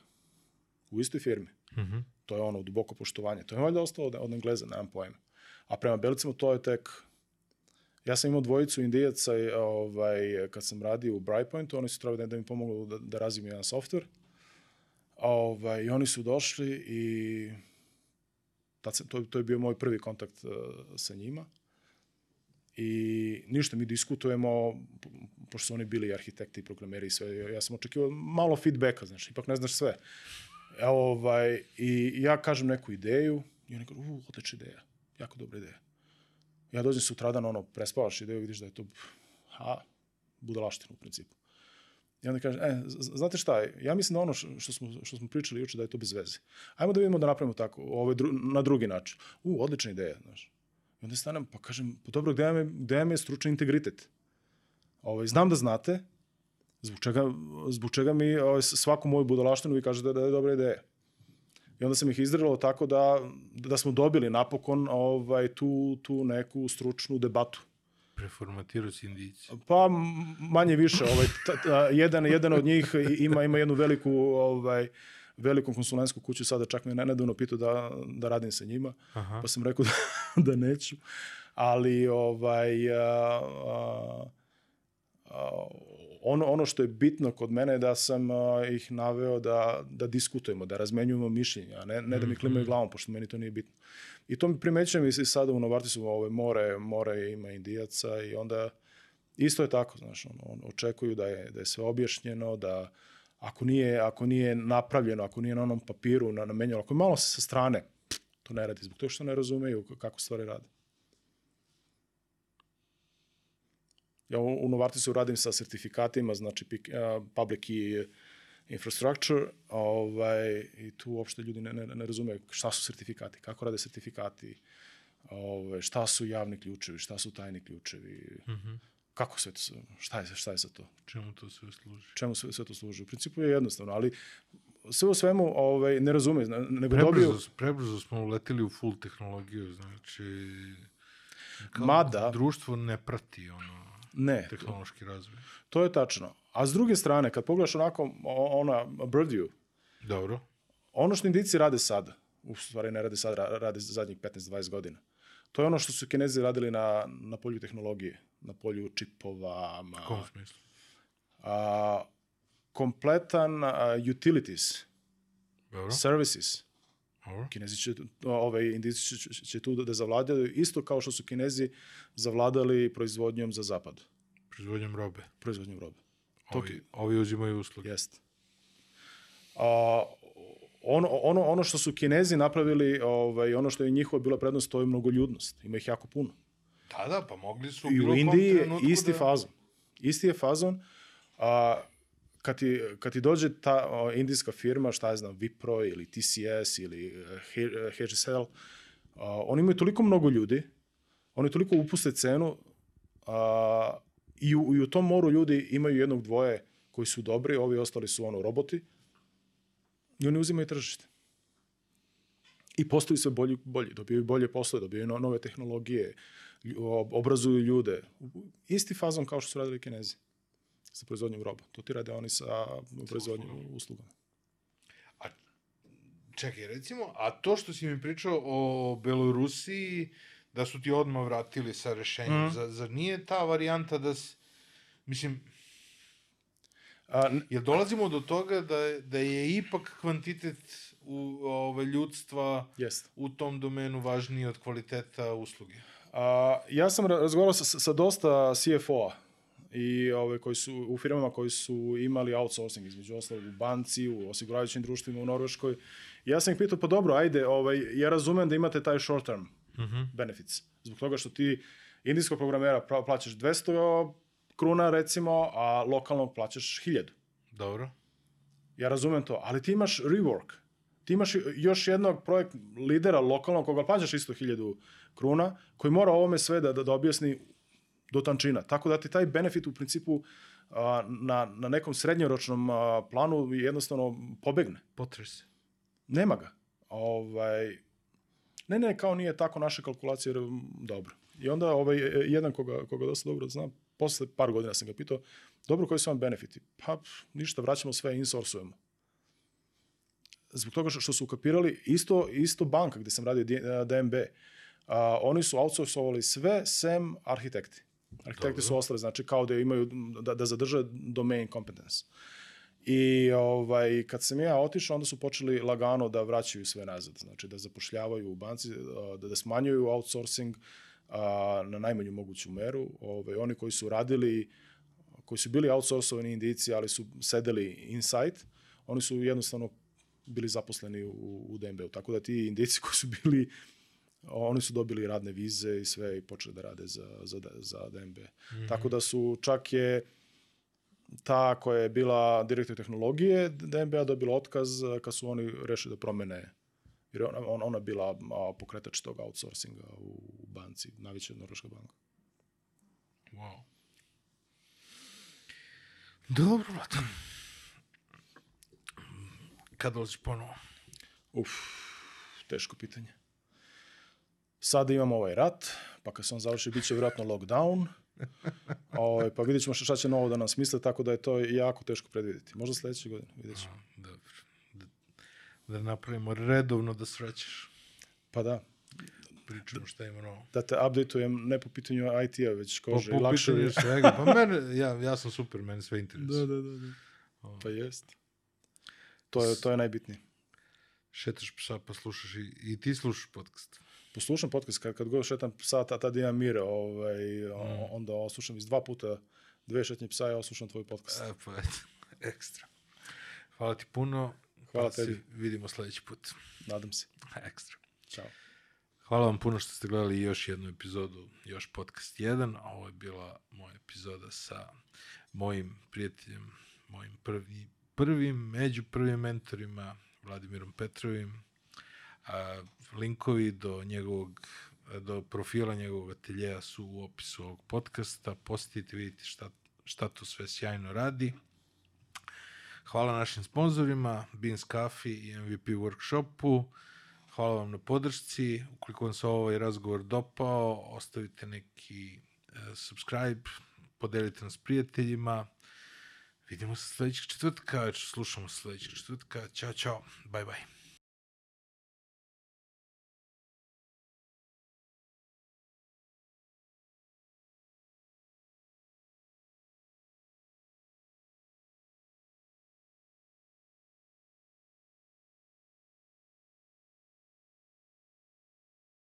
u istoj firmi, Mhm. To je ono duboko poštovanje. To je valjda ostalo od, Engleza, nemam pojma. A prema Belicima to je tek... Ja sam imao dvojicu indijaca ovaj, kad sam radio u Brightpointu, oni su trebali da, mi pomogu da, da razvijem jedan software. Ovaj, I oni su došli i sam, to, to je bio moj prvi kontakt uh, sa njima. I ništa, mi diskutujemo, po- pošto su oni bili arhitekti i programeri i sve, ja sam očekivao malo feedbacka, znači, ipak ne znaš sve. E, ovaj, I ja kažem neku ideju i oni kažu, u, odlična ideja, jako dobra ideja. Ja dođem sutradan, ono, prespavaš i da vidiš da je to, ha, budalaština u principu. I onda kaže, e, znate šta, ja mislim da ono što smo, što smo pričali juče da je to bez veze. Ajmo da vidimo da napravimo tako, ovaj, dru, na drugi način. U, odlična ideja, znaš. I onda stanem, pa kažem, pa dobro, gde je, gde vam je stručni integritet? Ovaj, znam da znate, zbog čega, zbog čega mi ovaj, svaku moju budalaštinu vi kažete da je dobra ideja. I onda sam ih izdrljalo tako da, da smo dobili napokon ovaj, tu, tu neku stručnu debatu. Preformatirao si indici. Pa manje više, ovaj ta, ta, jedan jedan od njih ima ima jednu veliku ovaj veliku konsulentsku kuću, sada čak me nedavno pitao da, da radim sa njima, Aha. pa sam rekao da, da neću. Ali ovaj a, a, ono, ono što je bitno kod mene je da sam ih naveo da, da diskutujemo, da razmenjujemo mišljenja, a ne, ne da mi klimaju glavom, pošto meni to nije bitno. I to mi primećujem i sada u Novartisu ove more, more ima indijaca i onda isto je tako, znaš, ono, on, očekuju da je, da je sve objašnjeno, da ako nije, ako nije napravljeno, ako nije na onom papiru na, namenjeno, ako je malo sa strane, to ne radi, zbog toga što ne razumeju kako stvari rade. Ja u, u Novartisu radim sa sertifikatima, znači uh, Public Key Infrastructure, ovaj, i tu uopšte ljudi ne, ne, ne razumeju šta su sertifikati, kako rade sertifikati, ovaj, šta su javni ključevi, šta su tajni ključevi, mm -hmm. kako sve to, šta je, šta je sa to, Čemu to sve služi? čemu sve, sve to služi. U principu je jednostavno, ali sve u svemu ovaj, ne razume, nego. Prebrzo, prebrzo smo uletili u full tehnologiju, znači... Kao Mada- Društvo ne prati ono Ne, tehnološki razvoj. to je tačno. A s druge strane, kad pogledaš onako ona bird view, Dobro. ono što indici rade sada, u stvari ne rade sad, ra- rade zadnjih 15-20 godina, to je ono što su kinezi radili na, na polju tehnologije, na polju čipova, U ma, kom smislu? a, kompletan a, utilities, Dobro. services. Kinezi će, ovaj, indici će, će tu da zavladaju, isto kao što su Kinezi zavladali proizvodnjom za zapad, Proizvodnjom robe. proizvodnjom robe. Ovi, ovi uzimaju usluge. Jeste. A, ono, ono, ono što su Kinezi napravili, ovaj, ono što je njihova bila prednost, to je mnogoljudnost. Ima ih jako puno. Da, da, pa mogli su I bilo u Indiji je isti da... fazon. Isti je fazon. A, kad, ti, kad ti dođe ta o, indijska firma, šta je znam, Wipro ili TCS ili eh, H- HSL, a, oni imaju toliko mnogo ljudi, oni toliko upuste cenu a, i, u, i u tom moru ljudi imaju jednog dvoje koji su dobri, ovi ostali su ono roboti i oni uzimaju tržište. I postaju sve bolji, bolji, dobijaju bolje poslove, dobijaju no- nove tehnologije, obrazuju ljude. Isti fazon kao što su radili kinezi sa proizvodnjom roba. To ti rade oni sa proizvodnjom uslugama. Čekaj, recimo, a to što si mi pričao o Belorusiji, da su ti odmah vratili sa rešenjem, mm. zar, zar nije ta varijanta da s... Mislim, A, jel dolazimo do toga da, da je ipak kvantitet u, ove, ljudstva jest. u tom domenu važniji od kvaliteta usluge? A, ja sam ra- razgovarao sa, sa dosta CFO-a i ove, koji su u firmama koji su imali outsourcing između ostalog u banci, u osiguravajućim društvima u Norveškoj. Ja sam ih pitao, pa dobro, ajde, ovaj, ja razumem da imate taj short term Mm -hmm. benefits. Zbog toga što ti indijskog programera plaćaš 200 kruna recimo, a lokalnog plaćaš 1000. Dobro. Ja razumem to, ali ti imaš rework. Ti imaš još jednog projekt lidera lokalnog koga plaćaš isto 1000 kruna, koji mora ovome sve da, da, da objasni do tančina. Tako da ti taj benefit u principu a, na, na nekom srednjoročnom a, planu jednostavno pobegne. Potres. Nema ga. Ovaj, ne, ne, kao nije tako naše kalkulacije, jer, dobro. I onda ovaj, e, jedan koga, koga dosta dobro znam, posle par godina sam ga pitao, dobro, koji su vam benefiti? Pa, ništa, vraćamo sve, insourcujemo. Zbog toga što, su ukapirali, isto, isto banka gde sam radio DMB, a, oni su outsourcovali sve sem arhitekti. Arhitekti Dobro. su ostali, znači kao da imaju, da, da zadrže domain competence. I ovaj, kad sam ja otišao, onda su počeli lagano da vraćaju sve nazad. Znači da zapošljavaju u banci, da, da smanjuju outsourcing a, na najmanju moguću meru. Ovaj, oni koji su radili, koji su bili outsourcovani indici, ali su sedeli inside, oni su jednostavno bili zaposleni u, u DMB-u. Tako da ti indici koji su bili oni su dobili radne vize i sve i počeli da rade za, za, za DMB. Tako da su čak je ta koja je bila direktor tehnologije DMB-a dobila otkaz eh, kad su oni rešili da promene jer ona, ona, ona bila pokretač tog outsourcinga u banci, najveća norveška banka. Wow. Dobro, Vlado. Kad dolaziš ponovo? Uf, teško pitanje. Sada imamo ovaj rat, pa kad se on završi, bit će vjerojatno lockdown. Ovaj, pa vidjet ćemo šta će novo da nam smisle, tako da je to jako teško predvidjeti. Možda sledeće godine, vidjet ćemo. Dobro. Da, da napravimo redovno da svraćaš. Pa da, Pričamo šta ima novo. da te updateujem ne po pitanju IT-a, već Po, kože i po lakše. pitanju je. svega. Pa mene, ja, ja sam super, mene sve interesuje. Da, da, da. da. Pa jest. To je, to je najbitnije. Šetaš psa pa slušaš i, i ti slušaš podcast. Poslušam podcast, kad, kad god šetam psa, ta- tad imam mire, ovaj, o- onda oslušam iz dva puta dve šetnje psa, ja oslušam tvoj podcast. E, pa ekstra. Hvala ti puno. Hvala Pa se tebi. Vidimo sledeći put. Nadam se. Ekstra. Ćao. Hvala vam puno što ste gledali još jednu epizodu, još podcast 1. a Ovo je bila moja epizoda sa mojim prijateljem, mojim prvi, prvim, među prvim mentorima, Vladimirom Petrovim. A, linkovi do njegovog do profila njegovog ateljeja su u opisu ovog podcasta. Posjetite, vidite šta, šta to sve sjajno radi. Hvala našim sponzorima, Beans Coffee i MVP Workshopu. Hvala vam na podršci. Ukoliko vam se ovaj razgovor dopao, ostavite neki uh, subscribe, podelite nas s prijateljima. Vidimo se sledećeg četvrtka, slušamo se sledećeg četvrtka. Ćao, čao, bye bye.